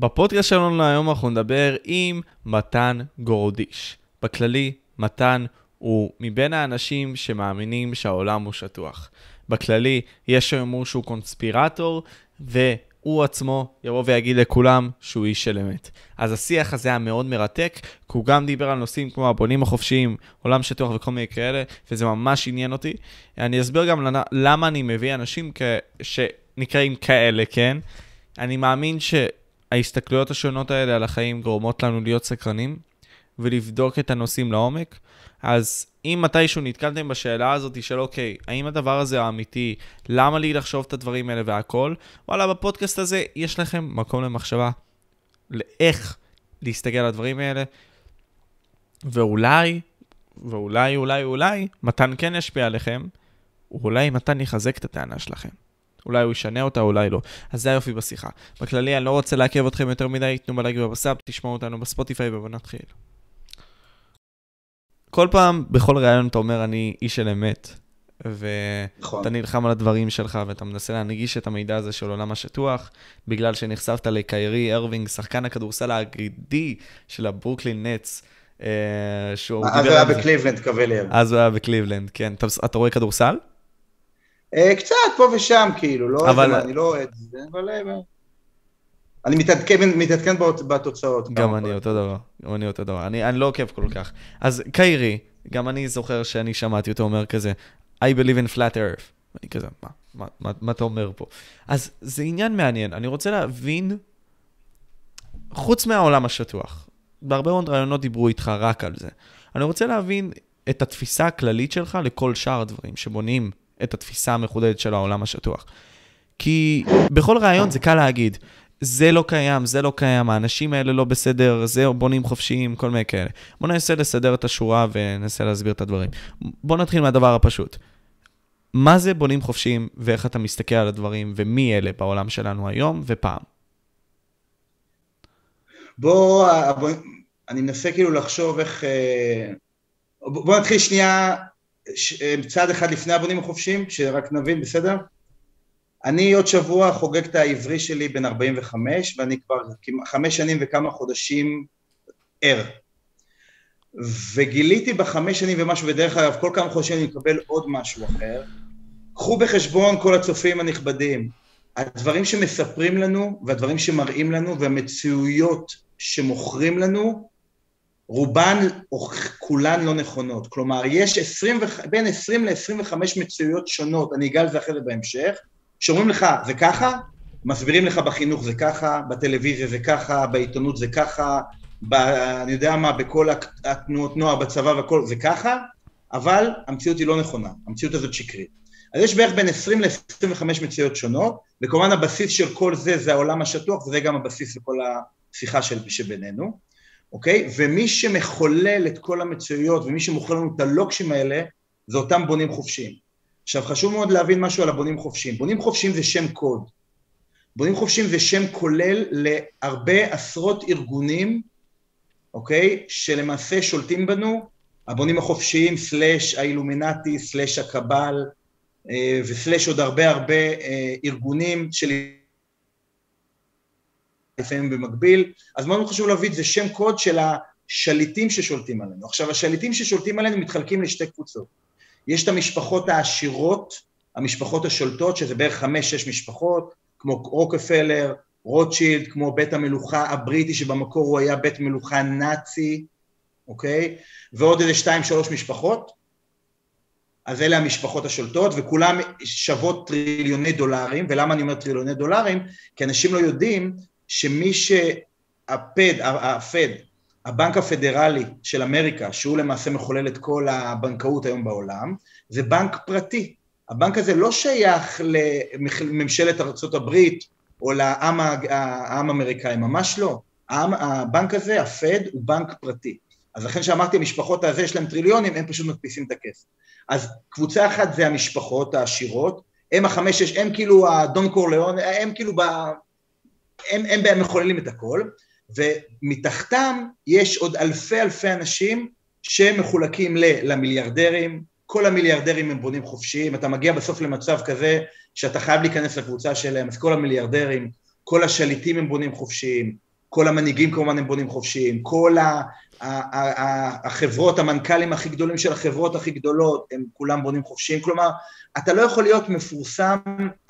בפודקאסט שלנו היום אנחנו נדבר עם מתן גורדיש. בכללי, מתן הוא מבין האנשים שמאמינים שהעולם הוא שטוח. בכללי, יש שיאמרו שהוא קונספירטור, והוא עצמו יבוא ויגיד לכולם שהוא איש של אמת. אז השיח הזה היה מאוד מרתק, כי הוא גם דיבר על נושאים כמו הבונים החופשיים, עולם שטוח וכל מיני כאלה, וזה ממש עניין אותי. אני אסביר גם למה אני מביא אנשים כ... שנקראים כאלה, כן? אני מאמין ש... ההסתכלויות השונות האלה על החיים גורמות לנו להיות סקרנים ולבדוק את הנושאים לעומק. אז אם מתישהו נתקלתם בשאלה הזאת של אוקיי, האם הדבר הזה האמיתי, למה לי לחשוב את הדברים האלה והכל, וואלה, בפודקאסט הזה יש לכם מקום למחשבה לאיך להסתכל על הדברים האלה, ואולי, ואולי, אולי, אולי, מתן כן ישפיע עליכם, ואולי מתן יחזק את הטענה שלכם. אולי הוא ישנה אותה, אולי לא. אז זה היופי בשיחה. בכללי, אני לא רוצה לעכב אתכם יותר מדי, תנו בלייק ובסאב, תשמעו אותנו בספוטיפיי ובוא נתחיל. כל פעם, בכל ראיון אתה אומר, אני איש של אמת, ואתה נכון. נלחם על הדברים שלך, ואתה מנסה להנגיש את המידע הזה של עולם השטוח, בגלל שנחשפת לקיירי ארווינג, שחקן הכדורסל האגדי של הברוקלין נטס. אה, שהוא אז הוא היה בקליבלנד, קווליאר. אז הוא היה בקליבלנד, כן. אתה רואה כדורסל? אה, קצת פה ושם, כאילו, לא, אבל... אני לא אוהד, אבל... אה, אני מתעדכן, מתעדכן בתוצאות. גם אני אותו דבר, גם אני אותו דבר. אני, אני לא עוקב כל כך. אז קיירי, גם אני זוכר שאני שמעתי אותו אומר כזה, I believe in flat earth. אני כזה, מה, מה, מה, מה אתה אומר פה? אז זה עניין מעניין. אני רוצה להבין, חוץ מהעולם השטוח, בהרבה מאוד רעיונות דיברו איתך רק על זה. אני רוצה להבין את התפיסה הכללית שלך לכל שאר הדברים שבונים את התפיסה המחודדת של העולם השטוח. כי בכל רעיון זה קל להגיד, זה לא קיים, זה לא קיים, האנשים האלה לא בסדר, זה בונים חופשיים, כל מיני כאלה. בואו ננסה לסדר את השורה וננסה להסביר את הדברים. בואו נתחיל מהדבר הפשוט. מה זה בונים חופשיים ואיך אתה מסתכל על הדברים ומי אלה בעולם שלנו היום ופעם? בוא, בוא אני מנסה כאילו לחשוב איך... אה, בוא נתחיל שנייה אה, צעד אחד לפני הבונים החופשיים, שרק נבין, בסדר? אני עוד שבוע חוגג את העברי שלי בן 45 ואני כבר חמש שנים וכמה חודשים ער וגיליתי בחמש שנים ומשהו ודרך אגב כל כמה חודשים אני מקבל עוד משהו אחר קחו בחשבון כל הצופים הנכבדים הדברים שמספרים לנו והדברים שמראים לנו והמציאויות שמוכרים לנו רובן או כולן לא נכונות, כלומר יש 20, בין 20 ל-25 מציאויות שונות, אני אגע לזה אחרי זה בהמשך, שאומרים לך זה ככה, מסבירים לך בחינוך זה ככה, בטלוויזיה זה ככה, בעיתונות זה ככה, ב, אני יודע מה, בכל התנועות נוער, בצבא והכל זה ככה, אבל המציאות היא לא נכונה, המציאות הזאת שקרית. אז יש בערך בין 20 ל-25 מציאויות שונות, וכמובן הבסיס של כל זה זה העולם השטוח, וזה גם הבסיס לכל השיחה של, שבינינו. אוקיי? ומי שמחולל את כל המצויות ומי שמוכר לנו את הלוקשים האלה זה אותם בונים חופשיים. עכשיו חשוב מאוד להבין משהו על הבונים חופשיים. בונים חופשיים זה שם קוד. בונים חופשיים זה שם כולל להרבה עשרות ארגונים, אוקיי? שלמעשה שולטים בנו, הבונים החופשיים סלאש האילומינטי סלאש הקבל אה, וסלאש עוד הרבה הרבה אה, ארגונים של לפעמים במקביל, אז מאוד חשוב להביא את זה שם קוד של השליטים ששולטים עלינו. עכשיו השליטים ששולטים עלינו מתחלקים לשתי קבוצות. יש את המשפחות העשירות, המשפחות השולטות, שזה בערך חמש-שש משפחות, כמו רוקפלר, רוטשילד, כמו בית המלוכה הבריטי שבמקור הוא היה בית מלוכה נאצי, אוקיי? ועוד איזה שתיים-שלוש משפחות. אז אלה המשפחות השולטות וכולם שוות טריליוני דולרים, ולמה אני אומר טריליוני דולרים? כי אנשים לא יודעים שמי שהפד, הפד, הבנק הפדרלי של אמריקה, שהוא למעשה מחולל את כל הבנקאות היום בעולם, זה בנק פרטי. הבנק הזה לא שייך לממשלת ארה"ב או לעם האמריקאי, ממש לא. הבנק הזה, הפד, הוא בנק פרטי. אז לכן שאמרתי, המשפחות הזה יש להם טריליונים, הם פשוט מדפיסים את הכסף. אז קבוצה אחת זה המשפחות העשירות, הם החמש, שש, הם כאילו הדון קורליאון, הם כאילו הם, הם הם מחוללים את הכל, ומתחתם יש עוד אלפי אלפי אנשים שמחולקים למיליארדרים, כל המיליארדרים הם בונים חופשיים, אתה מגיע בסוף למצב כזה שאתה חייב להיכנס לקבוצה שלהם, אז כל המיליארדרים, כל השליטים הם בונים חופשיים, כל המנהיגים כמובן הם בונים חופשיים, כל החברות, המנכ"לים הכי גדולים של החברות הכי גדולות, הם כולם בונים חופשיים, כלומר, אתה לא יכול להיות מפורסם,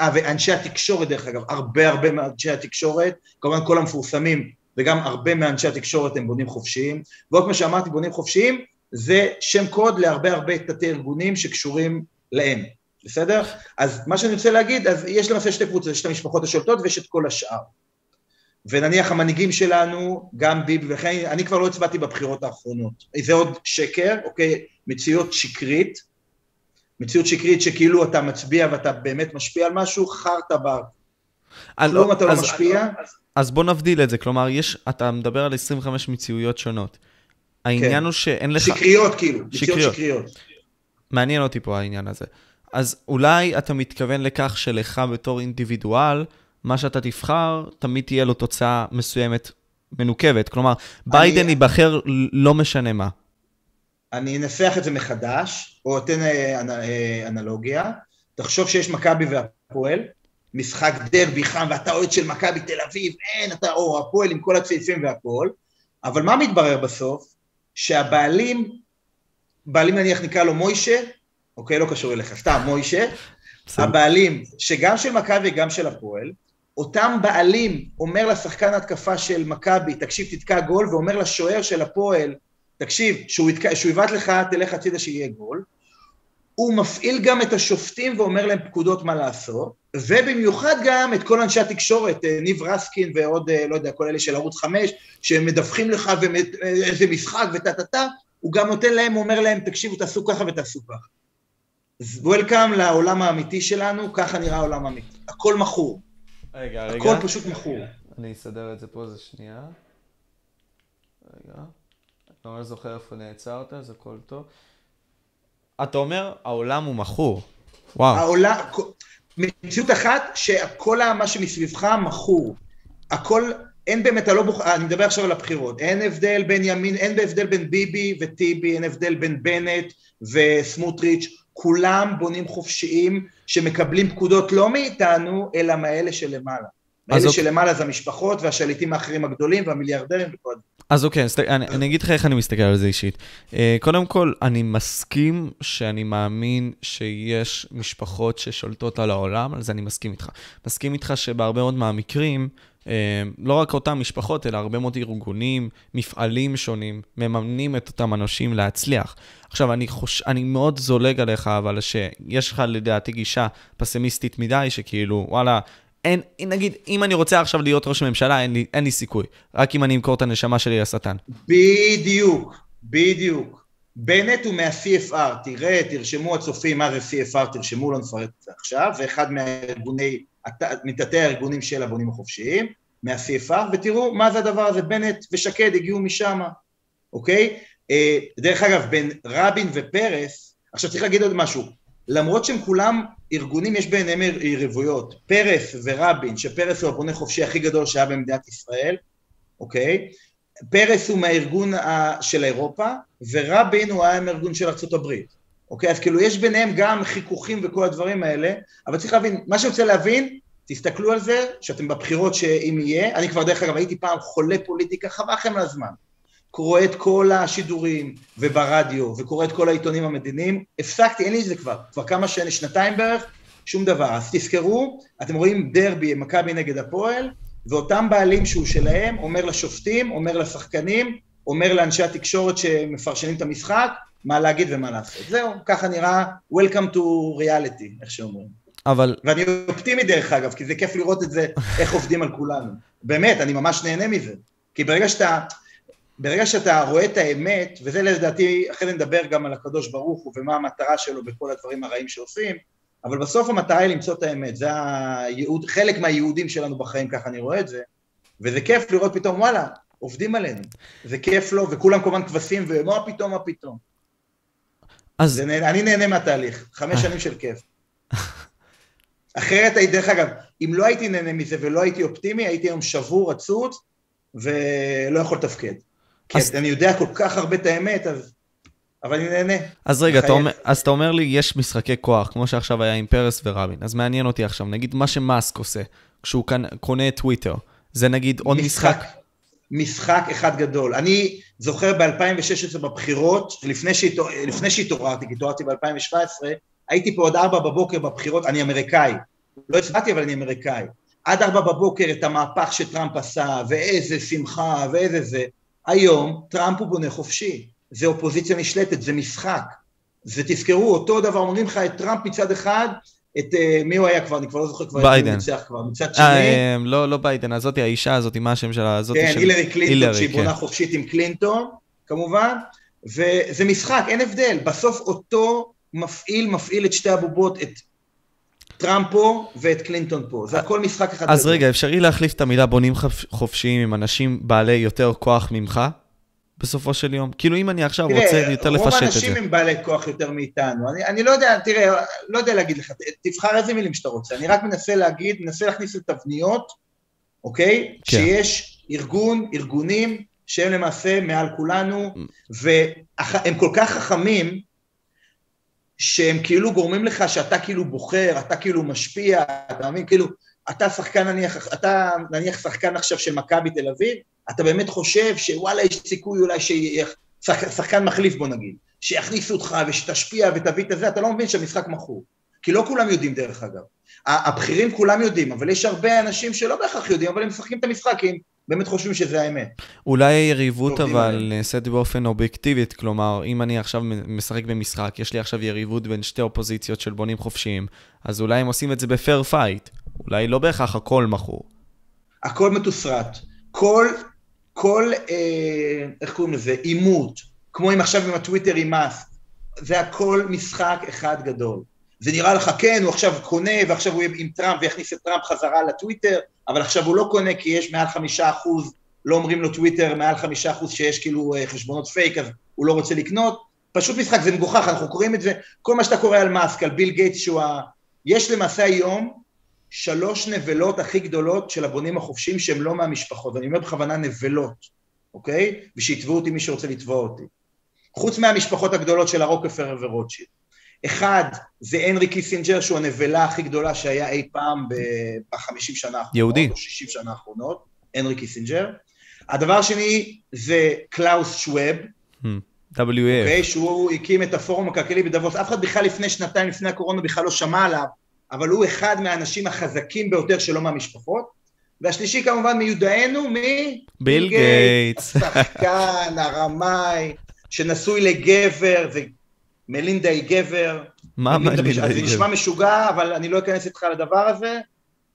אה, ואנשי התקשורת דרך אגב, הרבה הרבה מאנשי התקשורת, כמובן כל המפורסמים, וגם הרבה מאנשי התקשורת הם בונים חופשיים, ועוד כמו שאמרתי, בונים חופשיים, זה שם קוד להרבה הרבה תתי ארגונים שקשורים להם, בסדר? אז מה שאני רוצה להגיד, אז יש למעשה שתי קבוצות, יש את המשפחות השולטות ויש את כל השאר. ונניח המנהיגים שלנו, גם ביבי וכן, אני כבר לא הצבעתי בבחירות האחרונות. זה עוד שקר, אוקיי? מציאות שקרית, מציאות שקרית שכאילו אתה מצביע ואתה באמת משפיע על משהו, חרטה בר. כלום אתה לא משפיע. אז, אז בוא נבדיל את זה, כלומר, יש, אתה מדבר על 25 מציאויות שונות. העניין כן. הוא שאין לך... שקריות כאילו, מציאות שקריות. מעניין אותי פה העניין הזה. אז אולי אתה מתכוון לכך שלך בתור אינדיבידואל, מה שאתה תבחר, תמיד תהיה לו תוצאה מסוימת מנוקבת. כלומר, ביידן אני... ייבחר לא משנה מה. אני אנסח את זה מחדש, או אתן אה, אה, אנלוגיה. תחשוב שיש מכבי והפועל, משחק דרבי חם, ואתה אוהד של מכבי תל אביב, אין, אתה או הפועל עם כל הצעיפים והכל, אבל מה מתברר בסוף? שהבעלים, בעלים נניח נקרא לו מוישה, אוקיי, לא קשור אליך, סתם מוישה, הבעלים, שגם של מכבי וגם של הפועל, אותם בעלים אומר לשחקן התקפה של מכבי, תקשיב תתקע גול, ואומר לשוער של הפועל, תקשיב, שהוא יבעט לך, תלך הצידה שיהיה גול, הוא מפעיל גם את השופטים ואומר להם פקודות מה לעשות, ובמיוחד גם את כל אנשי התקשורת, אה, ניב רסקין ועוד, אה, לא יודע, כל אלה של ערוץ חמש, שהם מדווחים לך ואיזה משחק וטה טה טה, הוא גם נותן להם, אומר להם, תקשיבו, תעשו ככה ותעשו ככה. וולקאם לעולם האמיתי שלנו, ככה נראה העולם האמיתי. הכל מכור. רגע, רגע. הכל פשוט מכור. אני אסדר את זה פה, זה שנייה. רגע. אני לא זוכר איפה נעצרת, אז הכל טוב. אתה אומר, העולם הוא מכור. וואו. העולם, מציאות אחת, שכל מה שמסביבך מכור. הכל, אין באמת, אני, לא בוח... אני מדבר עכשיו על הבחירות, אין הבדל בין ימין, אין הבדל בין ביבי וטיבי, אין הבדל בין בנט וסמוטריץ', כולם בונים חופשיים שמקבלים פקודות לא מאיתנו, אלא מאלה שלמעלה. מאלה אוקיי. שלמעלה זה המשפחות והשליטים האחרים הגדולים והמיליארדרים וכל זה. אז אוקיי, אני, אני אגיד לך איך אני מסתכל על זה אישית. Uh, קודם כל, אני מסכים שאני מאמין שיש משפחות ששולטות על העולם, על זה אני מסכים איתך. מסכים איתך שבהרבה מאוד מהמקרים, לא רק אותן משפחות, אלא הרבה מאוד ארגונים, מפעלים שונים, מממנים את אותם אנשים להצליח. עכשיו, אני, חוש... אני מאוד זולג עליך, אבל שיש לך לדעתי גישה פסימיסטית מדי, שכאילו, וואלה, אין, נגיד, אם אני רוצה עכשיו להיות ראש ממשלה, אין לי, אין לי סיכוי. רק אם אני אמכור את הנשמה שלי לשטן. בדיוק, בדיוק. בנט הוא מה-CFR, תראה, תרשמו הצופים מה זה CFR, תרשמו, לא נפרט את זה עכשיו, זה אחד מהארגוני, מתתי הארגונים של הבונים החופשיים, מה-CFR, ותראו מה זה הדבר הזה, בנט ושקד הגיעו משם, אוקיי? אה, דרך אגב, בין רבין ופרס, עכשיו צריך להגיד עוד משהו, למרות שהם כולם ארגונים, יש ביניהם יריבויות, פרס ורבין, שפרס הוא הבונה חופשי הכי גדול שהיה במדינת ישראל, אוקיי? פרס הוא מהארגון של אירופה, ורבין הוא היה מהארגון של ארה"ב, אוקיי? אז כאילו יש ביניהם גם חיכוכים וכל הדברים האלה, אבל צריך להבין, מה שאני רוצה להבין, תסתכלו על זה, שאתם בבחירות שאם יהיה, אני כבר דרך אגב הייתי פעם חולה פוליטיקה, חבל לכם על הזמן. קורא את כל השידורים וברדיו וקורא את כל העיתונים המדיניים, הפסקתי, אין לי את זה כבר, כבר כמה שנים, שנתיים בערך, שום דבר. אז תזכרו, אתם רואים דרבי, מכבי נגד הפועל, ואותם בעלים שהוא שלהם, אומר לשופטים, אומר לשחקנים, אומר לאנשי התקשורת שמפרשנים את המשחק, מה להגיד ומה לעשות. זהו, ככה נראה Welcome to reality, איך שאומרים. אבל... ואני אופטימי דרך אגב, כי זה כיף לראות את זה, איך עובדים על כולנו. באמת, אני ממש נהנה מזה. כי ברגע שאתה, ברגע שאתה רואה את האמת, וזה לדעתי, אחרי זה נדבר גם על הקדוש ברוך הוא ומה המטרה שלו בכל הדברים הרעים שעושים, אבל בסוף המטרה היא למצוא את האמת, זה הייעוד, חלק מהייעודים שלנו בחיים, ככה אני רואה את זה, וזה כיף לראות פתאום, וואלה, עובדים עלינו, זה כיף לו, וכולם כמובן כבשים, ומה פתאום, מה פתאום. אז... זה, אני נהנה מהתהליך, חמש שנים של כיף. אחרת, דרך אגב, אם לא הייתי נהנה מזה ולא הייתי אופטימי, הייתי היום שבור, עצות, ולא יכול לתפקד. כי אז... אני יודע כל כך הרבה את האמת, אז... אבל אני נהנה. אז רגע, אתה אומר, אז אתה אומר לי, יש משחקי כוח, כמו שעכשיו היה עם פרס ורבין. אז מעניין אותי עכשיו, נגיד מה שמאסק עושה, כשהוא קונה את טוויטר, זה נגיד עוד משחק... משחק משחק אחד גדול. אני זוכר ב-2016 בבחירות, לפני שהתעוררתי, כי התעוררתי ב-2017, הייתי פה עוד ארבע בבוקר בבחירות, אני אמריקאי, לא הצבעתי אבל אני אמריקאי. עד ארבע בבוקר את המהפך שטראמפ עשה, ואיזה שמחה, ואיזה זה. היום טראמפ הוא בונה חופשי, זה אופוזיציה נשלטת, זה משחק. ותזכרו, אותו דבר אומרים לך את טראמפ מצד אחד, את אה, מי הוא היה כבר, אני כבר לא זוכר כבר, ביידן. ניצח כבר, מצד אה, שני, אה, לא, לא ביידן, הזאתי, האישה הזאת, מה השם שלה? הזאתי כן, של- הילרי קלינטון, הילרי, שהיא כן. בונה חופשית עם קלינטון, כמובן, וזה משחק, אין הבדל, בסוף אותו מפעיל מפעיל את שתי הבובות, את טראמפ פה ואת קלינטון פה, זה הכל משחק אחד. אז. רגע, אפשרי להחליף את המילה בונים חופ- חופשיים עם אנשים בעלי יותר כוח ממך, בסופו של יום? כאילו, אם אני עכשיו רוצה יותר לפשט את רוב האנשים זה. הם בעלי כוח יותר מאיתנו. אני, אני לא יודע, תראה, לא יודע להגיד לך, תבחר איזה מילים שאתה רוצה. אני רק מנסה להגיד, מנסה להכניס לתבניות, אוקיי? כן. שיש ארגון, ארגונים, שהם למעשה מעל כולנו. והם כל כך חכמים, שהם כאילו גורמים לך שאתה כאילו בוחר, אתה כאילו משפיע, אתה מבין? כאילו, אתה שחקן נניח, אתה נניח שחקן עכשיו של מכבי תל אביב, אתה באמת חושב שוואלה יש סיכוי אולי שיהיה שחק, שחקן מחליף בוא נגיד, שיכניסו אותך ושתשפיע ותביא את הזה, אתה לא מבין שהמשחק מכור. כי לא כולם יודעים דרך אגב. הבכירים כולם יודעים, אבל יש הרבה אנשים שלא בהכרח יודעים, אבל הם משחקים את המשחק כי הם באמת חושבים שזה האמת. אולי היריבות אבל. נעשית באופן אובייקטיבית, כלומר, אם אני עכשיו משחק במשחק, יש לי עכשיו יריבות בין שתי אופוזיציות של בונים חופשיים, אז אולי הם עושים את זה ב fair fight. אולי לא בהכרח הכל מכור. הכל מתוסרט. כל, כל, אה, איך קוראים לזה, עימות, כמו אם עכשיו עם הטוויטר עם מאסק, זה הכל משחק אחד גדול. זה נראה לך, כן, הוא עכשיו קונה, ועכשיו הוא יהיה עם טראמפ ויכניס את טראמפ חזרה לטוויטר, אבל עכשיו הוא לא קונה כי יש מעל חמישה אחוז, לא אומרים לו טוויטר, מעל חמישה אחוז שיש כאילו אה, חשבונות פייק, אז הוא לא רוצה לקנות. פשוט משחק, זה מגוחך, אנחנו קוראים את זה, כל מה שאתה קורא על מאסק, על ביל גייטס, שהוא ה... יש למעשה היום שלוש נבלות הכי גדולות של הבונים החופשיים שהם לא מהמשפחות, ואני אומר בכוונה נבלות, אוקיי? ושיתבעו אותי מי שרוצה לתבוע אותי. חוץ מהמשפחות הגדולות של הרוקפלר ורוטשילד. אחד, זה הנרי קיסינג'ר, שהוא הנבלה הכי גדולה שהיה אי פעם בחמישים שנה האחרונות, יהודי. או שישים שנה האחרונות, הנרי קיסינג'ר. הדבר השני זה קלאוס שוואב, Hmm. WF. אוקיי? שהוא הקים את הפורום הכלכלי בדבוס, אף אחד בכלל לפני שנתיים לפני הקורונה בכלל לא שמע עליו, אבל הוא אחד מהאנשים החזקים ביותר שלו מהמשפחות. והשלישי כמובן מיודענו, מ... ביל גייטס. השחקן, הרמאי, שנשוי לגבר, ומלינדה היא גבר. מה מלינדה מלינדה מש- זה היא נשמע גבר? משוגע, אבל אני לא אכנס איתך לדבר הזה,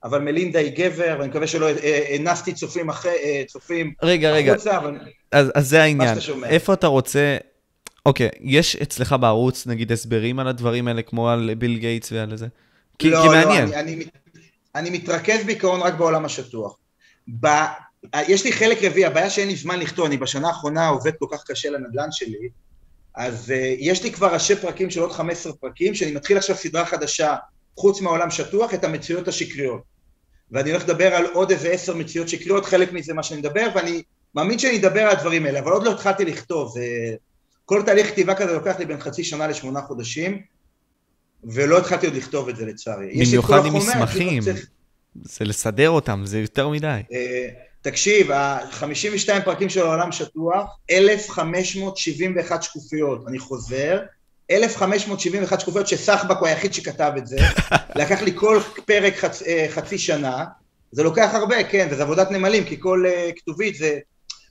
אבל מלינדה היא גבר, ואני מקווה שלא אה, הנסתי צופים אחרי, אה, צופים רגע, רגע, החוצה, אבל... אז, אז זה העניין. איפה אתה רוצה... אוקיי, יש אצלך בערוץ נגיד הסברים על הדברים האלה, כמו על ביל גייטס ועל זה? כי, לא, כי לא, מעניין. אני, אני, מת- אני מתרכז בעיקרון רק בעולם השטוח. ב, יש לי חלק רביעי, הבעיה שאין לי זמן לכתוב, אני בשנה האחרונה עובד כל כך קשה לנדל"ן שלי, אז uh, יש לי כבר ראשי פרקים של עוד 15 פרקים, שאני מתחיל עכשיו סדרה חדשה, חוץ מהעולם שטוח, את המציאות השקריות. ואני הולך לדבר על עוד איזה עשר מציאות שקריות, חלק מזה מה שאני מדבר, ואני מאמין שאני אדבר על הדברים האלה, אבל עוד לא התחלתי לכתוב, זה... כל תהליך כתיבה כזה לוקח לי בין חצי שנה לשמונה חודשים, ולא התחלתי עוד לכתוב את זה לצערי. במיוחד עם מסמכים. צריך- זה לסדר אותם, זה יותר מדי. אה, תקשיב, ה-52 פרקים של העולם שטוח, 1,571 שקופיות, אני חוזר, 1,571 שקופיות שסחבק הוא היחיד שכתב את זה, לקח לי כל פרק חצ, אה, חצי שנה, זה לוקח הרבה, כן, וזה עבודת נמלים, כי כל אה, כתובית זה...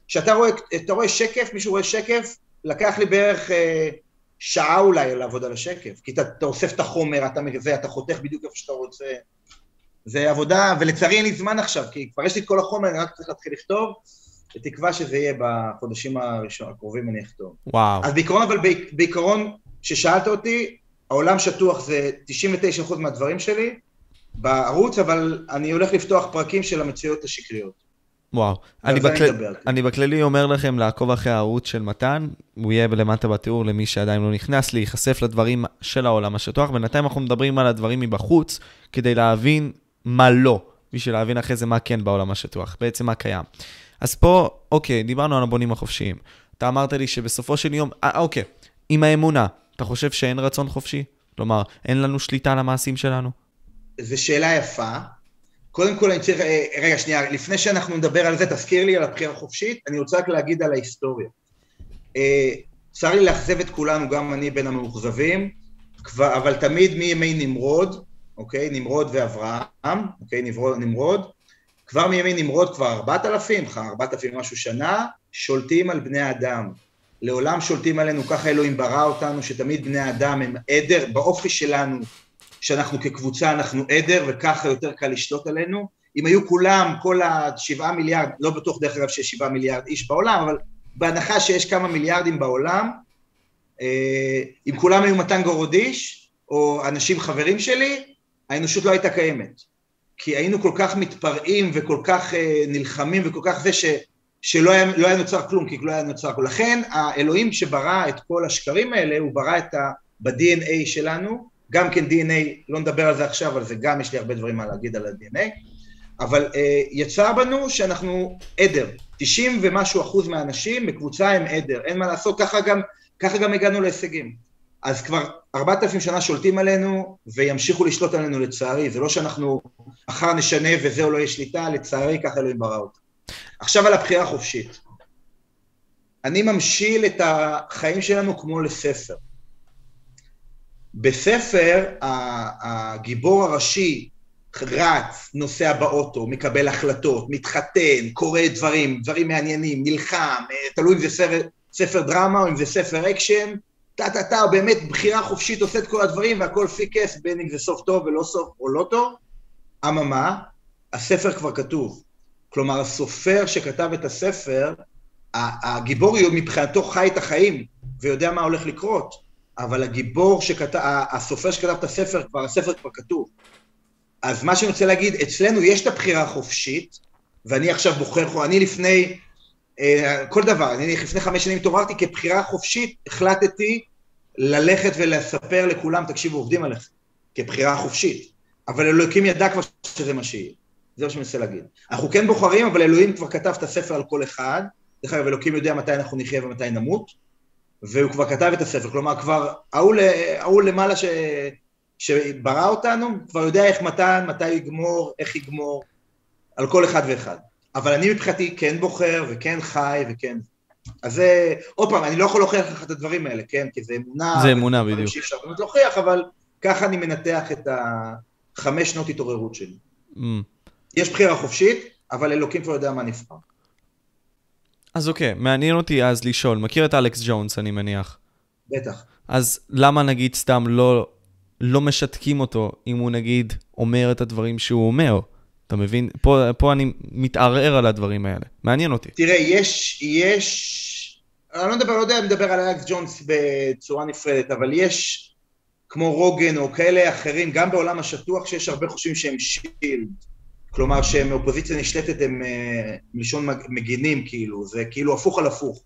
כשאתה רואה, רואה שקף, מישהו רואה שקף, לקח לי בערך אה, שעה אולי לעבוד על השקף, כי אתה, אתה אוסף את החומר, אתה, זה, אתה חותך בדיוק איפה שאתה רוצה. זה עבודה, ולצערי אין לי זמן עכשיו, כי כבר יש לי את כל החומר, אני רק צריך להתחיל לכתוב, בתקווה שזה יהיה בחודשים הראשון, הקרובים אני אכתוב. וואו. אז בעיקרון, אבל בעיק- בעיקרון, ששאלת אותי, העולם שטוח זה 99% מהדברים שלי בערוץ, אבל אני הולך לפתוח פרקים של המציאות השקריות. וואו. אני, בכל... מדבר. אני בכללי אומר לכם לעקוב אחרי הערוץ של מתן, הוא יהיה למטה בתיאור למי שעדיין לא נכנס, להיחשף לדברים של העולם השטוח. בינתיים אנחנו מדברים על הדברים מבחוץ, כדי להבין מה לא, בשביל להבין אחרי זה מה כן בעולם השטוח, בעצם מה קיים. אז פה, אוקיי, דיברנו על הבונים החופשיים. אתה אמרת לי שבסופו של יום, אה, אוקיי, עם האמונה, אתה חושב שאין רצון חופשי? כלומר, אין לנו שליטה על המעשים שלנו? זו שאלה יפה. קודם כל אני צריך, אה, רגע שנייה, לפני שאנחנו נדבר על זה, תזכיר לי על הבחירה החופשית, אני רוצה רק להגיד על ההיסטוריה. אה, צר לי לאכזב את כולנו, גם אני בין המאוכזבים, אבל תמיד מימי נמרוד, אוקיי? נמרוד ואברהם, אוקיי? נמרוד, נמרוד. כבר מימי נמרוד, כבר ארבעת אלפים, ארבעת אלפים משהו שנה, שולטים על בני אדם. לעולם שולטים עלינו, ככה אלוהים ברא אותנו, שתמיד בני אדם הם עדר, באופי שלנו, שאנחנו כקבוצה אנחנו עדר, וככה יותר קל לשלוט עלינו. אם היו כולם, כל השבעה מיליארד, לא בטוח דרך אגב שיש שבעה מיליארד איש בעולם, אבל בהנחה שיש כמה מיליארדים בעולם, אה, אם כולם היו מתן גורודיש, או אנשים חברים שלי, האנושות לא הייתה קיימת. כי היינו כל כך מתפרעים וכל כך אה, נלחמים וכל כך זה ש, שלא היה, לא היה נוצר כלום, כי לא היה נוצר כלום. לכן האלוהים שברא את כל השקרים האלה, הוא ברא את ה... ב-DNA שלנו, גם כן DNA, לא נדבר על זה עכשיו, אבל זה גם, יש לי הרבה דברים מה להגיד על ה-DNA, אבל אה, יצר בנו שאנחנו עדר, 90 ומשהו אחוז מהאנשים בקבוצה הם עדר, אין מה לעשות, ככה גם, ככה גם הגענו להישגים. אז כבר ארבעת אלפים שנה שולטים עלינו וימשיכו לשלוט עלינו לצערי, זה לא שאנחנו מחר נשנה וזהו לא יהיה שליטה, לצערי ככה אלוהים ברא אותה. עכשיו על הבחירה החופשית. אני ממשיל את החיים שלנו כמו לספר. בספר הגיבור הראשי רץ, נוסע באוטו, מקבל החלטות, מתחתן, קורא דברים, דברים מעניינים, נלחם, תלוי אם זה ספר, ספר דרמה או אם זה ספר אקשן, טה טה טה, באמת בחירה חופשית עושה את כל הדברים והכל פיקס, בין אם זה סוף טוב ולא סוף או לא טוב. אממה, הספר כבר כתוב. כלומר, הסופר שכתב את הספר, הגיבור מבחינתו חי את החיים ויודע מה הולך לקרות, אבל הגיבור שכתב, הסופר שכתב את הספר, כבר הספר כבר כתוב. אז מה שאני רוצה להגיד, אצלנו יש את הבחירה החופשית, ואני עכשיו בוחר, אני לפני, אה, כל דבר, אני לפני חמש שנים התעוררתי כבחירה חופשית, החלטתי ללכת ולספר לכולם, תקשיבו, עובדים עליכם, כבחירה חופשית. אבל אלוהים ידע כבר שזה מה שיהיה. זה מה שאני מנסה להגיד. אנחנו כן בוחרים, אבל אלוהים כבר כתב את הספר על כל אחד. דרך אגב, אלוקים יודע מתי אנחנו נחיה ומתי נמות, והוא כבר כתב את הספר. כלומר, כבר ההוא למעלה ש... שברא אותנו, כבר יודע איך מתן, מתי יגמור, איך יגמור, על כל אחד ואחד. אבל אני מבחינתי כן בוחר וכן חי וכן... אז זה, עוד פעם, אני לא יכול להוכיח לך את הדברים האלה, כן? כי זה אמונה... זה אמונה, בדיוק. שאי אפשר באמת להוכיח, אבל ככה אני מנתח את החמש שנות התעוררות שלי. Mm. יש בחירה חופשית, אבל אלוקים כבר יודע מה נבחר. אז אוקיי, מעניין אותי אז לשאול, מכיר את אלכס ג'ונס, אני מניח. בטח. אז למה נגיד סתם לא, לא משתקים אותו אם הוא נגיד אומר את הדברים שהוא אומר? אתה מבין? פה, פה אני מתערער על הדברים האלה. מעניין אותי. תראה, יש, יש... אני לא מדבר, לא יודע, אני מדבר על אלכס ג'ונס בצורה נפרדת, אבל יש כמו רוגן או כאלה אחרים, גם בעולם השטוח, שיש הרבה חושבים שהם שילד. כלומר שהם אופוזיציה נשלטת הם אה, מלשון מגינים כאילו, זה כאילו הפוך על הפוך.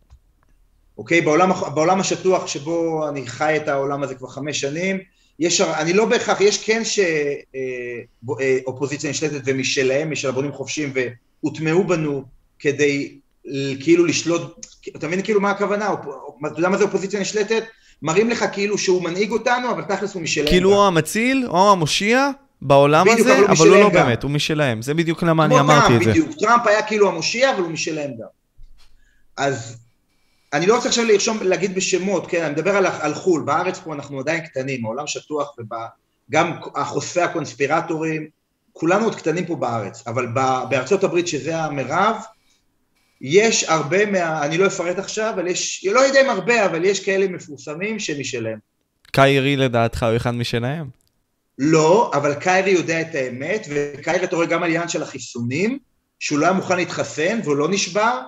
אוקיי? בעולם, בעולם השטוח שבו אני חי את העולם הזה כבר חמש שנים, יש, אני לא בהכרח, יש כן שאופוזיציה אה, אה, נשלטת ומשלהם, משל הבונים חופשיים, והוטמעו בנו כדי כאילו לשלוט, אתה מבין כאילו מה הכוונה? אתה יודע מה זה אופוזיציה נשלטת? מראים לך כאילו שהוא מנהיג אותנו, אבל תכלס הוא משלהם. כאילו הוא המציל, או המושיע, בעולם בדיוק, הזה, אבל, אבל הוא לא גם. באמת, הוא משלהם. זה בדיוק למה אני אמרתי טראמפ, את זה. בדיוק, טראמפ היה כאילו המושיע, אבל הוא משלהם גם. אז אני לא רוצה עכשיו לרשום, להגיד בשמות, כן, אני מדבר על, על חו"ל, בארץ פה אנחנו עדיין קטנים, העולם שטוח, וגם החושפי הקונספירטורים, כולנו עוד קטנים פה בארץ, אבל בארצות הברית, שזה המרב, יש הרבה מה... אני לא אפרט עכשיו, אבל יש, לא יודע אם הרבה, אבל יש כאלה מפורסמים שמשלהם. קיירי לדעתך הוא אחד משלהם? לא, אבל קיירי יודע את האמת, וקיירי אתה רואה גם על עניין של החיסונים, שהוא לא היה מוכן להתחסן והוא לא נשבר,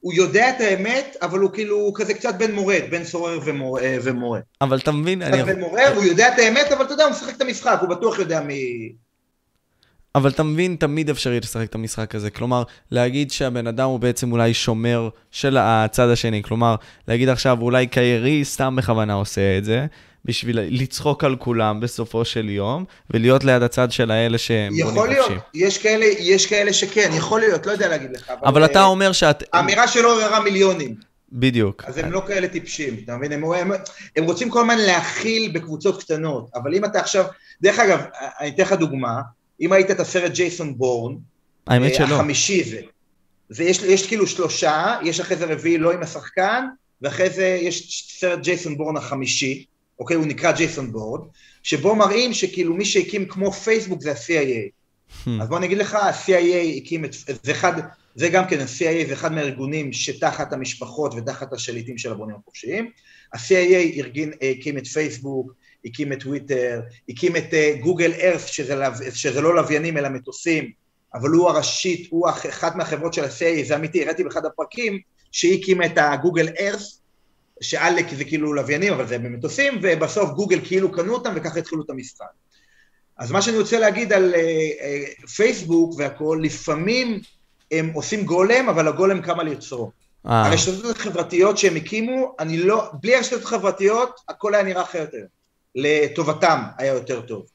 הוא יודע את האמת, אבל הוא כאילו הוא כזה קצת בן מורד, בן סורר ומורה. אה, ומורה. אבל אתה מבין, אני... בן מורה, הוא יודע את האמת, אבל אתה יודע, הוא משחק את המשחק, הוא בטוח יודע מי... אבל אתה מבין, תמיד אפשרי לשחק את המשחק הזה. כלומר, להגיד שהבן אדם הוא בעצם אולי שומר של הצד השני. כלומר, להגיד עכשיו, אולי קיירי סתם בכוונה עושה את זה, בשביל לצחוק על כולם בסופו של יום, ולהיות ליד הצד של האלה שהם בונים חופשי. יכול להיות, יש כאלה, יש כאלה שכן, יכול להיות, לא יודע להגיד לך. אבל, אבל אתה אומר שאת... האמירה שלו הראה מיליונים. בדיוק. אז הם לא כאלה טיפשים, אתה מבין? הם, הם, הם רוצים כל הזמן להכיל בקבוצות קטנות, אבל אם אתה עכשיו... דרך אגב, אני אתן לך דוגמה, אם ראית את הסרט ג'ייסון בורן, האמת אה, שלא. החמישי זה. זה יש, יש כאילו שלושה, יש אחרי זה רביעי לא עם השחקן, ואחרי זה יש סרט ג'ייסון בורן החמישי, אוקיי? הוא נקרא ג'ייסון בורן, שבו מראים שכאילו מי שהקים כמו פייסבוק זה ה-CIA. Hmm. אז בוא אני אגיד לך, ה-CIA הקים את, זה אחד, זה גם כן, ה-CIA זה אחד מהארגונים שתחת המשפחות ותחת השליטים של הבונים החופשיים. ה-CIA ארגין, הקים את פייסבוק, הקים את טוויטר, הקים את גוגל ארף, שזה, לו- שזה לא לוויינים אלא מטוסים, אבל הוא הראשית, הוא אח- אחת מהחברות של ה-CIA, זה אמיתי, הראיתי באחד הפרקים, שהיא הקימה את הגוגל ארף, שעלק זה כאילו לוויינים, אבל זה במטוסים, ובסוף גוגל כאילו קנו אותם וככה התחילו את המשחק. אז מה שאני רוצה להגיד על אה, אה, פייסבוק והכול, לפעמים הם עושים גולם, אבל הגולם קם על יוצרו. אה, הרשתות החברתיות שהם הקימו, אני לא, בלי הרשתות החברתיות, הכל היה נראה אחר יותר. לטובתם היה יותר טוב.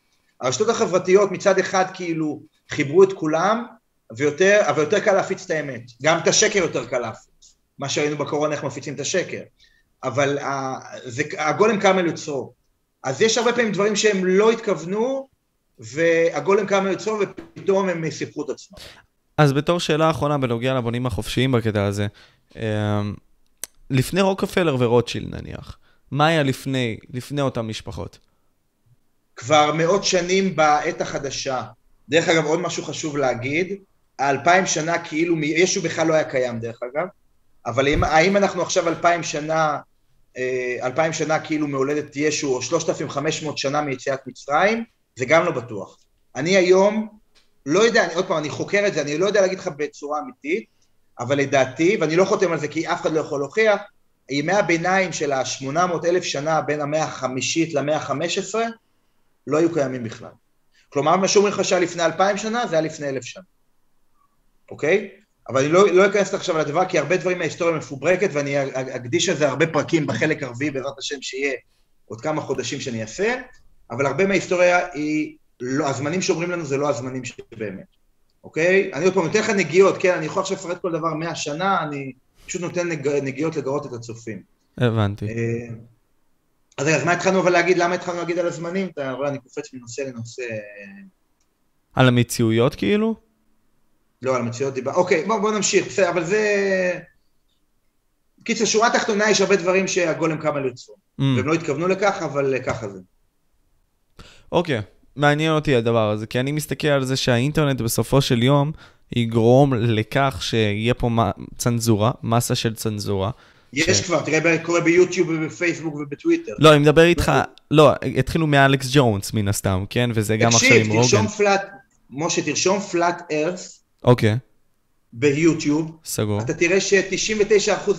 הרשתות החברתיות מצד אחד כאילו חיברו את כולם, ויותר, אבל יותר קל להפיץ את האמת. גם את השקר יותר קל להפיץ. מה שראינו בקורונה, איך מפיצים את השקר. אבל ה- זה, הגולם קם על יוצרו. אז יש הרבה פעמים דברים שהם לא התכוונו, והגולם קם על יוצרו, ופתאום הם סיפרו את עצמם. אז בתור שאלה אחרונה בנוגע לבונים החופשיים בקטע הזה, אמ, לפני רוקפלר ורוטשילד נניח, מה היה לפני, לפני אותן משפחות? כבר מאות שנים בעת החדשה. דרך אגב, עוד משהו חשוב להגיד, האלפיים שנה כאילו, ישו בכלל לא היה קיים דרך אגב, אבל אם, האם אנחנו עכשיו אלפיים שנה, אה, אלפיים שנה כאילו מהולדת ישו, או שלושת אלפים חמש מאות שנה מיציאת מצרים, זה גם לא בטוח. אני היום, לא יודע, אני, עוד פעם, אני חוקר את זה, אני לא יודע להגיד לך בצורה אמיתית, אבל לדעתי, ואני לא חותם על זה כי אף אחד לא יכול להוכיח, ימי הביניים של ה-800 אלף שנה בין המאה החמישית למאה ה-15, לא היו קיימים בכלל. כלומר, מה שאומרים לך שהיה לפני אלפיים שנה, זה היה לפני אלף שנה, אוקיי? אבל אני לא, לא אכנס עכשיו לדבר, כי הרבה דברים מההיסטוריה מפוברקת, ואני אקדיש לזה הרבה פרקים בחלק הרביעי, בעזרת השם, שיהיה עוד כמה חודשים שאני אעשה, אבל הרבה מההיסטוריה היא, לא, הזמנים שאומרים לנו זה לא הזמנים שבאמת, אוקיי? אני עוד פעם נותן לך נגיעות, כן, אני יכול עכשיו לפרט כל דבר מאה שנה, אני פשוט נותן נג, נגיעות לגרות את הצופים. הבנתי. אה, אז רגע, אז מה התחלנו אבל להגיד? למה התחלנו להגיד על הזמנים? אתה רואה, אני קופץ מנושא לנושא... על המציאויות כאילו? לא, על המציאות דיבה. אוקיי, בואו בוא נמשיך, בסדר, אבל זה... קיצר, שורה תחתונה, יש הרבה דברים שהגולם קם על יוצרו. Mm, והם לא התכוונו לכך, אבל ככה זה. אוקיי, מעניין אותי הדבר הזה, כי אני מסתכל על זה שהאינטרנט בסופו של יום יגרום לכך שיהיה פה צנזורה, מסה של צנזורה. יש ש- כבר, תראה קורה ביוטיוב ובפייסבוק ובטוויטר. לא, אני מדבר איתך, לא, התחילו מאלכס ג'ונס מן הסתם, כן? וזה גם עכשיו עם תקשיב, רוגן. תרשום פלאט, משה, תרשום פלאט ארס אוקיי, ביוטיוב, סגור. אתה תראה ש-99%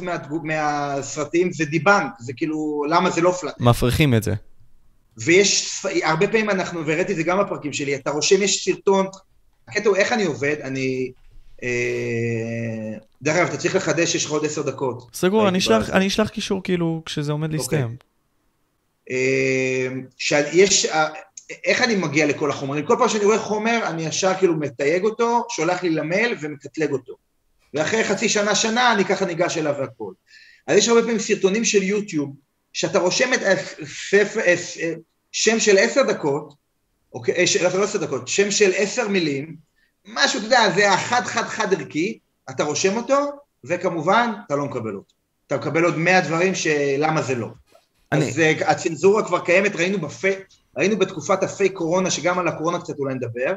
מהסרטים זה דיבנק, זה כאילו, למה זה לא פלאט מפריחים את זה. ויש, הרבה פעמים אנחנו, והראיתי את זה גם בפרקים שלי, אתה רושם, יש סרטון, הקטע הוא איך אני עובד, אני... אה, דרך אגב, אתה צריך לחדש, יש לך עוד עשר דקות. סגור, אני אשלח-. אני אשלח קישור כאילו כשזה עומד להסתיים. אה, שיש, אה, איך אני מגיע לכל החומרים? כל פעם שאני רואה חומר, אני ישר כאילו מתייג אותו, שולח לי למייל ומקטלג אותו. ואחרי חצי שנה, שנה, אני ככה ניגש אליו והכל. אז יש הרבה פעמים סרטונים של יוטיוב, שאתה רושם את הספר, שם של עשר דקות, אוקיי, אה, של- לא עשר דקות, שם של עשר מילים, משהו, אתה יודע, זה החד-חד-חד ערכי, אתה רושם אותו, וכמובן, אתה לא מקבל אותו. אתה מקבל עוד מאה דברים שלמה זה לא. אני- אז אה, הצנזורה כבר קיימת, ראינו, בפי, ראינו בתקופת הפייק קורונה, שגם על הקורונה קצת אולי נדבר,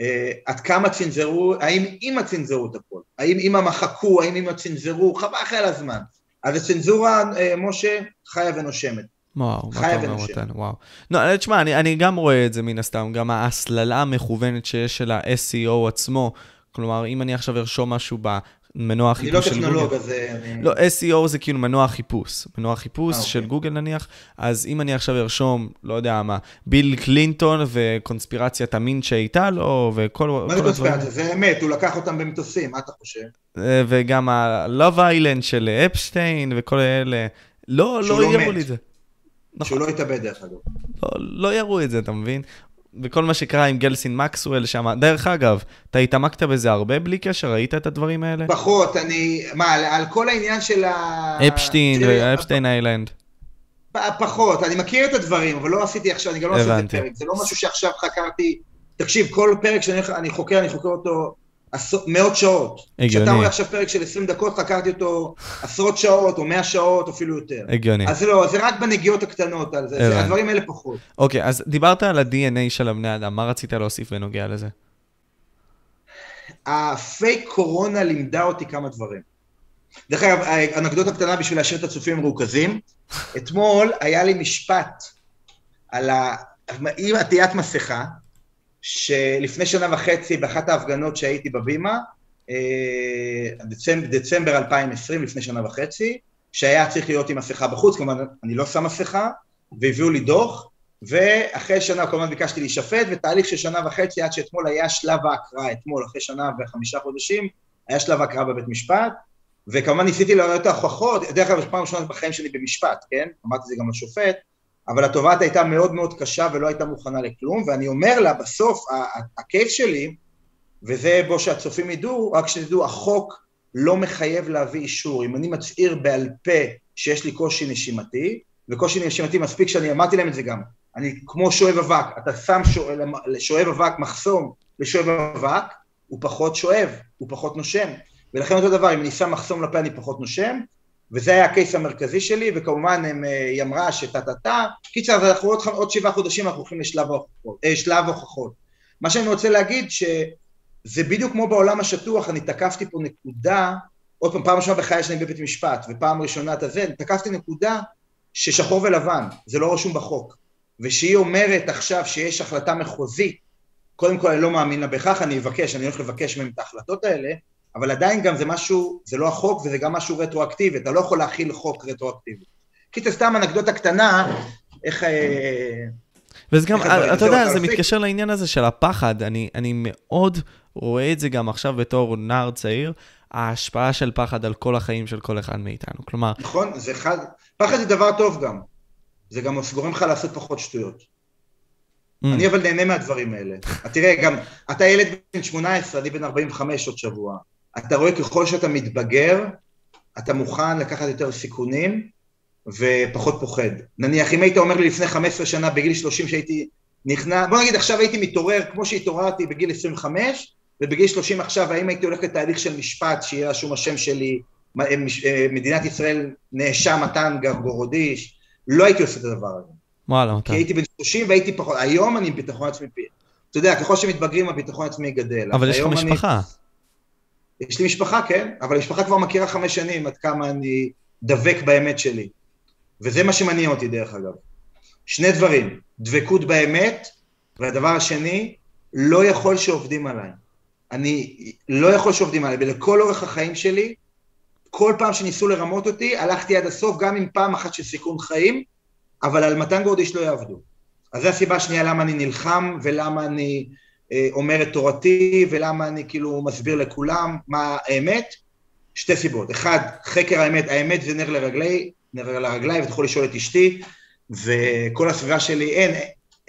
אה, עד כמה צנזרו, האם אימא צנזרו את הכל, האם אימא מחקו, האם אימא צנזרו, חבל אחרי הזמן. אז הצנזורה, אה, משה, חיה ונושמת. וואו, מה אתה אומר. מתן, וואו. לא, תשמע, אני, אני גם רואה את זה מן הסתם, גם ההסללה המכוונת שיש של ה-SEO עצמו. כלומר, אם אני עכשיו ארשום משהו אני לא החיפוש של טכנולוג, גוגל. אז... אה, אני- לא, SEO זה כאילו מנוע חיפוש. מנוע חיפוש אה, של אוקיי. גוגל נניח, אז אם אני עכשיו ארשום, לא יודע מה, ביל קלינטון וקונספירציית המין שהייתה לו, וכל מה כל זה הדברים. קונספירציה? זה אמת, הוא לקח אותם במטוסים, מה אתה חושב? אה, וגם ה-Love Island של אפשטיין וכל אלה. לא, לא לא יראו. לי את זה. נכון. שהוא לא התאבד דרך אגב. לא, לא יראו את זה, אתה מבין? וכל מה שקרה עם גלסין מקסואל שם, דרך אגב, אתה התעמקת בזה הרבה בלי קשר? ראית את הדברים האלה? פחות, אני... מה, על, על כל העניין של ה... אפשטיין תראה, ואפשטיין איילנד. פחות, אני מכיר את הדברים, אבל לא עשיתי עכשיו, אני גם לא עשיתי הבנתי. פרק, זה לא משהו שעכשיו חקרתי תקשיב, כל פרק שאני חוקר, אני חוקר אותו מאות שעות. הגיוני. כשאתה רואה עכשיו פרק של 20 דקות, חקרתי אותו עשרות שעות, או 100 שעות, אפילו יותר. הגיוני. אז לא, זה רק בנגיעות הקטנות, על זה, זה, הדברים האלה פחות. אוקיי, אז דיברת על ה-DNA של הבני אדם, מה רצית להוסיף בנוגע לזה? הפייק קורונה לימדה אותי כמה דברים. דרך אגב, אנקדוטה קטנה בשביל להשאיר את הצופים מרוכזים. אתמול היה לי משפט על עטיית מסכה, שלפני שנה וחצי, באחת ההפגנות שהייתי בבימה, אה, דצמבר, דצמבר 2020, לפני שנה וחצי, שהיה צריך להיות עם מסכה בחוץ, כלומר, אני לא שם מסכה, והביאו לי דוח, ואחרי שנה כמובן ביקשתי להישפט, ותהליך של שנה וחצי עד שאתמול היה שלב ההקראה, אתמול, אחרי שנה וחמישה חודשים, היה שלב ההקראה בבית משפט, וכמובן ניסיתי לראות את ההוכחות, דרך אגב, פעם ראשונה בחיים שלי במשפט, כן? אמרתי את זה גם לשופט, אבל התובעת הייתה מאוד מאוד קשה ולא הייתה מוכנה לכלום, ואני אומר לה, בסוף, הקייס שלי, וזה בו שהצופים ידעו, רק שתדעו, החוק לא מחייב להביא אישור. אם אני מצהיר בעל פה שיש לי קושי נשימתי, וקושי נשימתי מספיק שאני אמרתי להם את זה גם, אני כמו שואב אבק, אתה שם שואב אבק מחסום לשואב אבק, הוא פחות שואב, הוא פחות נושם. ולכן אותו דבר, אם אני שם מחסום לפה אני פחות נושם, וזה היה הקייס המרכזי שלי, וכמובן הם, אה, היא אמרה שטה טה טה, קיצר, אז אנחנו עוד, עוד שבעה חודשים אנחנו הולכים לשלב ההוכחות, אה, שלב ההוכחות. מה שאני רוצה להגיד, שזה בדיוק כמו בעולם השטוח, אני תקפתי פה נקודה, עוד פעם, פעם ראשונה בחיי שאני בבית משפט, ופעם ראשונה את הזה, תקפתי נקודה ששחור ולבן, זה לא רשום בחוק. ושהיא אומרת עכשיו שיש החלטה מחוזית, קודם כל אני לא מאמין לה בכך, אני אבקש, אני הולך לבקש מהם את ההחלטות האלה, אבל עדיין גם זה משהו, זה לא החוק וזה גם משהו רטרואקטיבי, אתה לא יכול להכיל חוק רטרואקטיבי. כי זה סתם אנקדוטה קטנה, איך... אה, וזה גם, אתה יודע, זה מתקשר לעניין הזה של הפחד, אני, אני מאוד רואה את זה גם עכשיו בתור נער צעיר, ההשפעה של פחד על כל החיים של כל אחד מאיתנו, כלומר... נכון, זה חד... פחד זה דבר טוב גם, זה גם גורם לך לעשות פחות שטויות. Mm. אני אבל נהנה מהדברים האלה. תראה, גם, אתה ילד בן 18, אני בן 45 עוד שבוע. אתה רואה ככל שאתה מתבגר, אתה מוכן לקחת יותר סיכונים ופחות פוחד. נניח, אם היית אומר לי לפני 15 שנה, בגיל 30 שהייתי נכנע, בוא נגיד עכשיו הייתי מתעורר כמו שהתעוררתי בגיל 25, ובגיל 30 עכשיו, האם הייתי הולך לתהליך של משפט, שיהיה רשום השם שלי, אה, אה, מדינת ישראל נאשם מתן גרגורודיש, לא הייתי עושה את הדבר הזה. וואלה, כי הייתי בן 30 והייתי פחות, היום אני עם ביטחון עצמי. אתה יודע, ככל שמתבגרים הביטחון עצמי גדל. אבל יש לך משפחה. אני... יש לי משפחה, כן, אבל המשפחה כבר מכירה חמש שנים עד כמה אני דבק באמת שלי. וזה מה שמניע אותי דרך אגב. שני דברים, דבקות באמת, והדבר השני, לא יכול שעובדים עליי. אני לא יכול שעובדים עליי, ולכל אורך החיים שלי, כל פעם שניסו לרמות אותי, הלכתי עד הסוף, גם עם פעם אחת של סיכון חיים, אבל על מתן גורדיש לא יעבדו. אז זו הסיבה השנייה למה אני נלחם, ולמה אני אומר את תורתי ולמה אני כאילו מסביר לכולם מה האמת, שתי סיבות. אחד, חקר האמת, האמת זה נר לרגלי, נר לרגלי, ואתה יכול לשאול את אשתי, וכל הסביבה שלי, אין,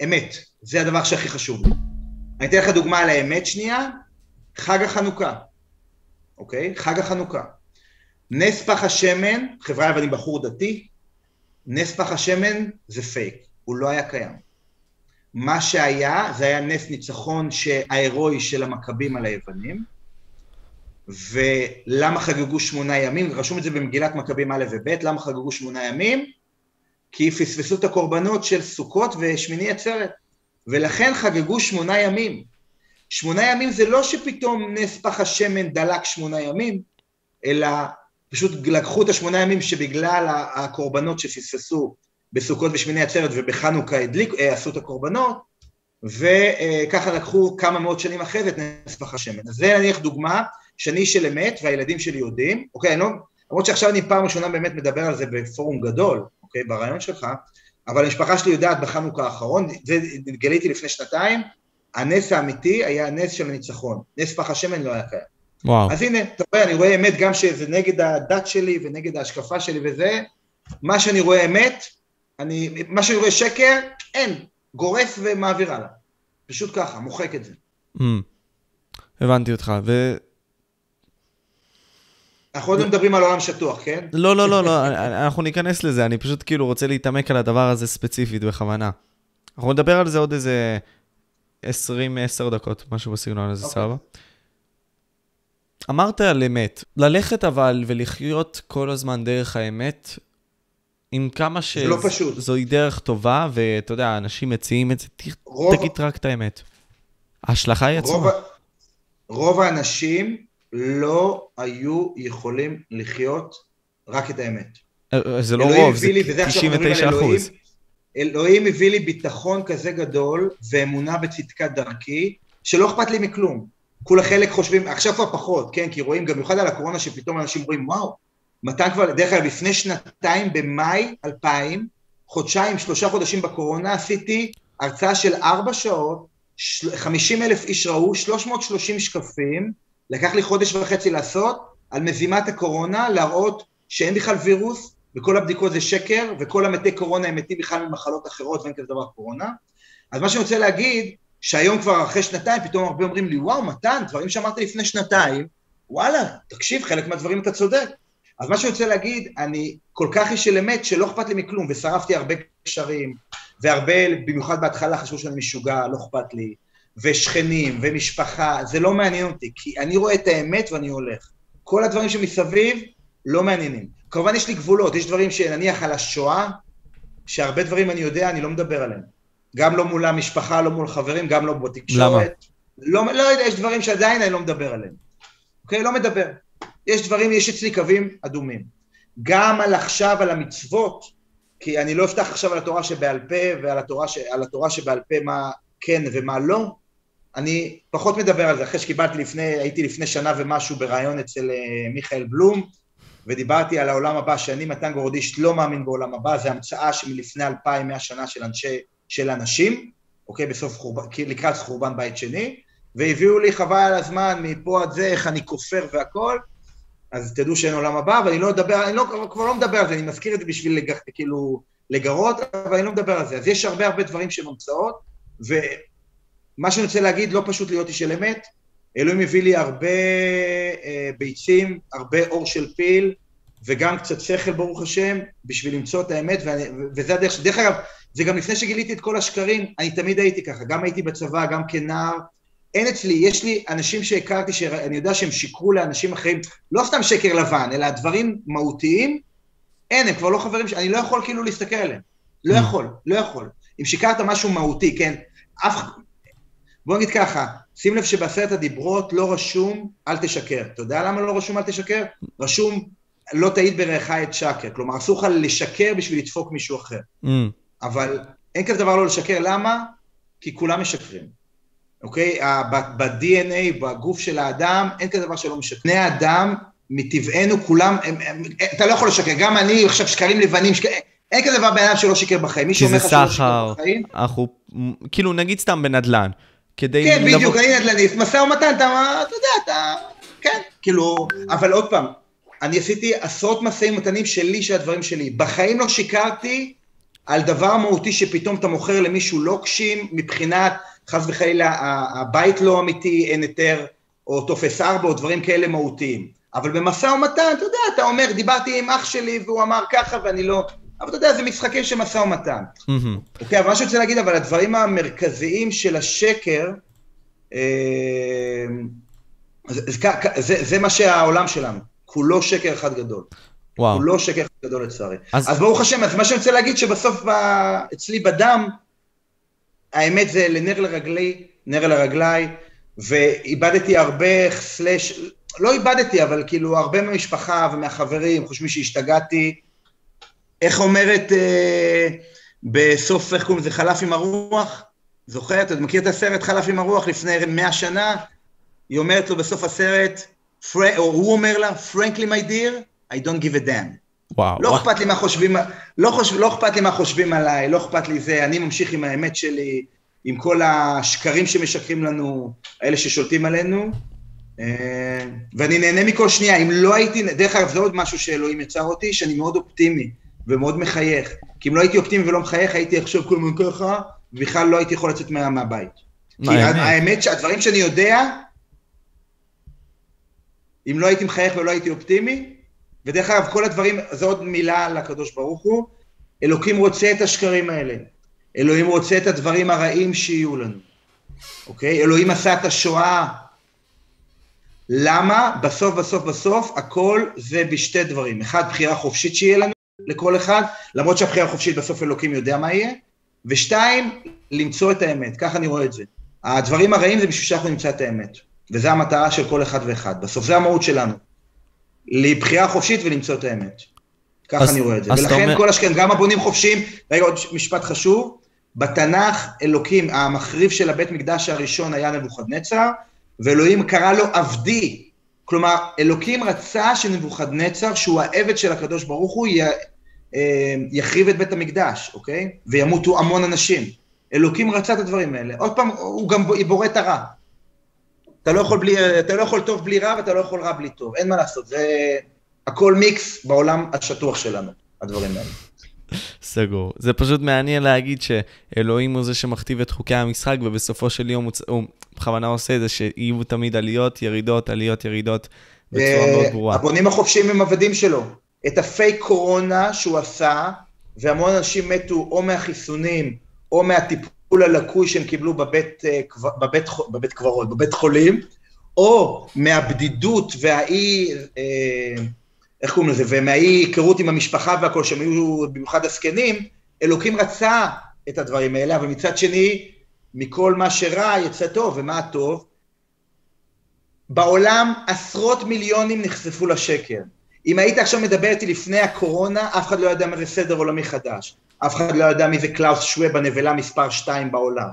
אמת, זה הדבר שהכי חשוב לי. אני אתן לך דוגמה על האמת שנייה, חג החנוכה, אוקיי? חג החנוכה. נס פח השמן, חברה אבל בחור דתי, נס פח השמן זה פייק, הוא לא היה קיים. מה שהיה, זה היה נס ניצחון ההירואי של המכבים על היוונים, ולמה חגגו שמונה ימים? רשום את זה במגילת מכבים א' וב', למה חגגו שמונה ימים? כי פספסו את הקורבנות של סוכות ושמיני עצרת, ולכן חגגו שמונה ימים. שמונה ימים זה לא שפתאום נס פח השמן דלק שמונה ימים, אלא פשוט לקחו את השמונה ימים שבגלל הקורבנות שפספסו בסוכות ושמיני עצרת ובחנוכה הדליק, אה, עשו את הקורבנות, וככה לקחו כמה מאות שנים אחרי זה את נס פח השמן. אז זה נניח דוגמה שאני של אמת והילדים שלי יודעים, אוקיי, לא, למרות שעכשיו אני פעם ראשונה באמת מדבר על זה בפורום גדול, אוקיי, ברעיון שלך, אבל המשפחה שלי יודעת בחנוכה האחרון, זה גיליתי לפני שנתיים, הנס האמיתי היה הנס של הניצחון, נס פח השמן לא היה קיים. וואו. אז הנה, אתה רואה, אני רואה אמת גם שזה נגד הדת שלי ונגד ההשקפה שלי וזה, מה שאני רואה אמת, אני, מה שאני רואה שקר, אין, גורף ומעביר הלאה. פשוט ככה, מוחק את זה. Mm, הבנתי אותך, ו... אנחנו עוד לא מדברים על עולם שטוח, כן? לא, לא, לא, לא, אנחנו ניכנס לזה, אני פשוט כאילו רוצה להתעמק על הדבר הזה ספציפית בכוונה. אנחנו נדבר על זה עוד איזה 20-10 דקות, משהו בסגנון הזה, אוקיי. סבבה? אמרת על אמת. ללכת אבל ולחיות כל הזמן דרך האמת, עם כמה ש... זה לא פשוט. זוהי דרך טובה, ואתה יודע, אנשים מציעים את זה, רוב- תגיד רק את האמת. ההשלכה היא רוב, עצומה. ה- רוב האנשים לא היו יכולים לחיות רק את האמת. אה, זה לא רוב, זה הביא לי, וזה עכשיו אנחנו מדברים 99 על אלוהים, אחוז. אלוהים הביא לי ביטחון כזה גדול ואמונה בצדקת דרכי, שלא אכפת לי מכלום. כולה חלק חושבים, עכשיו כבר פחות, כן? כי רואים, גם במיוחד על הקורונה, שפתאום אנשים רואים, וואו, מתן כבר, דרך אגב, לפני שנתיים, במאי 2000, חודשיים, שלושה חודשים בקורונה, עשיתי הרצאה של ארבע שעות, של- 50 אלף איש ראו, 330 שקפים, לקח לי חודש וחצי לעשות, על מזימת הקורונה, להראות שאין בכלל וירוס, וכל הבדיקות זה שקר, וכל המתי קורונה הם מתים בכלל ממחלות אחרות ואין כזה דבר קורונה. אז מה שאני רוצה להגיד, שהיום כבר אחרי שנתיים, פתאום הרבה אומרים לי, וואו, מתן, דברים שאמרתי לפני שנתיים, וואלה, תקשיב, חלק מהדברים אתה צודק. אז מה שאני רוצה להגיד, אני כל כך איש של אמת שלא אכפת לי מכלום, ושרפתי הרבה קשרים, והרבה, במיוחד בהתחלה חשבו שאני משוגע, לא אכפת לי, ושכנים, ומשפחה, זה לא מעניין אותי, כי אני רואה את האמת ואני הולך. כל הדברים שמסביב לא מעניינים. כמובן יש לי גבולות, יש דברים שנניח על השואה, שהרבה דברים אני יודע, אני לא מדבר עליהם. גם לא מול המשפחה, לא מול חברים, גם לא בתקשורת. למה? לא, לא יודע, יש דברים שעדיין אני לא מדבר עליהם. אוקיי? לא מדבר. יש דברים, יש אצלי קווים אדומים. גם על עכשיו, על המצוות, כי אני לא אפתח עכשיו על התורה שבעל פה ועל התורה, ש... התורה שבעל פה מה כן ומה לא, אני פחות מדבר על זה, אחרי שקיבלתי לפני, הייתי לפני שנה ומשהו בריאיון אצל uh, מיכאל בלום, ודיברתי על העולם הבא, שאני מתן גורדיש לא מאמין בעולם הבא, זה המצאה שמלפני אלפיים מאה שנה של אנשי, של אנשים, אוקיי, בסוף חורבן, לקראת חורבן בית שני, והביאו לי חבל על הזמן מפה עד זה, איך אני כופר והכל, אז תדעו שאין עולם הבא, ואני לא אדבר, אני לא, כבר לא מדבר על זה, אני מזכיר את זה בשביל לג, כאילו לגרות, אבל אני לא מדבר על זה. אז יש הרבה הרבה דברים שהם המצאות, ומה שאני רוצה להגיד, לא פשוט להיות איש של אמת, אלוהים הביא לי הרבה אה, ביצים, הרבה אור של פיל, וגם קצת שכל, ברוך השם, בשביל למצוא את האמת, ואני, וזה הדרך, דרך אגב, זה גם לפני שגיליתי את כל השקרים, אני תמיד הייתי ככה, גם הייתי בצבא, גם כנער, אין אצלי, יש לי אנשים שהכרתי, שאני יודע שהם שיקרו לאנשים אחרים, לא סתם שקר לבן, אלא דברים מהותיים, אין, הם כבר לא חברים, אני לא יכול כאילו להסתכל עליהם. לא יכול, לא יכול. אם שיקרת משהו מהותי, כן, אף... בוא נגיד ככה, שים לב שבעשרת הדיברות לא רשום אל תשקר. אתה יודע למה לא רשום אל תשקר? רשום לא תעיד ברעך את שקר. כלומר, אסור לך לשקר בשביל לדפוק מישהו אחר. Mm. אבל אין כזה דבר לא לשקר, למה? כי כולם משקרים. אוקיי? ב-DNA, בגוף של האדם, אין כזה דבר שלא משקר. בני האדם, מטבענו, כולם, הם, הם, אתה לא יכול לשקר. גם אני, עכשיו שקרים לבנים, שקר, אין כזה דבר בן אדם שלא שיקר בחיים. מי שאומר לך שלא שיקר בחיים... אנחנו, כאילו נגיד סתם בנדל"ן, כדי כן, לבוא- בדיוק, אני נדל"ניסט, משא ומתן, אתה, אתה יודע, אתה... כן, כאילו, אבל עוד פעם, אני עשיתי עשרות משאים ומתנים שלי, של הדברים שלי. בחיים לא שיקרתי על דבר מהותי שפתאום אתה מוכר למישהו לוקשים, מבחינת, חס וחלילה, הבית לא אמיתי, אין היתר, או טופס 4, או דברים כאלה מהותיים. אבל במשא ומתן, אתה יודע, אתה אומר, דיברתי עם אח שלי והוא אמר ככה ואני לא... אבל אתה יודע, זה משחקים של משא ומתן. אוקיי, אבל מה שאני רוצה להגיד, אבל הדברים המרכזיים של השקר, אה, זה, מה שהעולם שלנו, כולו שקר אחד גדול. וואו. כולו שקר אחד גדול לצערי. אז- ברוך השם, אז מה שאני רוצה להגיד, שבסוף אצלי בדם, האמת זה לנר לרגלי, נר לרגליי, ואיבדתי הרבה סלאש, לא איבדתי, אבל כאילו הרבה מהמשפחה ומהחברים חושבים שהשתגעתי. איך אומרת אה, בסוף, איך קוראים לזה, חלף עם הרוח? זוכר? אתה מכיר את הסרט חלף עם הרוח לפני מאה שנה? היא אומרת לו בסוף הסרט, פר... או הוא אומר לה, frankly my dear, I don't give a damn. וואו. לא. אכפת לי מה חושבים, לא, חושב, לא אכפת לי מה חושבים עליי, לא אכפת לי זה, אני ממשיך עם האמת שלי, עם כל השקרים שמשקרים לנו, האלה ששולטים עלינו, אה, ואני נהנה מכל שנייה. אם לא הייתי, דרך אגב, זה עוד משהו שאלוהים יצר אותי, שאני מאוד אופטימי ומאוד מחייך. כי אם לא הייתי אופטימי ולא מחייך, הייתי עכשיו כל הזמן ככה, ובכלל לא הייתי יכול לצאת מה, מהבית. כי האמת. האמת שהדברים שאני יודע, אם לא הייתי מחייך ולא הייתי אופטימי, ודרך אגב, כל הדברים, זו עוד מילה לקדוש ברוך הוא, אלוקים רוצה את השקרים האלה. אלוהים רוצה את הדברים הרעים שיהיו לנו. אוקיי? אלוהים עשה את השואה. למה? בסוף, בסוף, בסוף, הכל זה בשתי דברים. אחד, בחירה חופשית שיהיה לנו, לכל אחד, למרות שהבחירה החופשית בסוף אלוקים יודע מה יהיה, ושתיים, למצוא את האמת, ככה אני רואה את זה. הדברים הרעים זה בשביל שאנחנו נמצא את האמת, וזו המטרה של כל אחד ואחד. בסוף זה המהות שלנו. לבחירה חופשית ולמצוא את האמת. ככה אז- אני רואה את זה. ולכן אומר- כל השכם, גם הבונים חופשיים, רגע עוד משפט חשוב, בתנ"ך אלוקים, המחריב של הבית מקדש הראשון היה נבוכדנצר, ואלוהים קרא לו עבדי. כלומר, אלוקים רצה שנבוכדנצר, שהוא העבד של הקדוש ברוך הוא, י- אה, יחריב את בית המקדש, אוקיי? וימותו המון אנשים. אלוקים רצה את הדברים האלה. עוד פעם, הוא גם בורא את הרע. אתה לא יכול, בלי, אתה לא יכול טוב בלי רע, ואתה לא יכול רע בלי טוב. אין מה לעשות, זה הכל מיקס בעולם השטוח שלנו, הדברים האלה. סגור. זה פשוט מעניין להגיד שאלוהים הוא זה שמכתיב את חוקי המשחק, ובסופו של יום הוא, בכוונה עושה את זה שיהיו תמיד עליות, ירידות, עליות, ירידות, בצורה אה, מאוד ברורה. הבונים החופשיים הם עבדים שלו. את הפייק קורונה שהוא עשה, והמון אנשים מתו או מהחיסונים, או מהטיפול הלקוי שהם קיבלו בבית, אה, בבית, בבית קברות, בבית חולים, או מהבדידות והאי, אה, איך קוראים לזה, ומהאי היכרות עם המשפחה והכל, שהם היו במיוחד הזקנים, אלוקים רצה את הדברים האלה, אבל מצד שני, מכל מה שרע יצא טוב, ומה הטוב? בעולם עשרות מיליונים נחשפו לשקר. אם היית עכשיו מדבר איתי לפני הקורונה, אף אחד לא ידע מה זה סדר עולמי חדש. אף אחד לא ידע מי זה קלאוס שוואב, הנבלה מספר 2 בעולם.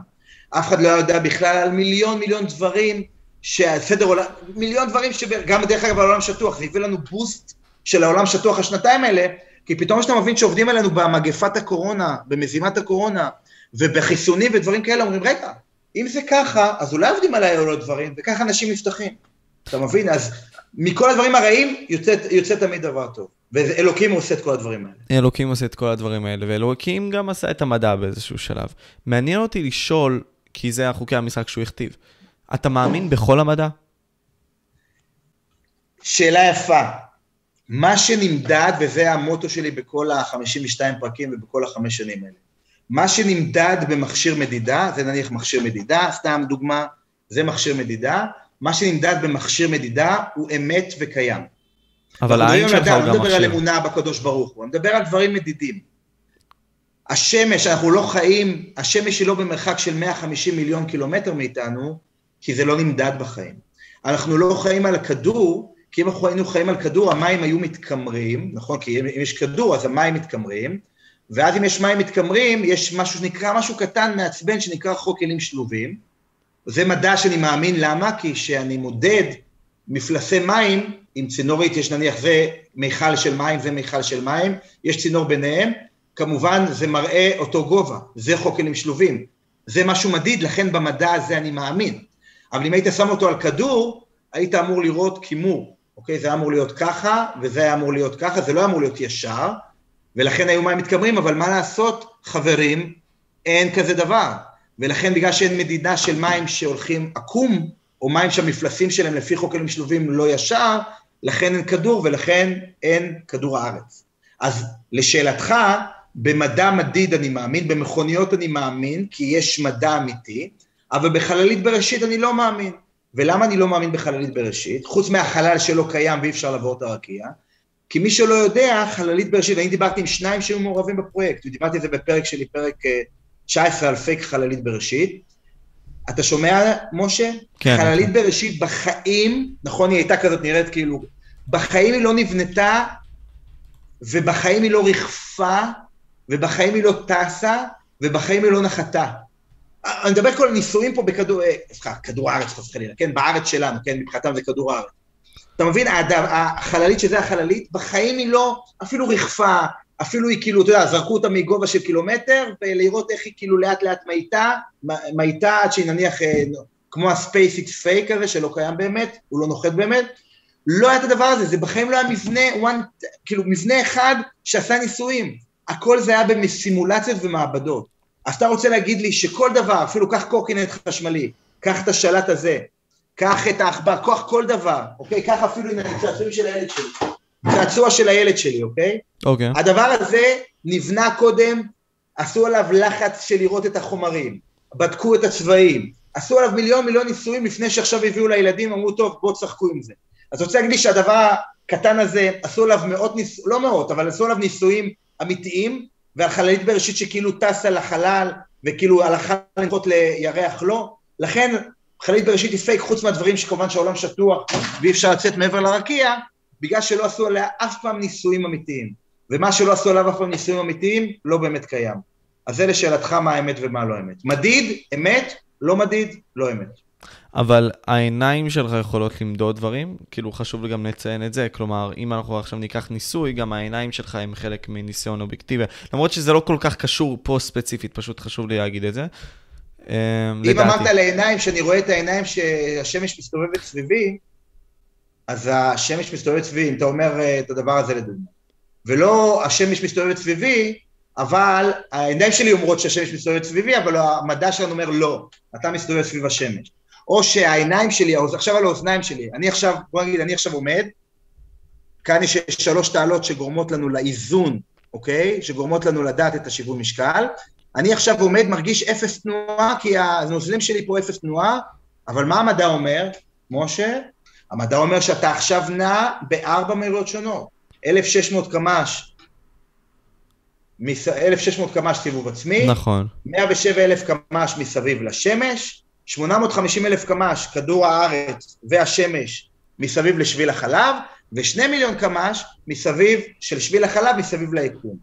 אף אחד לא ידע בכלל על מיליון מיליון דברים, שהסדר עולם, מיליון דברים שגם דרך אגב העולם שטוח, זה הביא לנו boost של העולם שטוח השנתיים האלה, כי פתאום כשאתה מבין שעובדים עלינו במגפת הקורונה, במזימת הקורונה, ובחיסונים ודברים כאלה, אומרים, רגע, אם זה ככה, אז אולי עובדים עליי עוד דברים, וככה אנשים נפתחים. אתה מבין? אז מכל הדברים הרעים יוצא, יוצא תמיד דבר טוב. ואלוקים עושה את כל הדברים האלה. אלוקים עושה את כל הדברים האלה, ואלוקים גם עשה את המדע באיזשהו שלב. מעניין אותי לשאול, כי זה החוקי המשחק שהוא הכתיב, אתה מאמין בכל המדע? שאלה יפה. מה שנמדד, וזה המוטו שלי בכל ה-52 פרקים ובכל החמש שנים האלה, מה שנמדד במכשיר מדידה, זה נניח מכשיר מדידה, סתם דוגמה, זה מכשיר מדידה, מה שנמדד במכשיר מדידה הוא אמת וקיים. אבל העין שלך הוא אדם, גם אני לא מדבר על מכשיר. אמונה בקדוש ברוך הוא, אני מדבר על דברים מדידים. השמש, אנחנו לא חיים, השמש היא לא במרחק של 150 מיליון קילומטר מאיתנו, כי זה לא נמדד בחיים. אנחנו לא חיים על הכדור, כי אם אנחנו היינו חיים על כדור, המים היו מתקמרים, נכון? כי אם יש כדור, אז המים מתקמרים, ואז אם יש מים מתקמרים, יש משהו שנקרא, משהו קטן מעצבן שנקרא חוק כלים שלובים. זה מדע שאני מאמין, למה? כי כשאני מודד מפלסי מים, עם צינורית, יש נניח זה מיכל של מים, זה מיכל של מים, יש צינור ביניהם, כמובן זה מראה אותו גובה, זה חוק כלים שלובים. זה משהו מדיד, לכן במדע הזה אני מאמין. אבל אם היית שם אותו על כדור, היית אמור לראות כימור, אוקיי? זה היה אמור להיות ככה, וזה היה אמור להיות ככה, זה לא היה אמור להיות ישר, ולכן היו מים מתקמרים, אבל מה לעשות, חברים, אין כזה דבר. ולכן בגלל שאין מדידה של מים שהולכים עקום, או מים שהמפלסים שלהם לפי חוק כלים שלובים לא ישר, לכן אין כדור ולכן אין כדור הארץ. אז לשאלתך, במדע מדיד אני מאמין, במכוניות אני מאמין, כי יש מדע אמיתי, אבל בחללית בראשית אני לא מאמין. ולמה אני לא מאמין בחללית בראשית? חוץ מהחלל שלא קיים ואי אפשר לעבור את הרקיע, כי מי שלא יודע, חללית בראשית, אני דיברתי עם שניים שהיו מעורבים בפרויקט, ודיברתי על זה בפרק שלי, פרק אה, 19 על פייק חללית בראשית. אתה שומע, משה? כן. חללית בראשית בחיים, נכון, היא הייתה כזאת נראית כאילו, בחיים היא לא נבנתה, ובחיים היא לא ריחפה, ובחיים היא לא טסה, ובחיים היא לא נחתה. אני מדבר כל הניסויים פה בכדור, אה, סליחה, כדור הארץ חס וחלילה, כן, בארץ שלנו, כן, מבחינתם זה כדור הארץ. אתה מבין, האדם, החללית שזה החללית, בחיים היא לא אפילו ריחפה, אפילו היא כאילו, אתה יודע, זרקו אותה מגובה של קילומטר, ולראות איך היא כאילו לאט לאט מאיטה, מאיטה עד שהיא נניח, אה, כמו ה SpaceX fake הזה, שלא קיים באמת, הוא לא נוחת באמת, לא היה את הדבר הזה, זה בחיים לא היה מבנה, one, כאילו מבנה אחד שעשה ניסויים, הכל זה היה בסימולציות ומעבדות. אז אתה רוצה להגיד לי שכל דבר, אפילו קח קורקינט חשמלי, קח את השלט הזה, קח את העכבר, קח כל דבר, אוקיי? קח אפילו עם הצעצועים של הילד שלי, צעצוע של הילד שלי, אוקיי? אוקיי. הדבר הזה נבנה קודם, עשו עליו לחץ של לראות את החומרים, בדקו את הצבעים, עשו עליו מיליון מיליון ניסויים לפני שעכשיו הביאו לילדים, אמרו, טוב, בואו תשחקו עם זה. אז רוצה להגיד לי שהדבר הקטן הזה, עשו עליו מאות ניסויים, לא מאות, אבל עשו עליו ניסויים אמיתיים, ועל חללית בראשית שכאילו טסה לחלל, וכאילו הלכה לנחות לירח לא, לכן חללית בראשית היא פייק, חוץ מהדברים שכמובן שהעולם שטוח ואי אפשר לצאת מעבר לרקיע, בגלל שלא עשו עליה אף פעם ניסויים אמיתיים. ומה שלא עשו עליו אף פעם ניסויים אמיתיים, לא באמת קיים. אז זה לשאלתך מה האמת ומה לא אמת. מדיד, אמת, לא מדיד, לא אמת. אבל העיניים שלך יכולות למדוד דברים, כאילו חשוב לי גם לציין את זה, כלומר, אם אנחנו עכשיו ניקח ניסוי, גם העיניים שלך הם חלק מניסיון אובייקטיבי, למרות שזה לא כל כך קשור פה ספציפית, פשוט חשוב לי להגיד את זה. אמ, אם לדעתי. אמרת על העיניים, שאני רואה את העיניים שהשמש מסתובבת סביבי, אז השמש מסתובבת סביבי, אם אתה אומר אה, את הדבר הזה לדוגמה. ולא השמש מסתובבת סביבי, אבל העיניים שלי אומרות שהשמש מסתובבת סביבי, אבל המדע שלנו אומר לא, אתה מסתובב סביב השמש. או שהעיניים שלי, עכשיו על האוזניים שלי, אני עכשיו, בוא נגיד, אני עכשיו עומד, כאן יש שלוש תעלות שגורמות לנו לאיזון, אוקיי? שגורמות לנו לדעת את השיווי משקל. אני עכשיו עומד, מרגיש אפס תנועה, כי הנוזלים שלי פה אפס תנועה, אבל מה המדע אומר, משה? המדע אומר שאתה עכשיו נע בארבע מהירויות שונות. 1,600 קמ"ש, 1,600 קמ"ש סיבוב עצמי, נכון. 107,000 קמ"ש מסביב לשמש, 850 אלף קמ"ש, כדור הארץ והשמש מסביב לשביל החלב, ושני מיליון קמ"ש מסביב, של שביל החלב מסביב ליקום.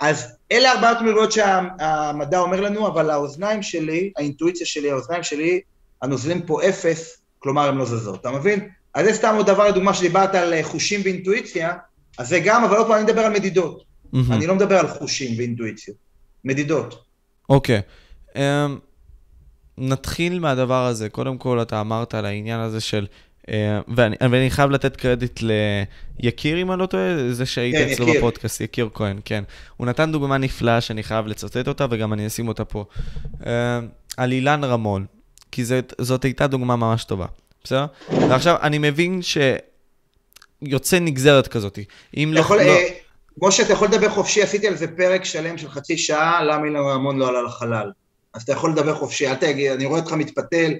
אז אלה ארבעת מיליונות שהמדע אומר לנו, אבל האוזניים שלי, האינטואיציה שלי, האוזניים שלי, הנוזלים פה אפס, כלומר הן לא זזות, אתה מבין? אז זה סתם עוד דבר לדוגמה שדיברת על חושים ואינטואיציה, אז זה גם, אבל עוד פעם אני מדבר על מדידות. Mm-hmm. אני לא מדבר על חושים ואינטואיציות. מדידות. אוקיי. Okay. אמ, um, נתחיל מהדבר הזה. קודם כל, אתה אמרת על העניין הזה של... Uh, ואני, ואני חייב לתת קרדיט ליקיר, אם אני לא טועה, זה שהיית כן, אצלו יקיר. בפודקאסט, יקיר כהן, כן. הוא נתן דוגמה נפלאה שאני חייב לצטט אותה, וגם אני אשים אותה פה. Uh, על אילן רמון, כי זאת, זאת הייתה דוגמה ממש טובה, בסדר? ועכשיו, אני מבין שיוצא נגזרת כזאת. אם לא... יכול, לא... אה, משה, אתה יכול לדבר חופשי, עשיתי על זה פרק שלם של חצי שעה, למה אילן רמון לא עלה לחלל. אז אתה יכול לדבר חופשי, אל תגיד, אני רואה אותך מתפתל,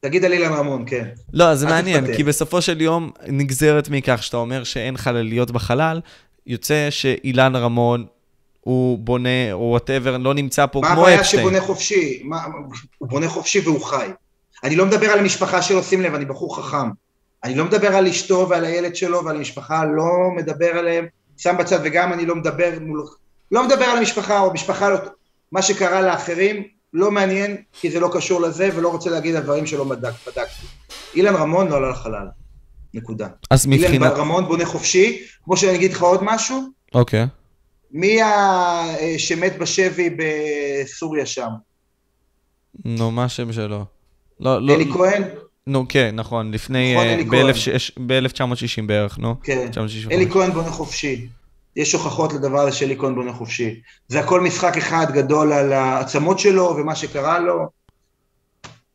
תגיד על אילן רמון, כן. לא, זה מעניין, תתפתל. כי בסופו של יום נגזרת מכך שאתה אומר שאין חלליות בחלל, יוצא שאילן רמון הוא בונה, או וואטאבר, לא נמצא פה כמו אפשטיין. מה הבעיה שבונה חופשי? מה, הוא בונה חופשי והוא חי. אני לא מדבר על המשפחה שלו, שים לב, אני בחור חכם. אני לא מדבר על אשתו ועל הילד שלו ועל המשפחה, לא מדבר עליהם, שם בצד, וגם אני לא מדבר מול... לא מדבר על המשפחה, או המשפחה לא... מה שקרה לאחרים, לא מעניין, כי זה לא קשור לזה, ולא רוצה להגיד על דברים שלא בדק, בדקתי. אילן רמון לא עלה לחלל. נקודה. אז מבחינת... אילן רמון בונה חופשי, כמו שאני אגיד לך עוד משהו. אוקיי. Okay. מי שמת בשבי בסוריה שם? נו, מה השם שלו? לא, לא... אלי כהן? נו, כן, נכון, לפני... נכון, ב-1960 בערך, נו. כן, אלי כהן בונה חופשי. יש הוכחות לדבר הזה של איקון בונה חופשי. זה הכל משחק אחד גדול על העצמות שלו ומה שקרה לו.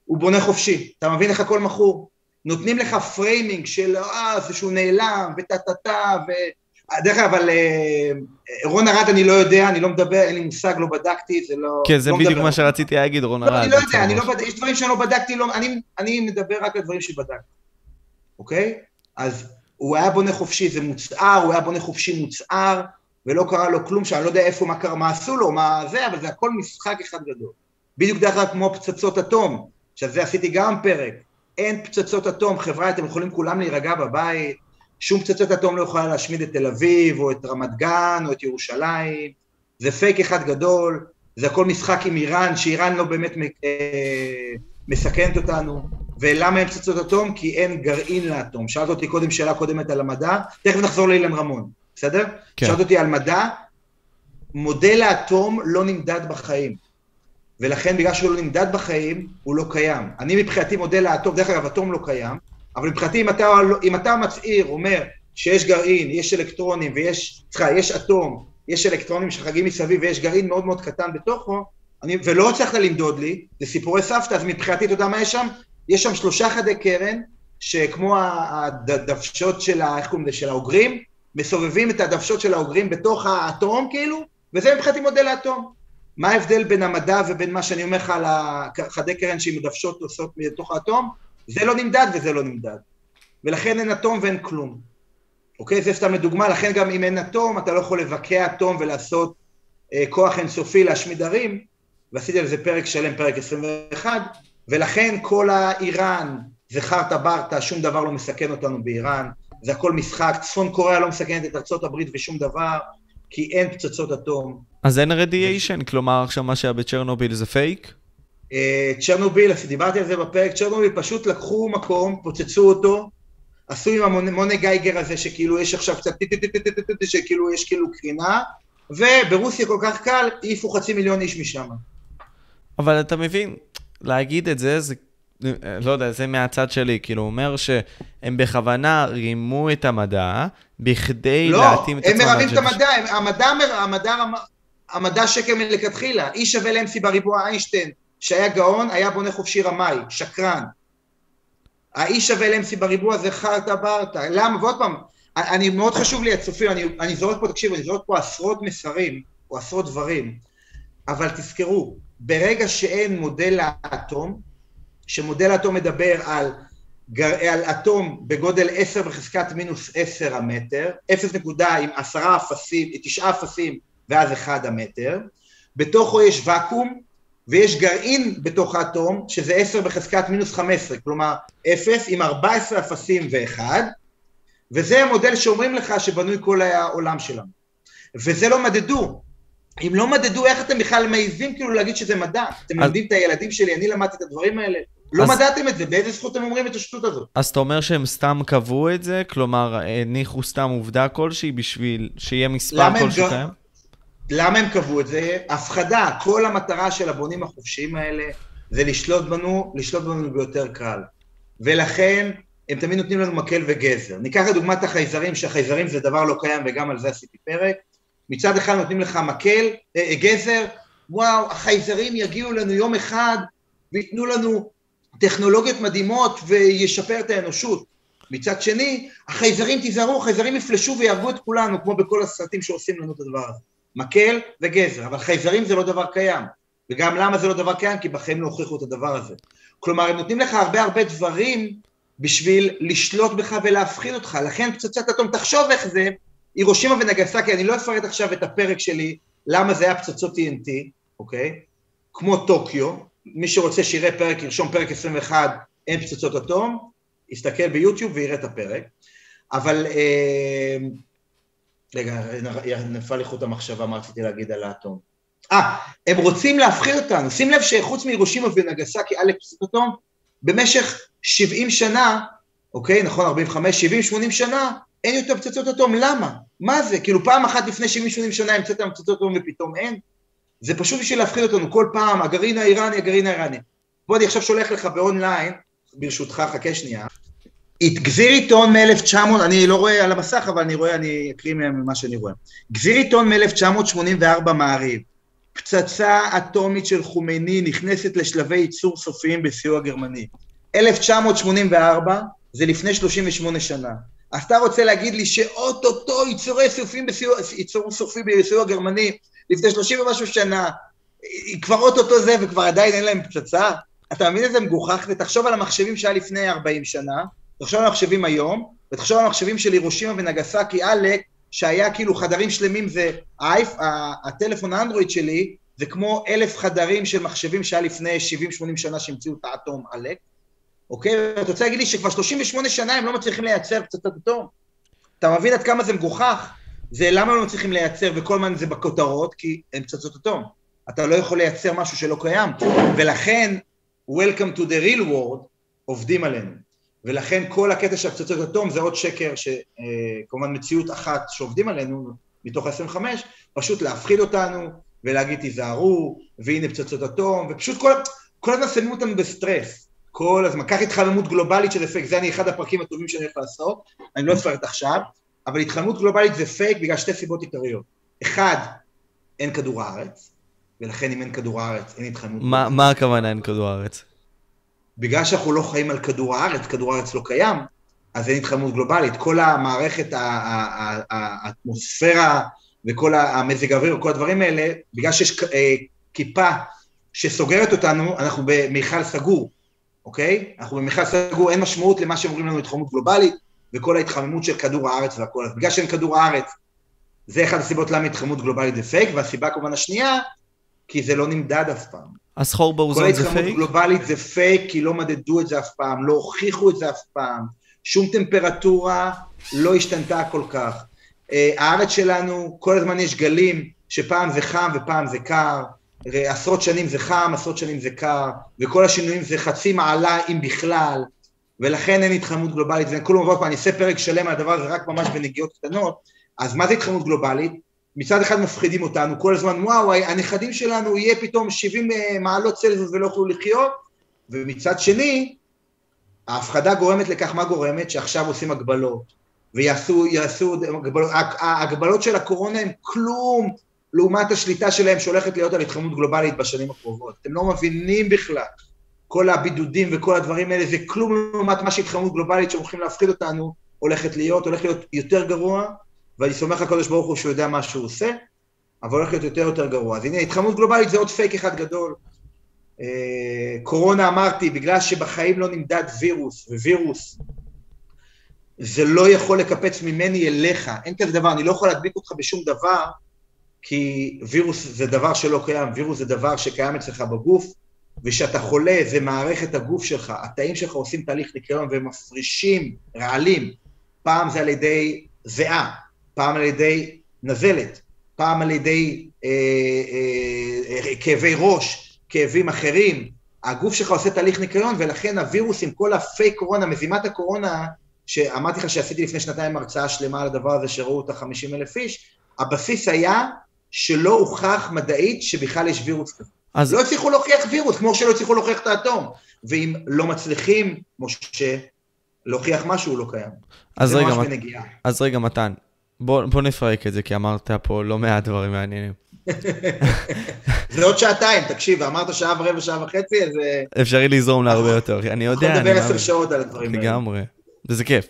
הוא בונה חופשי, אתה מבין איך הכל מכור? נותנים לך framing של אה, זה שהוא נעלם, וטה-טה-טה, ו... דרך אגב, אבל אה, רון ארד אני לא יודע, אני לא מדבר, אין לי מושג, לא בדקתי, זה לא... כן, זה לא בדיוק מה שרציתי להגיד, רון ארד. לא, אני לא יודע, אני לא בדק, יש דברים שאני לא בדקתי, לא, אני, אני מדבר רק על דברים שבדקתי, אוקיי? אז הוא היה בונה חופשי, זה מוצהר, הוא היה בונה חופשי מוצהר, ולא קרה לו כלום, שאני לא יודע איפה, מה קרה, מה עשו לו, מה זה, אבל זה הכל משחק אחד גדול. בדיוק דרך אגב כמו פצצות אטום, שעל זה עשיתי גם פרק. אין פצצות אטום, חבר'ה, אתם יכולים כולם להירגע בבית, שום פצצות אטום לא יכולה להשמיד את תל אביב, או את רמת גן, או את ירושלים, זה פייק אחד גדול, זה הכל משחק עם איראן, שאיראן לא באמת אה, מסכנת אותנו. ולמה אין פצצות אטום? כי אין גרעין לאטום. שאלת אותי קודם שאלה קודמת על המדע, תכף נחזור לאילן רמון, בסדר? כן. שאלת אותי על מדע, מודל האטום לא נמדד בחיים. ולכן בגלל שהוא לא נמדד בחיים, הוא לא קיים. אני מבחינתי מודל האטום, דרך אגב, אטום לא קיים, אבל מבחינתי אם אתה, אם אתה מצהיר, אומר שיש גרעין, יש אלקטרונים ויש, סליחה, יש אטום, יש אלקטרונים שחגים מסביב ויש גרעין מאוד מאוד קטן בתוכו, אני, ולא הצלחת למדוד לי, זה סיפורי סבתא, אז מבחינתי, אתה יודע מה יש שם? יש שם שלושה חדי קרן, שכמו הדוושות של, איך קוראים לזה, של האוגרים, מסובבים את הדוושות של האוגרים בתוך האטום, כאילו, וזה מבחינתי מודל האטום. מה ההבדל בין המדע ובין מה שאני אומר לך על החדי קרן שהיא מדוושות עושות מתוך האטום? זה לא נמדד וזה לא נמדד. ולכן אין אטום ואין כלום. אוקיי? זה סתם לדוגמה, לכן גם אם אין אטום, אתה לא יכול לבקע אטום ולעשות אה, כוח אינסופי להשמיד ערים, ועשיתי על זה פרק שלם, פרק 21, ולכן כל האיראן זה חרטה ברטה, שום דבר לא מסכן אותנו באיראן, זה הכל משחק, צפון קוריאה לא מסכנת את ארצות הברית ושום דבר, כי אין פצצות אטום. אז אין radiation, כלומר עכשיו מה שהיה בצ'רנוביל זה פייק? אה, צ'רנוביל, דיברתי על זה בפרק, צ'רנוביל פשוט לקחו מקום, פוצצו אותו, עשו עם המונה גייגר הזה שכאילו יש עכשיו קצת שכאילו יש כאילו קרינה, וברוסיה כל כך קל, העיפו חצי מיליון איש משם. אבל אתה מבין, להגיד את זה, זה, לא יודע, זה מהצד שלי, כאילו, הוא אומר שהם בכוונה רימו את המדע, בכדי לא, להתאים את עצמם. לא, הם מרמים את לאג'נדה המדע, המדע, המדע, המדע, המדע שקר מלכתחילה. אי שווה לאמסי בריבוע איינשטיין, שהיה גאון, היה בונה חופשי רמאי, שקרן. האי שווה לאמסי בריבוע זה חרטה ברטה. למה? ועוד פעם, אני, מאוד חשוב לי הצופים, אני, אני זורק פה, תקשיבו, אני זורק פה עשרות מסרים, או עשרות דברים, אבל תזכרו, ברגע שאין מודל לאטום, שמודל האטום מדבר על, על אטום בגודל 10 בחזקת מינוס 10 המטר, 0 נקודה עם עשרה אפסים, תשעה אפסים ואז 1 המטר, בתוכו יש ואקום ויש גרעין בתוך האטום שזה 10 בחזקת מינוס 15, כלומר 0 עם 14 אפסים ו-1, וזה המודל שאומרים לך שבנוי כל העולם שלנו. וזה לא מדדו, אם לא מדדו, איך אתם בכלל מעיזים כאילו להגיד שזה מדע? אתם אז... מלמדים את הילדים שלי, אני למדתי את הדברים האלה. לא אז... מדעתם את זה, באיזה זכות אתם אומרים את השטות הזאת? אז אתה אומר שהם סתם קבעו את זה? כלומר, הניחו סתם עובדה כלשהי בשביל שיהיה מספר כלשהו קיים? למה הם קבעו את זה? הפחדה, כל המטרה של הבונים החופשיים האלה זה לשלוט בנו, לשלוט בנו ביותר קל. ולכן הם תמיד נותנים לנו מקל וגזר. ניקח לדוגמת החייזרים, שהחייזרים זה דבר לא קיים וגם על זה עשיתי פרק. מצד אחד נותנים לך מקל, אה, אה, גזר, וואו, החייזרים יגיעו לנו יום אחד וייתנו לנו טכנולוגיות מדהימות וישפר את האנושות. מצד שני, החייזרים, תיזהרו, החייזרים יפלשו ויהרגו את כולנו, כמו בכל הסרטים שעושים לנו את הדבר הזה. מקל וגזר, אבל חייזרים זה לא דבר קיים. וגם למה זה לא דבר קיים? כי בחיים לא הוכיחו את הדבר הזה. כלומר, הם נותנים לך הרבה הרבה דברים בשביל לשלוט בך ולהפחיד אותך. לכן פצצת אטום, תחשוב איך זה הירושימה ונגסקי, אני לא אפרט עכשיו את הפרק שלי, למה זה היה פצצות TNT, אוקיי? כמו טוקיו, מי שרוצה שיראה פרק, ירשום פרק 21, אין פצצות אטום, יסתכל ביוטיוב ויראה את הפרק. אבל, אה, רגע, נפל לי חוט המחשבה, מה רציתי להגיד על האטום. אה, הם רוצים להפחיד אותנו. שים לב שחוץ מהירושימה ונגסקי, פצצות אטום, במשך 70 שנה, אוקיי, נכון, 45, 70, 80 שנה, אין יותר פצצות אטום, למה? מה זה? כאילו פעם אחת לפני 70-80 שנה המצאתם פצצות אטום ופתאום אין? זה פשוט בשביל להפחיד אותנו כל פעם, הגרעין האיראני, הגרעין האיראני. בוא, אני עכשיו שולח לך באונליין, ברשותך, חכה שנייה. גזיר עיתון מ-1900, אני לא רואה על המסך, אבל אני רואה, אני אקריא ממה שאני רואה. גזיר עיתון מ-1984 מעריב. פצצה אטומית של חומייני נכנסת לשלבי ייצור סופיים בסיוע גרמני. 1984 זה לפני 38 שנה. אז אתה רוצה להגיד לי שאו-טו-טו ייצור סופי בסיוע, ייצור סופי בסיוע גרמני לפני שלושים ומשהו שנה, כבר אוטוטו זה וכבר עדיין אין להם פצצה? אתה מבין איזה מגוחך? ותחשוב על המחשבים שהיה לפני 40 שנה, תחשוב על המחשבים היום, ותחשוב על המחשבים של הירושימה ונגסקי עלק, שהיה כאילו חדרים שלמים זה, האייפ, הטלפון האנדרואיד שלי, זה כמו אלף חדרים של מחשבים שהיה לפני 70-80 שנה שהמציאו את האטום עלק, אוקיי? אתה רוצה להגיד לי שכבר 38 שנה הם לא מצליחים לייצר פצצת אטום? אתה מבין עד כמה זה מגוחך? זה למה הם לא מצליחים לייצר וכל הזמן זה בכותרות? כי אין פצצות אטום. אתה לא יכול לייצר משהו שלא קיים. ולכן, Welcome to the real world, עובדים עלינו. ולכן כל הקטע של הפצצות אטום זה עוד שקר, שכמובן אה, מציאות אחת שעובדים עלינו, מתוך ה-25, פשוט להפחיד אותנו ולהגיד תיזהרו, והנה פצצות אטום, ופשוט כל, כל הזמן שמים אותנו ב-stress. כל הזמן, קח התחממות גלובלית שזה פייק, זה אני אחד הפרקים הטובים שאני הולך לעשות, אני לא אפרט עכשיו, אבל התחממות גלובלית זה פייק בגלל שתי סיבות עיקריות. אחד, אין כדור הארץ, ולכן אם אין כדור הארץ אין התחממות מה, מה הכוונה אין כדור הארץ? בגלל שאנחנו לא חיים על כדור הארץ, כדור הארץ לא קיים, אז אין התחממות גלובלית. כל המערכת, האטמוספירה וכל המזג האוויר וכל הדברים האלה, בגלל שיש אה, כיפה שסוגרת אותנו, אנחנו במיכל סגור, אוקיי? אנחנו במיכל סגור, אין משמעות למה שאומרים לנו התחממות גלובלית וכל ההתחממות של כדור הארץ והכל. אז בגלל שאין כדור הארץ, זה אחת הסיבות למה התחממות גלובלית זה פייק, והסיבה כמובן השנייה, כי זה לא נמדד אף פעם. אז חור באוזון זה פייק? כל ההתחממות גלובלית זה פייק, כי לא מדדו את זה אף פעם, לא הוכיחו את זה אף פעם. שום טמפרטורה לא השתנתה כל כך. אה, הארץ שלנו, כל הזמן יש גלים, שפעם זה חם ופעם זה קר, עשרות שנים זה חם, עשרות שנים זה קר, וכל השינויים זה חצי מעלה אם בכלל, ולכן אין התחממות גלובלית, וכולם אומרים, אני אעשה פרק שלם על הדבר הזה רק ממש בנגיעות קטנות, אז מה זה התחממות גלובלית? מצד אחד מפחידים אותנו כל הזמן, וואו, הנכדים שלנו יהיה פתאום 70 אה, מעלות צלזיוס ולא יוכלו לחיות, ומצד שני, ההפחדה גורמת לכך, מה גורמת? שעכשיו עושים הגבלות, ויעשו, יעשו, הגבלות, ההגבלות של הקורונה הם כלום לעומת השליטה שלהם שהולכת להיות על התחממות גלובלית בשנים הקרובות. אתם לא מבינים בכלל. כל הבידודים וכל הדברים האלה זה כלום לעומת מה שהתחממות גלובלית שהולכים להפחיד אותנו הולכת להיות, הולך להיות יותר גרוע, ואני סומך על הקדוש ברוך הוא שהוא יודע מה שהוא עושה, אבל הולך להיות יותר יותר גרוע. אז הנה, התחממות גלובלית זה עוד פייק אחד גדול. אה, קורונה אמרתי, בגלל שבחיים לא נמדד וירוס, ווירוס זה לא יכול לקפץ ממני אליך, אין כזה דבר, אני לא יכול להדביק אותך בשום דבר, כי וירוס זה דבר שלא קיים, וירוס זה דבר שקיים אצלך בגוף, וכשאתה חולה זה מערכת הגוף שלך, התאים שלך עושים תהליך ניקיון ומפרישים רעלים, פעם זה על ידי זיעה, פעם על ידי נזלת, פעם על ידי אה, אה, אה, כאבי ראש, כאבים אחרים, הגוף שלך עושה תהליך ניקיון ולכן הווירוסים, כל הפייק קורונה, מזימת הקורונה, שאמרתי לך שעשיתי לפני שנתיים הרצאה שלמה על הדבר הזה שראו אותה 50 אלף איש, הבסיס היה שלא הוכח מדעית שבכלל יש וירוס כזה. אז... לא הצליחו להוכיח וירוס, כמו שלא הצליחו להוכיח את האטום. ואם לא מצליחים, משה, להוכיח משהו, הוא לא קיים. אז רגע, מת... אז רגע, מתן, בוא, בוא נפרק את זה, כי אמרת פה לא מעט דברים מעניינים. זה עוד שעתיים, תקשיב, אמרת שעה ורבע, שעה וחצי, אז... אה, אפשרי לזרום להרבה יותר, אני יודע. יכול לדבר עשר שעות על הדברים האלה. לגמרי, וזה כיף.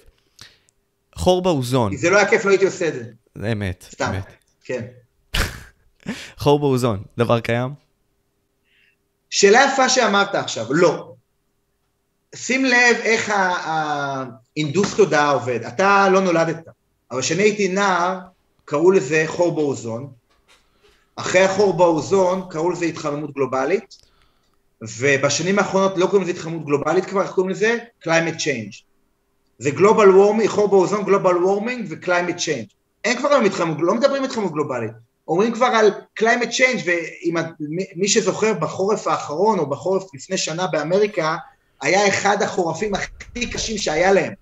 חור באוזון. זה לא היה כיף, לא הייתי עושה את זה. אמת, סתם, כן. חור באוזון, דבר קיים? שאלה יפה שאמרת עכשיו, לא. שים לב איך האינדוס תודעה עובד. אתה לא נולדת, אבל כשאני הייתי נער, קראו לזה חור באוזון. אחרי החור באוזון, קראו לזה התחממות גלובלית, ובשנים האחרונות לא קוראים לזה התחממות גלובלית כבר, איך קוראים לזה? climate change. זה global warming, חור באוזון, global warming ו-climate change. אין כבר היום התחממות, לא מדברים התחממות גלובלית. אומרים כבר על climate change, ומי שזוכר בחורף האחרון או בחורף לפני שנה באמריקה, היה אחד החורפים הכי קשים שהיה להם.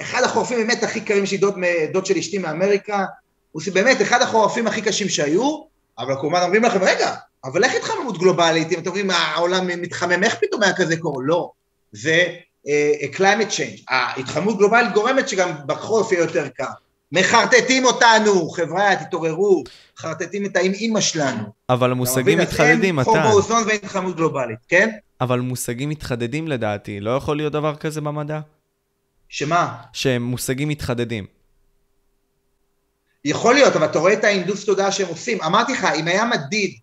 אחד החורפים באמת הכי קרים, יש לי דוד, דוד של אשתי מאמריקה, הוא באמת אחד החורפים הכי קשים שהיו, אבל כמובן אומרים לכם, רגע, אבל איך התחממות גלובלית, אם אתם אומרים, העולם מתחמם, איך פתאום היה כזה קור? לא, זה uh, climate change. ההתחממות גלובלית גורמת שגם בחורף יהיה יותר קר. מחרטטים אותנו, חבר'ה, תתעוררו, מחרטטים את האימא שלנו. אבל המושגים מתחדדים, מתן. חום באוזון והתחממות גלובלית, כן? אבל מושגים מתחדדים לדעתי, לא יכול להיות דבר כזה במדע? שמה? שמושגים מתחדדים. יכול להיות, אבל אתה רואה את האינדוס תודעה שהם עושים. אמרתי לך, אם היה מדיד,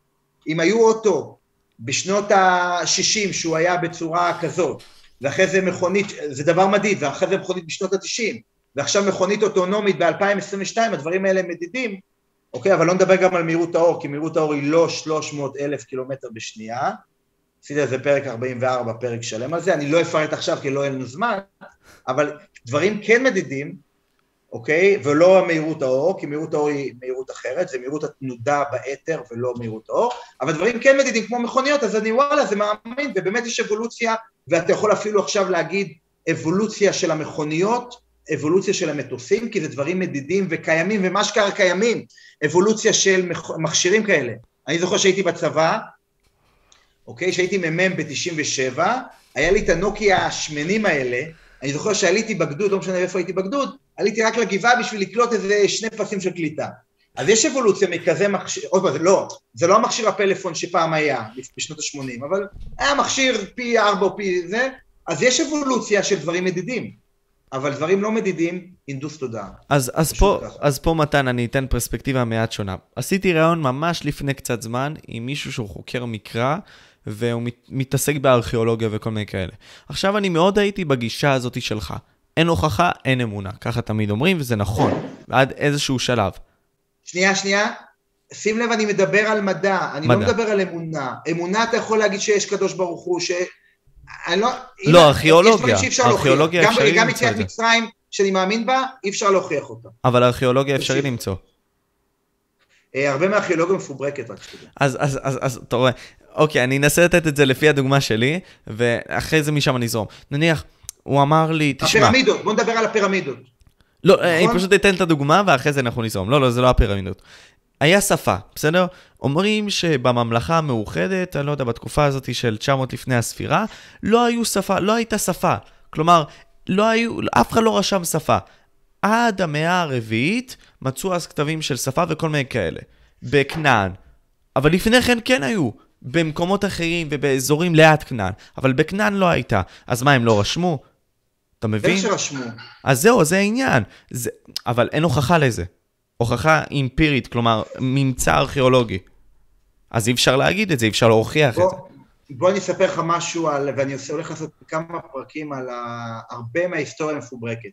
אם היו אוטו בשנות ה-60 שהוא היה בצורה כזאת, ואחרי זה מכונית, זה דבר מדיד, ואחרי זה מכונית בשנות ה-90, ועכשיו מכונית אוטונומית ב-2022, הדברים האלה מדידים, אוקיי, אבל לא נדבר גם על מהירות האור, כי מהירות האור היא לא 300 אלף קילומטר בשנייה, עשיתי על זה פרק 44, פרק שלם על זה, אני לא אפרט עכשיו כי לא יהיה לנו זמן, אבל דברים כן מדידים, אוקיי, ולא מהירות האור, כי מהירות האור היא מהירות אחרת, זה מהירות התנודה באתר ולא מהירות האור, אבל דברים כן מדידים כמו מכוניות, אז אני וואלה, זה מאמין, ובאמת יש אבולוציה, ואתה יכול אפילו עכשיו להגיד אבולוציה של המכוניות, אבולוציה של המטוסים, כי זה דברים מדידים וקיימים, ומה שקרה קיימים, אבולוציה של מכשירים כאלה. אני זוכר שהייתי בצבא, אוקיי? שהייתי מ"מ ב-97, היה לי את הנוקיה השמנים האלה, אני זוכר שעליתי בגדוד, לא משנה איפה הייתי בגדוד, עליתי רק לגבעה בשביל לקלוט איזה שני פסים של קליטה. אז יש אבולוציה מכזה מכשיר, עוד פעם, לא, זה לא המכשיר הפלאפון שפעם היה, בשנות ה-80, אבל היה מכשיר פי ארבע או פי זה, אז יש אבולוציה של דברים מדידים. אבל דברים לא מדידים, הנדוס תודעה. אז, אז, פה, אז פה מתן, אני אתן פרספקטיבה מעט שונה. עשיתי ראיון ממש לפני קצת זמן עם מישהו שהוא חוקר מקרא, והוא מת, מתעסק בארכיאולוגיה וכל מיני כאלה. עכשיו אני מאוד הייתי בגישה הזאת שלך. אין הוכחה, אין אמונה. ככה תמיד אומרים, וזה נכון, עד איזשהו שלב. שנייה, שנייה. שים לב, אני מדבר על מדע, אני לא מדע. לא מדבר על אמונה. אמונה אתה יכול להגיד שיש קדוש ברוך הוא, ש... אני לא... לא, ארכיאולוגיה. ארכיאולוגיה אפשרי למצוא את זה. גם יציאת מצרים, שאני מאמין בה, אי אפשר להוכיח אותה. אבל ארכיאולוגיה אפשרי למצוא. אה, הרבה מהארכיאולוגיה מפוברקת, רק שתדע. אז, אז, אז, אז אתה רואה, אוקיי, אני אנסה לתת את זה לפי הדוגמה שלי, ואחרי זה משם אני אזרום. נניח, הוא אמר לי, תשמע... הפירמידות, בוא נדבר על הפירמידות. לא, נכון? אני פשוט אתן את הדוגמה ואחרי זה אנחנו נזרום. לא, לא, זה לא הפירמידות. היה שפה, בסדר? אומרים שבממלכה המאוחדת, אני לא יודע, בתקופה הזאת של 900 לפני הספירה, לא היו שפה, לא הייתה שפה. כלומר, לא היו, אף אחד לא רשם שפה. עד המאה הרביעית מצאו אז כתבים של שפה וכל מיני כאלה. בכנען. אבל לפני כן כן היו. במקומות אחרים ובאזורים ליד כנען. אבל בכנען לא הייתה. אז מה, הם לא רשמו? אתה מבין? איך שרשמו. אז זהו, זה העניין. זה... אבל אין הוכחה לזה. הוכחה אמפירית, כלומר, ממצא ארכיאולוגי. אז אי אפשר להגיד את זה, אי אפשר להוכיח בוא, את זה. בוא אני אספר לך משהו על, ואני הולך לעשות כמה פרקים על ה, הרבה מההיסטוריה המפוברקת.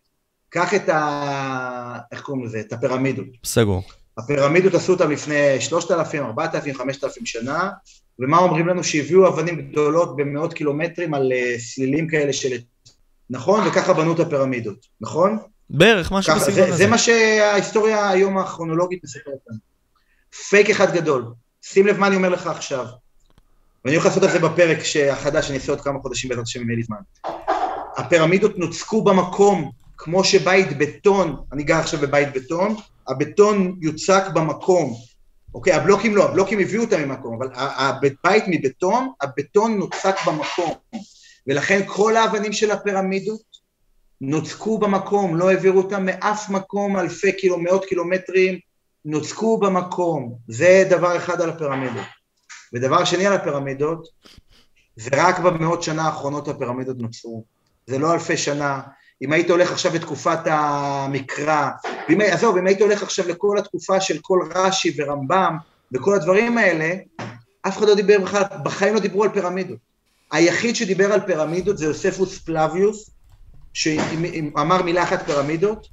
קח את ה... איך קוראים לזה? את הפירמידות. סגור. הפירמידות עשו אותם לפני 3,000, 4,000, 5,000 שנה, ומה אומרים לנו? שהביאו אבנים גדולות במאות קילומטרים על אה, סלילים כאלה של... נכון? וככה בנו את הפירמידות, נכון? בערך, משהו בסגנון הזה. זה מה שההיסטוריה היום הכרונולוגית מספרת לנו. פייק אחד גדול. שים לב מה אני אומר לך עכשיו. ואני הולך לעשות את זה בפרק החדש, שאני אעשה עוד כמה חודשים בעזרת השם אם יהיה לי זמן. הפירמידות נוצקו במקום, כמו שבית בטון, אני גר עכשיו בבית בטון, הבטון יוצק במקום. אוקיי, הבלוקים לא, הבלוקים הביאו אותם ממקום, אבל הבית מבטון, הבטון נוצק במקום. ולכן כל האבנים של הפירמידות נוצקו במקום, לא העבירו אותם מאף מקום אלפי קילו, מאות קילומטרים, נוצקו במקום. זה דבר אחד על הפירמידות. ודבר שני על הפירמידות, זה רק במאות שנה האחרונות הפירמידות נוצרו. זה לא אלפי שנה. אם היית הולך עכשיו לתקופת המקרא, ואם, עזוב, אם היית הולך עכשיו לכל התקופה של כל רש"י ורמב"ם וכל הדברים האלה, אף אחד לא דיבר בכלל, בחיים לא דיברו על פירמידות. היחיד שדיבר על פירמידות זה יוספוס פלביוס, שאמר מילה אחת פירמידות,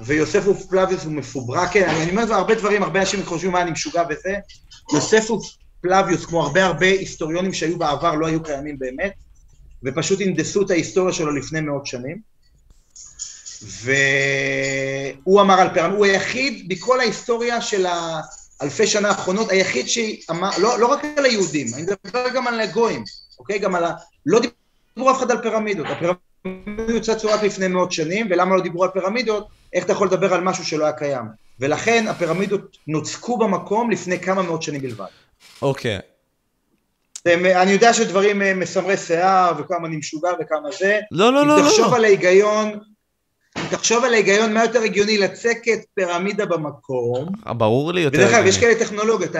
ויוספוס פלביוס הוא מפוברק, כן, אני, אומר הרבה דברים, הרבה אנשים חושבים מה אני משוגע וזה, יוספוס פלביוס, כמו הרבה הרבה היסטוריונים שהיו בעבר, לא היו קיימים באמת, ופשוט הנדסו את ההיסטוריה שלו לפני מאות שנים. והוא אמר על פירמידות, הוא היחיד בכל ההיסטוריה של האלפי שנה האחרונות, היחיד שאמר, לא, לא רק על היהודים, אני מדבר גם על הגויים, אוקיי? גם על ה... לא דיברו אף אחד על פירמידות, הפירמידות צצו רק לפני מאות שנים, ולמה לא דיברו על פירמידות? איך אתה יכול לדבר על משהו שלא היה קיים? ולכן הפירמידות נוצקו במקום לפני כמה מאות שנים בלבד. אוקיי. אני יודע שדברים אה, מסמרי שיער, וכמה אני משוגע וכמה זה. לא, לא, לא, לא. אם תחשוב על ההיגיון, תחשוב על ההיגיון, מה יותר הגיוני לצקת פירמידה במקום. אה, ברור לי יותר. ודרך אגב, יש כאלה טכנולוגיות,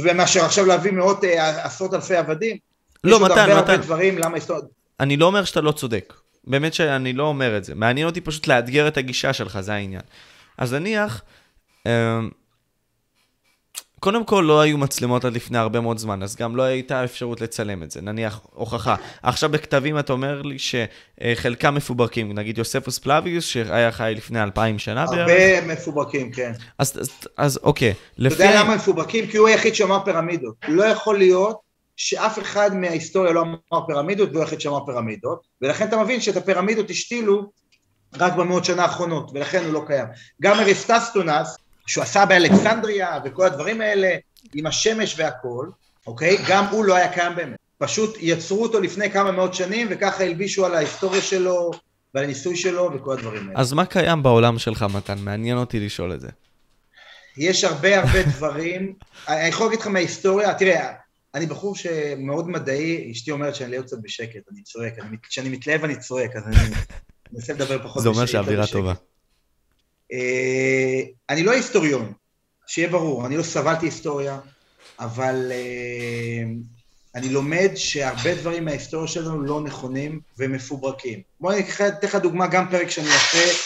ומאשר עכשיו להביא מאות, אה, עשרות אלפי עבדים. לא, מתן, מתן. יש עוד הרבה הרבה דברים, למה היסטוריה... אני לא אומר שאתה לא צודק. באמת שאני לא אומר את זה. מעניין אותי פשוט לאתגר את הגישה שלך, זה העניין. אז נניח, אמ, קודם כל לא היו מצלמות עד לפני הרבה מאוד זמן, אז גם לא הייתה אפשרות לצלם את זה, נניח הוכחה. עכשיו בכתבים אתה אומר לי שחלקם מפוברקים, נגיד יוספוס פלביוס שהיה חי לפני אלפיים שנה הרבה בערך. הרבה מפוברקים, כן. אז, אז, אז אוקיי. אתה לפי... יודע למה מפוברקים? כי הוא היחיד שאמר פירמידות. לא יכול להיות שאף אחד מההיסטוריה לא אמר פירמידות והוא היחיד שאמר פירמידות, ולכן אתה מבין שאת הפירמידות השתילו רק במאות שנה האחרונות, ולכן הוא לא קיים. גם אריסטסטונס, שהוא עשה באלכסנדריה וכל הדברים האלה, עם השמש והכל, אוקיי? גם הוא לא היה קיים באמת. פשוט יצרו אותו לפני כמה מאות שנים, וככה הלבישו על ההיסטוריה שלו ועל הניסוי שלו וכל הדברים האלה. אז מה קיים בעולם שלך, מתן? מעניין אותי לשאול את זה. יש הרבה הרבה דברים. אני יכול להגיד לך מההיסטוריה, תראה, אני בחור שמאוד מדעי, אשתי אומרת שאני לא קצת בשקט, אני צועק, כשאני מתלהב אני צועק, אז אני מנסה לדבר פחות בשקט. זה אומר שהאווירה טובה. אה, אני לא היסטוריון, שיהיה ברור, אני לא סבלתי היסטוריה, אבל אה, אני לומד שהרבה דברים מההיסטוריה שלנו לא נכונים ומפוברקים. בואו אני אתן לך דוגמה, גם פרק שאני אעשה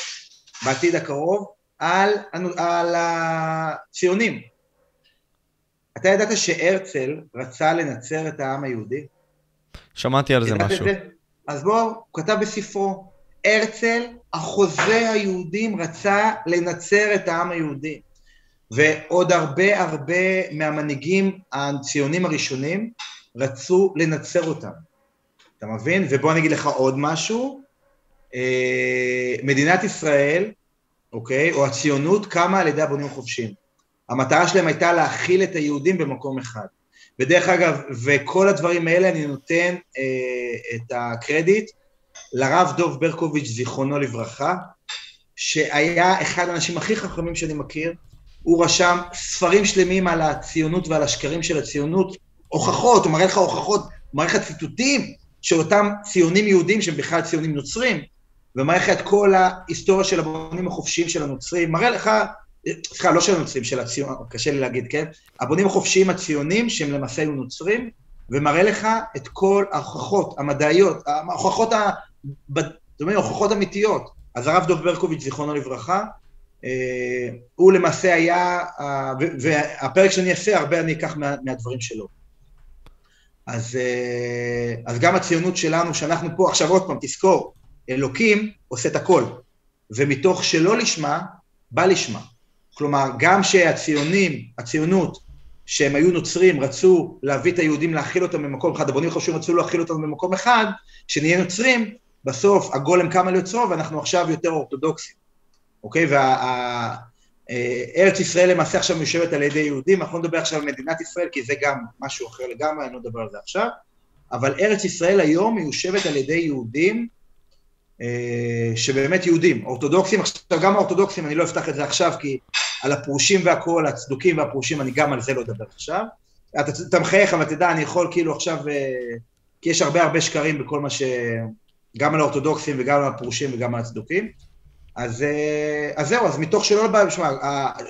בעתיד הקרוב, על, על הציונים. אתה ידעת שהרצל רצה לנצר את העם היהודי? שמעתי על זה משהו. זה? אז בואו, הוא כתב בספרו, הרצל, החוזה היהודים, רצה לנצר את העם היהודי. ועוד הרבה הרבה מהמנהיגים הציונים הראשונים רצו לנצר אותם. אתה מבין? ובוא אני אגיד לך עוד משהו. אה, מדינת ישראל, אוקיי, או הציונות קמה על ידי הבונים החופשיים. המטרה שלהם הייתה להכיל את היהודים במקום אחד. ודרך אגב, וכל הדברים האלה אני נותן אה, את הקרדיט לרב דוב ברקוביץ', זיכרונו לברכה, שהיה אחד האנשים הכי חכמים שאני מכיר, הוא רשם ספרים שלמים על הציונות ועל השקרים של הציונות, הוכחות, הוא מראה לך הוכחות, מראה לך ציטוטים של אותם ציונים יהודים שהם בכלל ציונים נוצרים, ומראה לך את כל ההיסטוריה של הבונים החופשיים של הנוצרים, מראה לך, סליחה, לא של הנוצרים, של הציונים, קשה לי להגיד, כן? הבונים החופשיים הציונים, שהם למעשה היו נוצרים, ומראה לך את כל ההוכחות המדעיות, ההוכחות, ה... זאת אומרת, הוכחות אמיתיות. אז הרב דב ברקוביץ', זיכרונו לברכה, אה, הוא למעשה היה, והפרק שאני אעשה, הרבה אני אקח מה, מהדברים שלו. אז, אה, אז גם הציונות שלנו, שאנחנו פה, עכשיו עוד פעם, תזכור, אלוקים עושה את הכל, ומתוך שלא לשמה, בא לשמה. כלומר, גם שהציונים, הציונות, שהם היו נוצרים, רצו להביא את היהודים להכיל אותם במקום אחד, הבונים חושבים רצו להכיל אותם במקום אחד, שנהיה נוצרים, בסוף הגולם קם על יוצרו ואנחנו עכשיו יותר אורתודוקסים. אוקיי? וארץ וה, ישראל למעשה עכשיו מיושבת על ידי יהודים, אנחנו לא נדבר עכשיו על מדינת ישראל, כי זה גם משהו אחר לגמרי, אני לא אדבר על זה עכשיו, אבל ארץ ישראל היום מיושבת על ידי יהודים, אה, שבאמת יהודים, אורתודוקסים, עכשיו גם האורתודוקסים, אני לא אפתח את זה עכשיו, כי על הפרושים והכול, הצדוקים והפרושים, אני גם על זה לא אדבר עכשיו. אתה, אתה מחייך, אבל תדע, אני יכול כאילו עכשיו, אה, כי יש הרבה הרבה שקרים בכל מה ש... גם על האורתודוקסים וגם על הפרושים וגם על הצדוקים. אז, אה, אז זהו, אז מתוך שלא בא, שמע,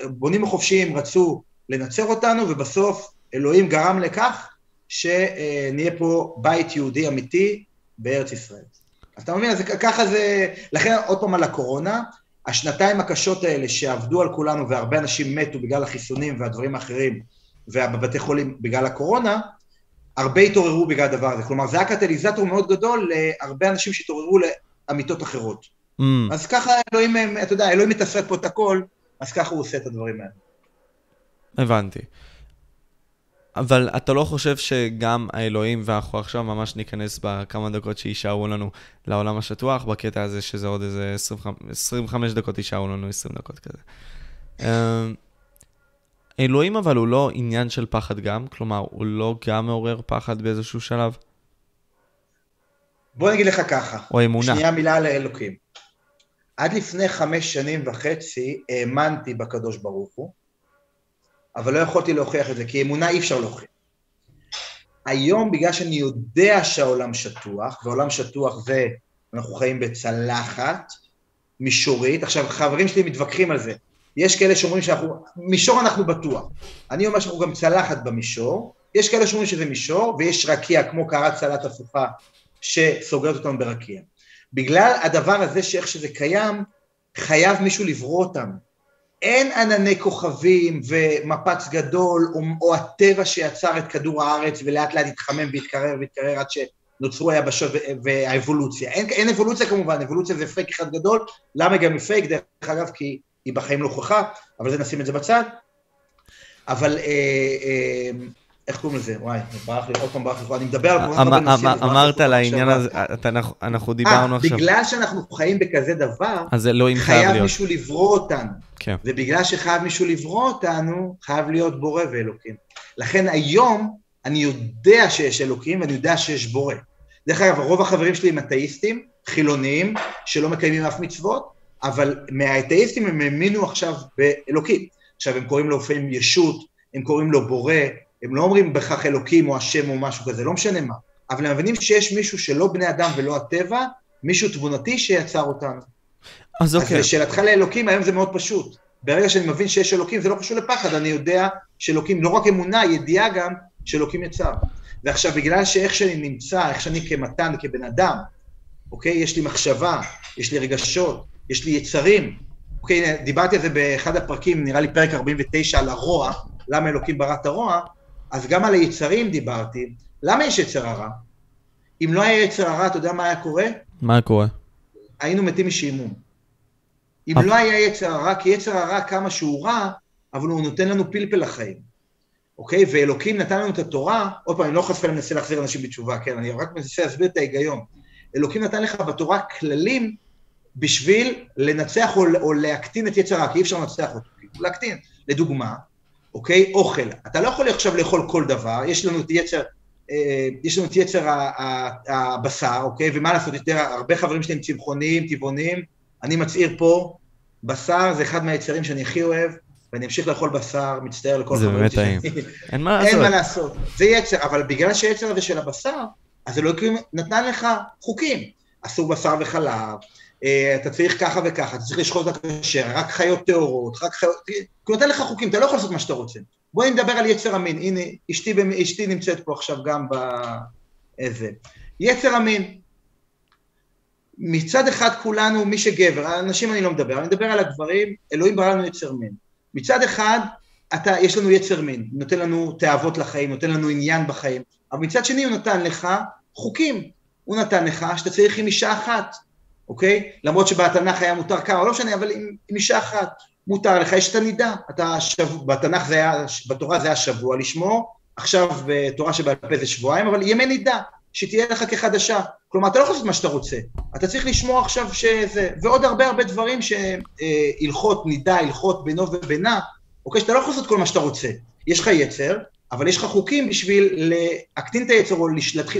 הבונים החופשיים רצו לנצר אותנו, ובסוף אלוהים גרם לכך שנהיה פה בית יהודי אמיתי בארץ ישראל. אז אתה מבין, אז ככה זה, לכן עוד פעם על הקורונה, השנתיים הקשות האלה שעבדו על כולנו והרבה אנשים מתו בגלל החיסונים והדברים האחרים ובבתי חולים בגלל הקורונה, הרבה התעוררו בגלל הדבר הזה. כלומר, זה היה קטליזטור מאוד גדול להרבה אנשים שהתעוררו לאמיתות אחרות. Mm. אז ככה אלוהים, אתה יודע, אלוהים מתעסק פה את הכל, אז ככה הוא עושה את הדברים האלה. הבנתי. אבל אתה לא חושב שגם האלוהים, ואנחנו עכשיו ממש ניכנס בכמה דקות שיישארו לנו לעולם השטוח, בקטע הזה שזה עוד איזה 25, 25 דקות יישארו לנו 20 דקות כזה. אמ, אלוהים אבל הוא לא עניין של פחד גם? כלומר, הוא לא גם מעורר פחד באיזשהו שלב? בוא נגיד לך ככה. או אמונה. שנייה מילה על האלוקים. עד לפני חמש שנים וחצי האמנתי בקדוש ברוך הוא, אבל לא יכולתי להוכיח את זה, כי אמונה אי אפשר להוכיח. היום, בגלל שאני יודע שהעולם שטוח, ועולם שטוח זה, אנחנו חיים בצלחת מישורית, עכשיו חברים שלי מתווכחים על זה, יש כאלה שאומרים שאנחנו, מישור אנחנו בטוח, אני אומר שאנחנו גם צלחת במישור, יש כאלה שאומרים שזה מישור, ויש רקיע כמו קערת סלט הפוכה שסוגרת אותנו ברקיע. בגלל הדבר הזה שאיך שזה קיים, חייב מישהו לברוא אותם. אין ענני כוכבים ומפץ גדול, או, או הטבע שיצר את כדור הארץ ולאט לאט התחמם והתקרר והתקרר עד שנוצרו היבשות והאבולוציה. אין, אין אבולוציה כמובן, אבולוציה זה פייק אחד גדול, למה גם היא פייק? דרך אגב, כי היא בחיים לא הוכחה, אבל זה נשים את זה בצד. אבל אה, אה, איך קוראים לזה? וואי, ברח לי, עוד פעם ברח לי, אני מדבר על אמ, אמ, אמ, אמרת על העניין הזה, אנחנו דיברנו אה, עכשיו. בגלל שאנחנו חיים בכזה דבר, אז אלוהים חייב להיות. חייב מישהו לברוא אותנו. כן. ובגלל שחייב מישהו לברוא אותנו, חייב להיות בורא ואלוקים. לכן היום אני יודע שיש אלוקים ואני יודע שיש בורא. דרך אגב, רוב החברים שלי הם אתאיסטים, חילוניים, שלא מקיימים אף מצוות, אבל מהאתאיסטים הם האמינו עכשיו באלוקים. עכשיו, הם קוראים לו לפעמים ישות, הם קוראים לו בורא, הם לא אומרים בכך אלוקים או השם או משהו כזה, לא משנה מה, אבל הם מבינים שיש מישהו שלא בני אדם ולא הטבע, מישהו תבונתי שיצר אותנו. אז אוקיי. אז לשאלתך לאלוקים, היום זה מאוד פשוט. ברגע שאני מבין שיש אלוקים, זה לא קשור לפחד, אני יודע שאלוקים, לא רק אמונה, ידיעה גם, שאלוקים יצר. ועכשיו, בגלל שאיך שאני נמצא, איך שאני כמתן, כבן אדם, אוקיי? יש לי מחשבה, יש לי רגשות, יש לי יצרים. אוקיי, דיברתי על זה באחד הפרקים, נראה לי פרק 49 על הרוע, למה אלוקים ברא את הרוע, אז גם על היצרים דיברתי. למה יש יצר הרע? אם לא היה יצר הרע, אתה יודע מה היה קורה? מה היה קורה? היינו מתים משעמום. אם לא היה יצר הרע, כי יצר הרע כמה שהוא רע, אבל הוא נותן לנו פלפל לחיים. אוקיי? ואלוקים נתן לנו את התורה, עוד פעם, אני לא חס מנסה להחזיר אנשים בתשובה, כן? אני רק מנסה להסביר את ההיגיון. אלוקים נתן לך בתורה כללים בשביל לנצח או, או להקטין את יצר הרע, כי אי אפשר לנצח אותו, להקטין. לדוגמה, אוקיי? אוכל. אתה לא יכול עכשיו לאכול כל דבר, יש לנו את יצר, אה, יש לנו את יצר הבשר, אוקיי? ומה לעשות, יותר, הרבה חברים שלי הם צמחוניים, טבעוניים, אני מצהיר פה, בשר זה אחד מהיצרים שאני הכי אוהב, ואני אמשיך לאכול בשר, מצטער לכל חברים. זה באמת טעים. אין מה לעשות. אין מה לעשות. זה יצר, אבל בגלל שהיצר הזה של הבשר, אז אלוקים נתן לך חוקים. אסור בשר וחלב, אתה צריך ככה וככה, אתה צריך לשחוט את הכשר, רק חיות טהורות, רק חיות... הוא נותן לך חוקים, אתה לא יכול לעשות מה שאתה רוצה. בואי נדבר על יצר המין. הנה, אשתי, אשתי נמצאת פה עכשיו גם באיזה. יצר המין. מצד אחד כולנו, מי שגבר, על הנשים אני לא מדבר, אני מדבר על הגברים, אלוהים ברא לנו יצר מין. מצד אחד, אתה, יש לנו יצר מין, נותן לנו תאוות לחיים, נותן לנו עניין בחיים, אבל מצד שני הוא נתן לך חוקים. הוא נתן לך שאתה צריך עם אישה אחת, אוקיי? למרות שבתנ"ך היה מותר כמה, לא משנה, אבל עם, אישה אחת מותר לך, יש את הנידה. אתה שב... בתנ"ך זה היה, בתורה זה היה שבוע לשמור, עכשיו בתורה שבעל פה זה שבועיים, אבל ימי נידה, שתהיה לך כחדשה. כלומר, אתה לא יכול לעשות מה שאתה רוצה, אתה צריך לשמור עכשיו שזה, ועוד הרבה הרבה דברים שהלכות נידה, הלכות בינו ובינה, אוקיי, שאתה לא יכול לעשות כל מה שאתה רוצה. יש לך יצר, אבל יש לך חוקים בשביל להקטין את היצר או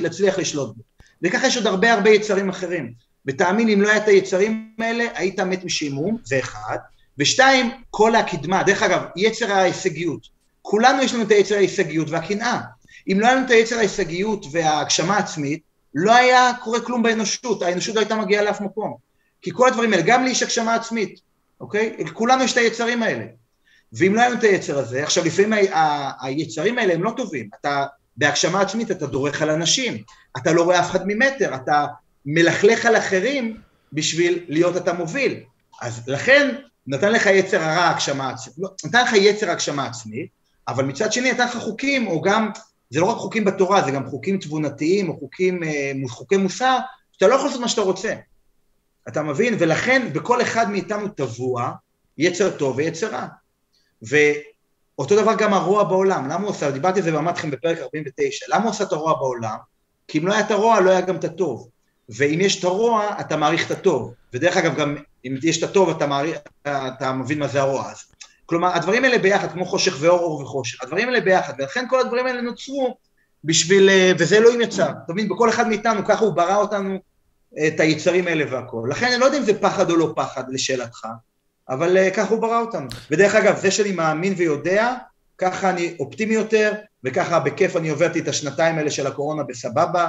להצליח לשלוט בו. וככה יש עוד הרבה הרבה יצרים אחרים. ותאמין, אם לא היה את היצרים האלה, היית מת משעמום, זה אחד. ושתיים, כל הקדמה. דרך אגב, יצר ההישגיות. כולנו יש לנו את היצר ההישגיות והקנאה. אם לא היה לנו את היצר ההישגיות וההגשמה העצמית, לא היה קורה כלום באנושות, האנושות לא הייתה מגיעה לאף מקום. כי כל הדברים האלה, גם לי יש הגשמה עצמית, אוקיי? לכולנו יש את היצרים האלה. ואם לא היה לנו את היצר הזה, עכשיו לפעמים היצרים האלה הם לא טובים, אתה בהגשמה עצמית אתה דורך על אנשים, אתה לא רואה אף אחד ממטר, אתה מלכלך על אחרים בשביל להיות אתה מוביל. אז לכן נתן לך יצר הרע הגשמה עצמית, לא, נתן לך יצר הגשמה עצמית, אבל מצד שני נתן לך חוקים, או גם, זה לא רק חוקים בתורה, זה גם חוקים תבונתיים, או חוקים, אה, חוקי מוסר, שאתה לא יכול לעשות מה שאתה רוצה. אתה מבין? ולכן בכל אחד מאיתנו טבוע יצר טוב ויצר רע. ואותו דבר גם הרוע בעולם, למה הוא עושה, דיברתי על זה ואמרתי לכם בפרק 49, למה הוא עושה את הרוע בעולם? כי אם לא היה את הרוע, לא היה גם את הטוב. ואם יש את הרוע, אתה מעריך את הטוב. ודרך אגב, גם אם יש את הטוב, אתה, מעריך, אתה מבין מה זה הרוע. אז, כלומר, הדברים האלה ביחד, כמו חושך ואור, אור וחושך, הדברים האלה ביחד, ולכן כל הדברים האלה נוצרו בשביל, אה, וזה אלוהים יצר, אתה מבין? בכל אחד מאיתנו, ככה הוא ברא אותנו, את היצרים האלה והכל. לכן אני לא יודע אם זה פחד או לא פחד, לשאלתך, אבל uh, ככה הוא ברא אותנו. ודרך אגב, זה שאני מאמין ויודע, ככה אני אופטימי יותר, וככה בכיף אני עוברתי את השנתיים האלה של הקורונה בסבבה,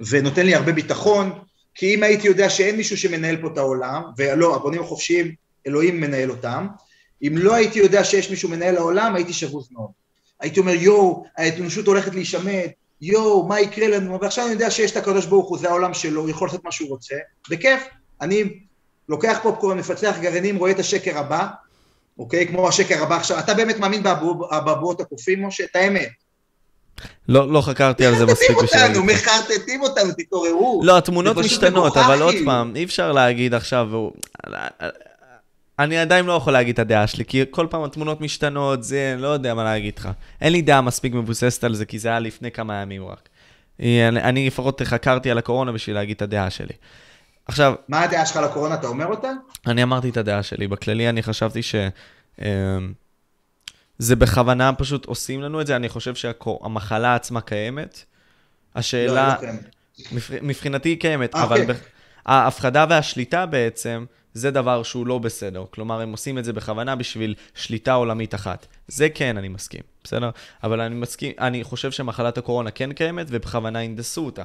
ונותן לי הרבה ביטחון, כי אם הייתי יודע שאין מישהו שמנהל פה את העולם, ולא, הבונים החופשיים, אלוהים מנהל אותם, אם לא הייתי יודע שיש מישהו מנהל העולם, הייתי שבוז מאוד. הייתי אומר, יואו, האנושות הולכת להישמט, יואו, מה יקרה לנו? ועכשיו אני יודע שיש את הקדוש ברוך הוא, זה העולם שלו, הוא יכול לעשות מה שהוא רוצה, בכיף. אני לוקח פופקורן, מפצח גרעינים, רואה את השקר הבא, אוקיי? כמו השקר הבא עכשיו. אתה באמת מאמין באבעבועות הקופים, משה? את האמת. לא, לא חקרתי על זה מספיק בשביל... מחרטטים אותנו, מחרטטים אותנו, תתעוררו. לא, התמונות משתנות, אבל עוד פעם, אי אפשר להגיד עכשיו... אני עדיין לא יכול להגיד את הדעה שלי, כי כל פעם התמונות משתנות, זה, לא יודע מה להגיד לך. אין לי דעה מספיק מבוססת על זה, כי זה היה לפני כמה ימים רק. אני, אני לפחות חקרתי על הקורונה בשביל להגיד את הדעה שלי. עכשיו... מה הדעה שלך על הקורונה, אתה אומר אותה? אני אמרתי את הדעה שלי. בכללי אני חשבתי ש... זה בכוונה פשוט עושים לנו את זה, אני חושב שהמחלה עצמה קיימת. השאלה... לא, לא קיימת. מבחינתי היא קיימת, 아, אה, אבל... אוקיי. ההפחדה והשליטה בעצם, זה דבר שהוא לא בסדר. כלומר, הם עושים את זה בכוונה בשביל שליטה עולמית אחת. זה כן, אני מסכים, בסדר? אבל אני מסכים, אני חושב שמחלת הקורונה כן קיימת, ובכוונה הנדסו אותה,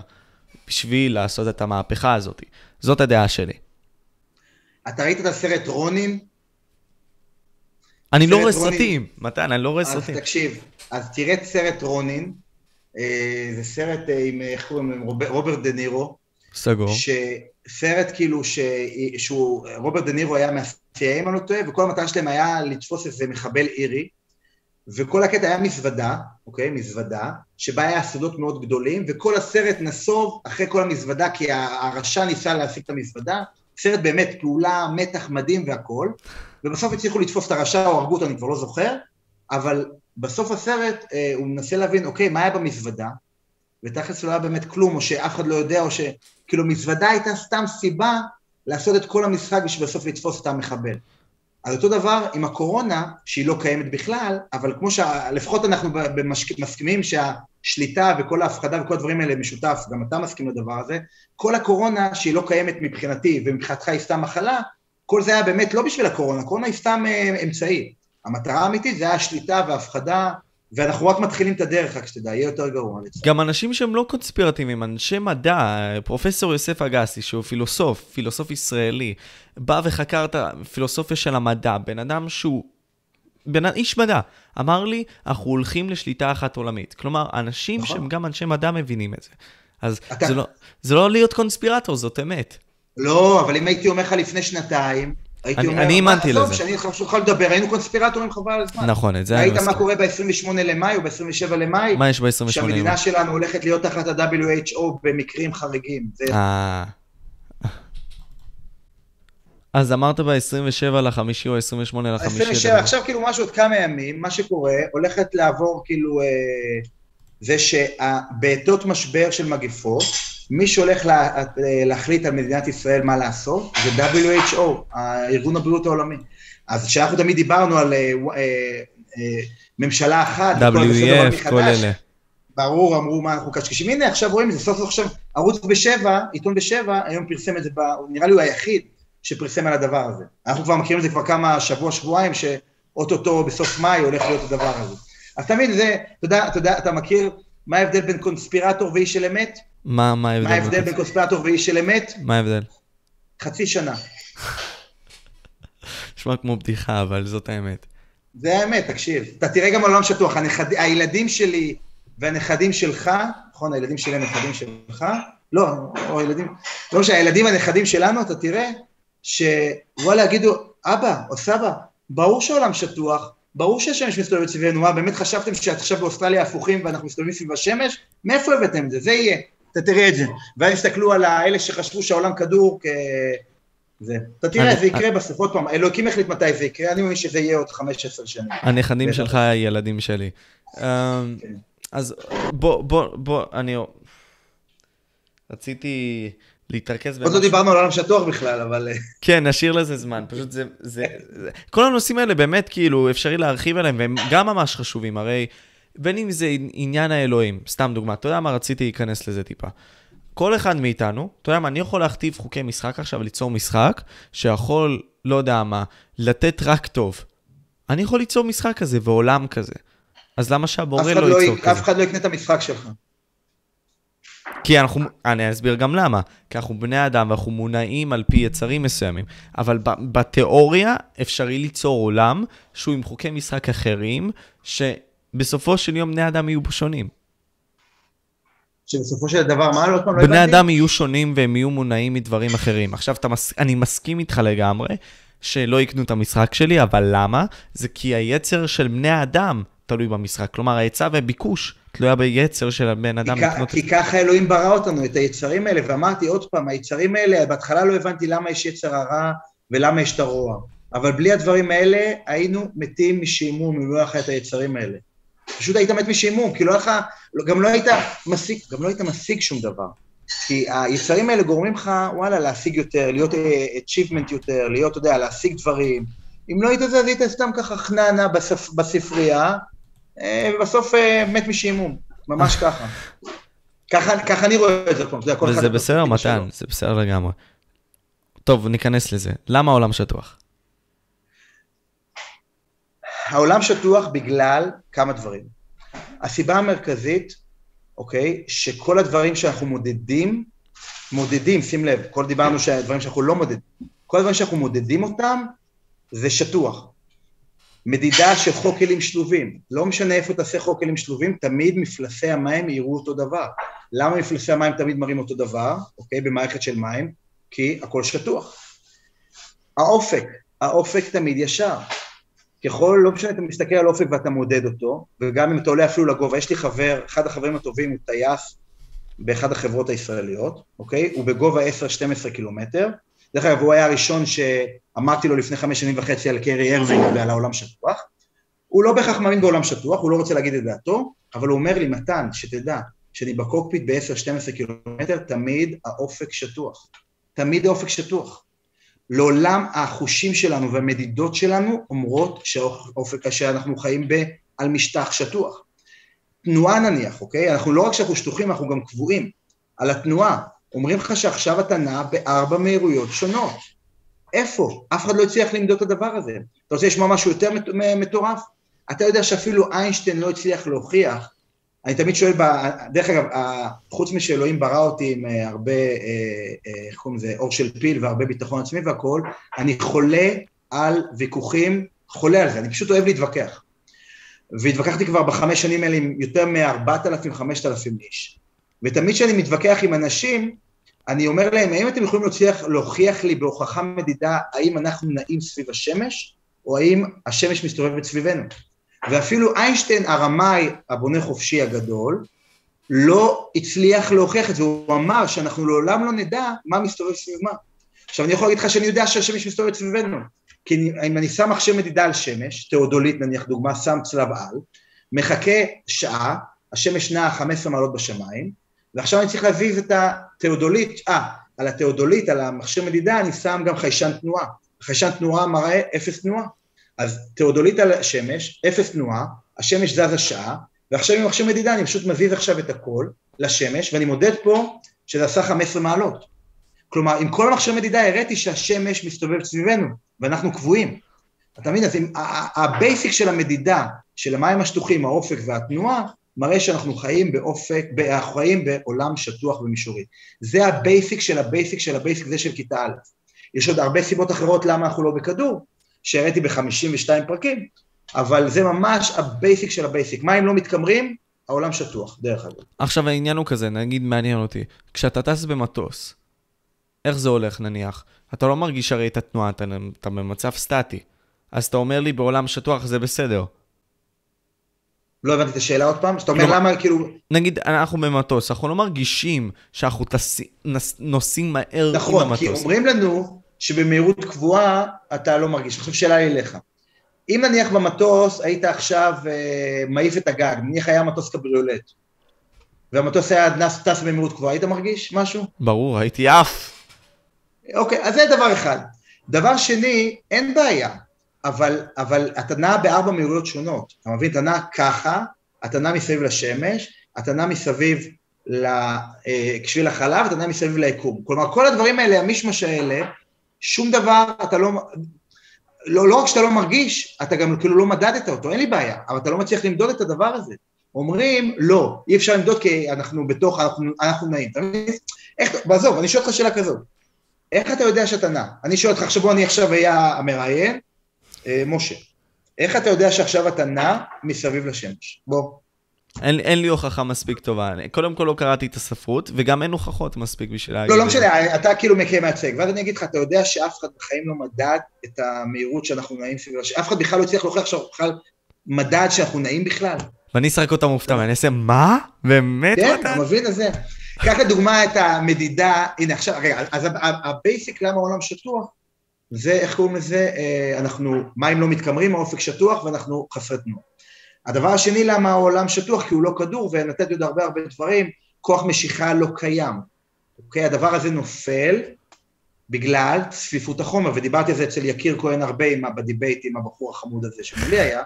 בשביל לעשות את המהפכה הזאת. זאת הדעה שלי. אתה ראית את הסרט רונין? אני לא רואה סרטים, מתן, אני לא רואה סרטים. אז תקשיב, אז תראה את סרט רונין, אה, זה סרט עם, איך קוראים להם, רוברט דה נירו. סגור. סרט כאילו ש... שהוא, רוברט דה נירו היה מה-CIA אם אני לא טועה, וכל המטרה שלהם היה לתפוס איזה מחבל אירי, וכל הקטע היה מזוודה, אוקיי? מזוודה, שבה היה סודות מאוד גדולים, וכל הסרט נסוב אחרי כל המזוודה, כי הרשע ניסה להשיג את המזוודה, סרט באמת פעולה, מתח מדהים והכול, ובסוף הצליחו לתפוס את הרשע או הרגו אותו, אני כבר לא זוכר, אבל בסוף הסרט אה, הוא מנסה להבין, אוקיי, מה היה במזוודה? ותכלס לא היה באמת כלום, או שאף אחד לא יודע, או שכאילו מזוודה הייתה סתם סיבה לעשות את כל המשחק בשביל בסוף לתפוס את המחבל. אז אותו דבר עם הקורונה, שהיא לא קיימת בכלל, אבל כמו שלפחות אנחנו במש... מסכימים שהשליטה וכל ההפחדה וכל הדברים האלה משותף, גם אתה מסכים לדבר הזה, כל הקורונה שהיא לא קיימת מבחינתי ומבחינתך היא סתם מחלה, כל זה היה באמת לא בשביל הקורונה, הקורונה היא סתם אה, אמצעי. המטרה האמיתית זה היה השליטה וההפחדה ואנחנו רק מתחילים את הדרך, רק שתדע, יהיה יותר גרוע. גם אנשים שהם לא קונספירטיביים, אנשי מדע, פרופסור יוסף אגסי, שהוא פילוסוף, פילוסוף ישראלי, בא וחקר את הפילוסופיה של המדע, בן אדם שהוא... בן, איש מדע, אמר לי, אנחנו הולכים לשליטה אחת עולמית. כלומר, אנשים נכון. שהם גם אנשי מדע מבינים את זה. אז אתה... זה, לא, זה לא להיות קונספירטור, זאת אמת. לא, אבל אם הייתי אומר לך לפני שנתיים, הייתי אומר, אני האמנתי לזה. שאני יכול לדבר, היינו קונספירטורים חבל על הזמן. נכון, את זה אני מסכים. ראית מה קורה ב-28 למאי או ב-27 למאי? מה יש ב-28 למאי? שהמדינה שלנו הולכת להיות תחת ה-WHO במקרים חריגים. אה. אז אמרת ב-27 לחמישי או 28 לחמישי. 27, עכשיו כאילו משהו עוד כמה ימים, מה שקורה, הולכת לעבור כאילו, אה, זה שבעתות משבר של מגפות, מי שהולך לה, להחליט על מדינת ישראל מה לעשות זה WHO, ארגון הבריאות העולמי. אז כשאנחנו תמיד דיברנו על אה, אה, אה, ממשלה אחת, WEF, כל אלה. ברור, אמרו מה אתם מקשקשים. הנה, עכשיו רואים את זה, סוף סוף עכשיו, ערוץ בשבע, עיתון בשבע, היום פרסם את זה, נראה לי הוא היחיד שפרסם על הדבר הזה. אנחנו כבר מכירים את זה כבר כמה שבוע, שבועיים, שאו-טו-טו בסוף מאי הולך להיות הדבר הזה. אז תמיד זה, אתה יודע, אתה מכיר מה ההבדל בין קונספירטור ואיש של אמת? מה, מה ההבדל? מה ההבדל בין קונספירטור ואיש של אמת? מה ההבדל? חצי שנה. נשמע כמו בדיחה, אבל זאת האמת. זה האמת, תקשיב. אתה תראה גם עולם שטוח. הנכד... הילדים שלי והנכדים שלך, נכון, הילדים שלי הנכדים שלך, לא, או הילדים, לא משנה, הילדים הנכדים שלנו, אתה תראה שוואלה, יגידו, אבא או סבא, ברור שהעולם שטוח, ברור שהשמש מסתובבת סביבנו, מה, באמת חשבתם שאת עכשיו באוסטרליה הפוכים ואנחנו מסתובבים סביב השמש? מאיפה הבאתם את זה? זה יהיה. אתה תראה את זה. ואז יסתכלו על האלה שחשבו שהעולם כדור כ... זה. אתה תראה, זה יקרה בסוף, עוד פעם, אלוקים החליט מתי זה יקרה, אני מאמין שזה יהיה עוד 15 שנים. הנכדים שלך הילדים שלי. אמ, כן. אז בוא, בוא, בוא, אני... רציתי להתרכז עוד לא דיברנו על עולם שטוח בכלל, אבל... כן, נשאיר לזה זמן. פשוט זה... כל הנושאים האלה באמת, כאילו, אפשרי להרחיב עליהם, והם גם ממש חשובים. הרי בין אם זה עניין האלוהים, סתם דוגמה, אתה יודע מה, רציתי להיכנס לזה טיפה. כל אחד מאיתנו, אתה יודע מה, אני יכול להכתיב חוקי משחק עכשיו, ליצור משחק שיכול, לא יודע מה, לתת רק טוב. אני יכול ליצור משחק כזה ועולם כזה. אז למה שהבורא לא, לא ייצור כזה? אף אחד לא יקנה את המשחק שלך. כי אנחנו, אני אסביר גם למה. כי אנחנו בני אדם ואנחנו מונעים על פי יצרים מסוימים. אבל בתיאוריה אפשרי ליצור עולם שהוא עם חוקי משחק אחרים, ש... בסופו של יום בני אדם יהיו שונים. שבסופו של דבר, מה לא פעם לא בני אדם יהיו שונים והם יהיו מונעים מדברים אחרים. עכשיו, מס... אני מסכים איתך לגמרי שלא יקנו את המשחק שלי, אבל למה? זה כי היצר של בני האדם תלוי במשחק. כלומר, ההיצע והביקוש תלויה ביצר של הבן אדם לקנות... כי ככה אלוהים ברא אותנו, את היצרים האלה, ואמרתי עוד פעם, היצרים האלה, בהתחלה לא הבנתי למה יש יצר הרע ולמה יש את הרוע. אבל בלי הדברים האלה, היינו מתים משעמום אם לא היה את היצרים האלה. פשוט היית מת משעמום, כי לא לך, גם לא היית משיג, גם לא היית משיג שום דבר. כי היצרים האלה גורמים לך, וואלה, להשיג יותר, להיות אה, achievement יותר, להיות, אתה יודע, להשיג דברים. אם לא היית זה, אז היית סתם ככה חננה בספ, בספרייה, אה, ובסוף אה, מת משעמום, ממש ככה. ככה, ככה אני רואה את זה פה, זה וזה בסדר, מתן, זה בסדר לגמרי. טוב, ניכנס לזה. למה העולם שטוח? העולם שטוח בגלל כמה דברים. הסיבה המרכזית, אוקיי, שכל הדברים שאנחנו מודדים, מודדים, שים לב, כל דיברנו שהדברים שאנחנו לא מודדים, כל הדברים שאנחנו מודדים אותם, זה שטוח. מדידה של חוק כלים שלובים, לא משנה איפה תעשה חוק כלים שלובים, תמיד מפלסי המים יראו אותו דבר. למה מפלסי המים תמיד מראים אותו דבר, אוקיי, במערכת של מים? כי הכל שטוח. האופק, האופק תמיד ישר. ככל, לא משנה, אתה מסתכל על אופק ואתה מודד אותו, וגם אם אתה עולה אפילו לגובה, יש לי חבר, אחד החברים הטובים הוא טייס באחד החברות הישראליות, אוקיי? הוא בגובה 10-12 קילומטר. דרך אגב, הוא היה הראשון שאמרתי לו לפני חמש שנים וחצי על קיירי ארווינג ועל העולם שטוח. הוא לא בהכרח מאמין בעולם שטוח, הוא לא רוצה להגיד את דעתו, אבל הוא אומר לי, מתן, שתדע, שאני בקוקפיט ב-10-12 קילומטר, תמיד האופק שטוח. תמיד האופק שטוח. לעולם החושים שלנו והמדידות שלנו אומרות שהאופק, שאנחנו חיים ב, על משטח שטוח. תנועה נניח, אוקיי? אנחנו לא רק שאנחנו שטוחים, אנחנו גם קבועים. על התנועה, אומרים לך שעכשיו אתה נע בארבע מהירויות שונות. איפה? אף אחד לא הצליח למדוד את הדבר הזה. אתה רוצה לשמוע משהו יותר מטורף? אתה יודע שאפילו איינשטיין לא הצליח להוכיח אני תמיד שואל, דרך אגב, חוץ משאלוהים ברא אותי עם אה, הרבה, אה, אה, איך קוראים לזה, אור של פיל והרבה ביטחון עצמי והכול, אני חולה על ויכוחים, חולה על זה, אני פשוט אוהב להתווכח. והתווכחתי כבר בחמש שנים האלה עם יותר מ-4,000, 5,000 איש. ותמיד כשאני מתווכח עם אנשים, אני אומר להם, האם אתם יכולים להצליח, להוכיח לי בהוכחה מדידה האם אנחנו נעים סביב השמש, או האם השמש מסתובבת סביבנו? ואפילו איינשטיין הרמאי, הבונה חופשי הגדול, לא הצליח להוכיח את זה, הוא אמר שאנחנו לעולם לא נדע מה מסתובב סביב מה. עכשיו אני יכול להגיד לך שאני יודע שהשמש מסתובבת סביבנו, כי אם אני שם מחשב מדידה על שמש, תאודולית נניח דוגמה, שם צלב על, מחכה שעה, השמש נעה 15 מעלות בשמיים, ועכשיו אני צריך להזיז את התאודולית, אה, על התאודולית, על המחשב מדידה, אני שם גם חיישן תנועה. חיישן תנועה מראה אפס תנועה. אז תאודולית על השמש, אפס תנועה, השמש זזה שעה, ועכשיו עם מחשב מדידה אני פשוט מזיז עכשיו את הכל לשמש, ואני מודד פה שזה עשה 15 מעלות. כלומר, עם כל המחשב מדידה הראיתי שהשמש מסתובב סביבנו, ואנחנו קבועים. אתה מבין? אז ה-basic של המדידה, של המים השטוחים, האופק והתנועה, מראה שאנחנו חיים באופק, אנחנו חיים בעולם שטוח ומישורי. זה ה-basic של ה-basic של ה-basic, זה של כיתה א'. יש עוד הרבה סיבות אחרות למה אנחנו לא בכדור, שהראיתי ב-52 פרקים, אבל זה ממש ה-basic של ה-basic. מים לא מתקמרים, העולם שטוח, דרך אגב. עכשיו העניין הוא כזה, נגיד מעניין אותי, כשאתה טס במטוס, איך זה הולך נניח? אתה לא מרגיש הרי את התנועה, אתה, אתה במצב סטטי. אז אתה אומר לי בעולם שטוח זה בסדר. לא הבנתי את השאלה עוד פעם? שאתה אומר לא, למה כאילו... נגיד אנחנו במטוס, אנחנו לא מרגישים שאנחנו טס, נוסעים מהר נכון, עם המטוס. נכון, כי אומרים לנו שבמהירות קבועה אתה לא מרגיש. עכשיו שאלה לי אליך. אם נניח במטוס היית עכשיו אה, מעיף את הגג, נניח היה מטוס קבריולט, והמטוס היה נס, טס במהירות קבועה, היית מרגיש משהו? ברור, הייתי עף. אוקיי, אז זה דבר אחד. דבר שני, אין בעיה, אבל, אבל אתה נע בארבע מהירויות שונות. אתה מבין? אתה נע ככה, אתה נע מסביב לשמש, אתה נע מסביב לשביל אה, החלב, אתה נע מסביב ליקום. כלומר, כל הדברים האלה, המשמש האלה, שום דבר אתה לא, לא, לא רק שאתה לא מרגיש, אתה גם כאילו לא מדדת אותו, אין לי בעיה, אבל אתה לא מצליח למדוד את הדבר הזה. אומרים, לא, אי אפשר למדוד כי אנחנו בתוך, אנחנו, אנחנו נעים. אתה מבין? איך, ועזוב, אני שואל אותך שאלה כזאת, איך אתה יודע שאתה נע? אני שואל אותך, עכשיו בוא אני עכשיו אהיה המראיין, אה, משה, איך אתה יודע שעכשיו אתה נע מסביב לשמש? בוא. אין, אין לי הוכחה מספיק טובה. קודם כל לא קראתי את הספרות, וגם אין הוכחות מספיק בשביל להגיד. לא, לא משנה, אתה כאילו מקיים מייצג. ואז אני אגיד לך, אתה יודע שאף אחד בחיים לא מדד את המהירות שאנחנו נעים סביב השמש. אף אחד בכלל לא הצליח להוכיח שאנחנו בכלל מדד שאנחנו נעים בכלל. ואני אשחק אותה מופתע, ואני אעשה, מה? באמת? כן, אתה מבין את זה. קח לדוגמה את המדידה, הנה עכשיו, רגע, אז ה-basic למה העולם שטוח, זה, איך קוראים לזה, אה, אנחנו, מים לא מתקמרים, האופק שטוח ואנחנו חסרי תנועה. הדבר השני למה העולם שטוח, כי הוא לא כדור, ונתתי עוד הרבה הרבה דברים, כוח משיכה לא קיים. אוקיי? הדבר הזה נופל בגלל צפיפות החומר, ודיברתי על זה אצל יקיר כהן הרבה עם, בדיבייט עם הבחור החמוד הזה שמולי היה,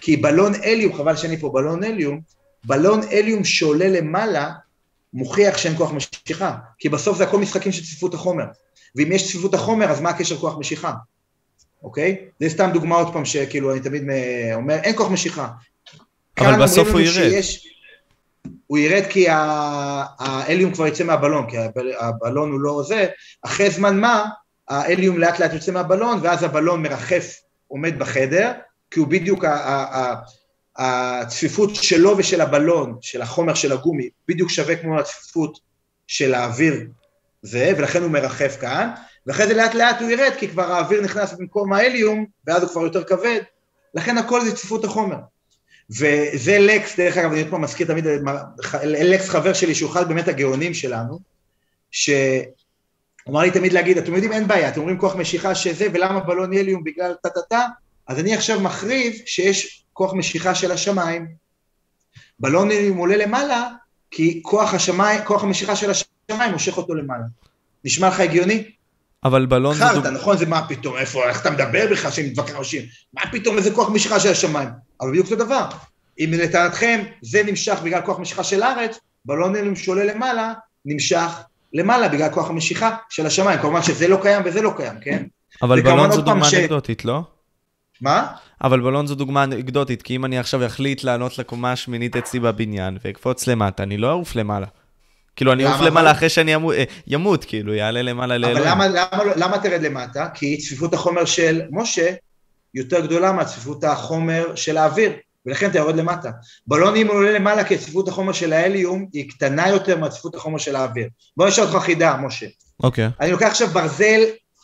כי בלון אליום, חבל שאני פה בלון אליום, בלון אליום שעולה למעלה, מוכיח שאין כוח משיכה, כי בסוף זה הכל משחקים של צפיפות החומר, ואם יש צפיפות החומר, אז מה הקשר כוח משיכה? אוקיי? זה סתם דוגמה עוד פעם שכאילו אני תמיד אומר, אין כוח משיכה. אבל בסוף הוא ירד. שיש, הוא ירד כי ההליום כבר יצא מהבלון, כי הבלון הוא לא זה, אחרי זמן מה, ההליום לאט לאט יוצא מהבלון, ואז הבלון מרחף, עומד בחדר, כי הוא בדיוק הצפיפות שלו ושל הבלון, של החומר של הגומי, בדיוק שווה כמו הצפיפות של האוויר זה, ולכן הוא מרחף כאן, ואחרי זה לאט לאט הוא ירד, כי כבר האוויר נכנס במקום ההליום, ואז הוא כבר יותר כבד, לכן הכל זה צפיפות החומר. וזה לקס, דרך אגב, אני עוד פעם מזכיר תמיד, לקס חבר שלי, שהוא אחד באמת הגאונים שלנו, שהוא אמר לי תמיד להגיד, אתם יודעים, אין בעיה, אתם אומרים כוח משיכה שזה, ולמה בלון הליום בגלל טה-טה-טה, אז אני עכשיו מכריז שיש כוח משיכה של השמיים. בלון הליום עולה למעלה, כי כוח, השמיים, כוח המשיכה של השמיים מושך אותו למעלה. נשמע לך הגיוני? אבל בלון. חרטא, נכון? זה מה פתאום, איפה, איך אתה מדבר בכלל שהם מתווכחים? מה פתאום איזה כוח משיכה של השמיים? אבל בדיוק אותו דבר. אם לטענתכם זה נמשך בגלל כוח משיכה של הארץ, בלון שעולה למעלה, נמשך למעלה בגלל כוח המשיכה של השמיים. כמובן שזה לא קיים וזה לא קיים, כן? אבל בלון זו דוגמה ש... אנקדוטית, לא? מה? אבל בלון זו דוגמה אנקדוטית, כי אם אני עכשיו אחליט לענות לקומה השמינית אצלי בבניין ואקפוץ למטה, אני לא אעוף למעלה. כאילו, אני אעוף למעלה אחרי שאני ימות, כאילו, יעלה למעלה לאלוהים. אבל למה, למה, למה תרד למטה? כי צפיפות החומר של משה יותר גדולה מהצפיפות החומר של האוויר, ולכן אתה יורד למטה. בלון אם הוא עולה למעלה כי צפיפות החומר של ההליום היא קטנה יותר מהצפיפות החומר של האוויר. בוא נשאל אותך חידה, משה. אוקיי. Okay. אני לוקח עכשיו ברזל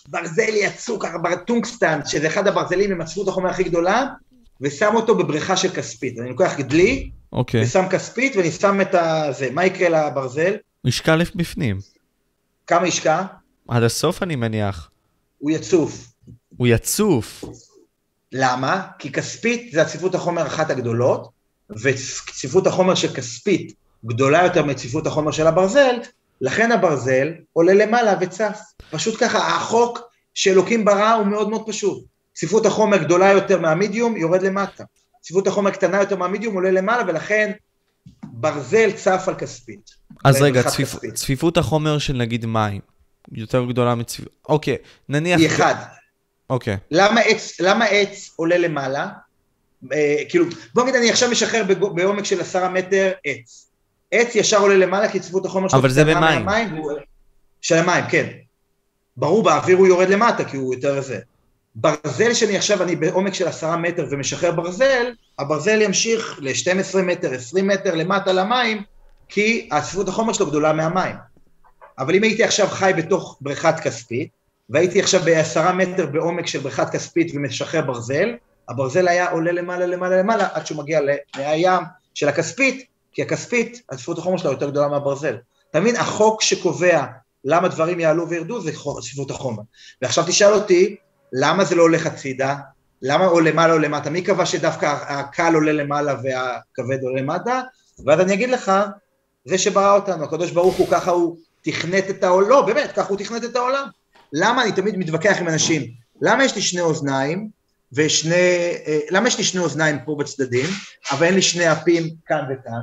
ברזל יצוק, טונקסטן, שזה אחד הברזלים עם הצפיפות החומר הכי גדולה, ושם אותו בבריכה של כספית. אני לוקח דלי, okay. אוקיי. ושם כספית, ואני שם את הזה. מה יקרה לברזל? הוא ישקע בפנים. כמה ישקע? עד הסוף אני מניח. הוא יצוף. הוא יצוף. למה? כי כספית זה הצפיפות החומר אחת הגדולות, וצפיפות החומר של כספית גדולה יותר מצפיפות החומר של הברזל, לכן הברזל עולה למעלה וצף. פשוט ככה, החוק שאלוקים ברא הוא מאוד מאוד פשוט. צפיפות החומר גדולה יותר מהמידיום, יורד למטה. צפיפות החומר קטנה יותר מהמידיום, עולה למעלה, ולכן ברזל צף על כספית. אז רגע, צפיפ... כספית. צפיפות החומר של נגיד מים, יותר גדולה מצפיפות... אוקיי, נניח... היא אחד. אוקיי. למה עץ, למה עץ עולה למעלה? אה, כאילו, בוא נגיד אני עכשיו משחרר בעומק של עשרה מטר עץ. עץ ישר עולה למעלה כי צפיפות החומר שלו... אבל זה במים. של המים, כן. ברור, באוויר הוא יורד למטה כי הוא יותר זה. ברזל שאני עכשיו, אני בעומק של עשרה מטר ומשחרר ברזל, הברזל ימשיך ל-12 מטר, 20 מטר למטה למים, כי הצפיפות החומר שלו גדולה מהמים. אבל אם הייתי עכשיו חי בתוך בריכת כספית, והייתי עכשיו בעשרה מטר בעומק של בריכת כספית ומשחרר ברזל, הברזל היה עולה למעלה למעלה למעלה עד שהוא מגיע למי הים של הכספית, כי הכספית, הצפיפות החומר שלה יותר גדולה מהברזל. מבין? החוק שקובע למה דברים יעלו וירדו זה צפיפות החומר. ועכשיו תשאל אותי, למה זה לא הולך הצידה? למה או למעלה או למטה? מי קבע שדווקא הקל עולה למעלה והכבד עולה למטה? ואז אני אגיד לך, זה שברא אותנו, הקדוש ברוך הוא ככה הוא תכנת את העולם, לא באמת, ככה הוא תכנת את העולם. למה אני תמיד מתווכח עם אנשים? למה יש לי שני אוזניים ושני, אה, למה יש לי שני אוזניים פה בצדדים, אבל אין לי שני אפים כאן וכאן?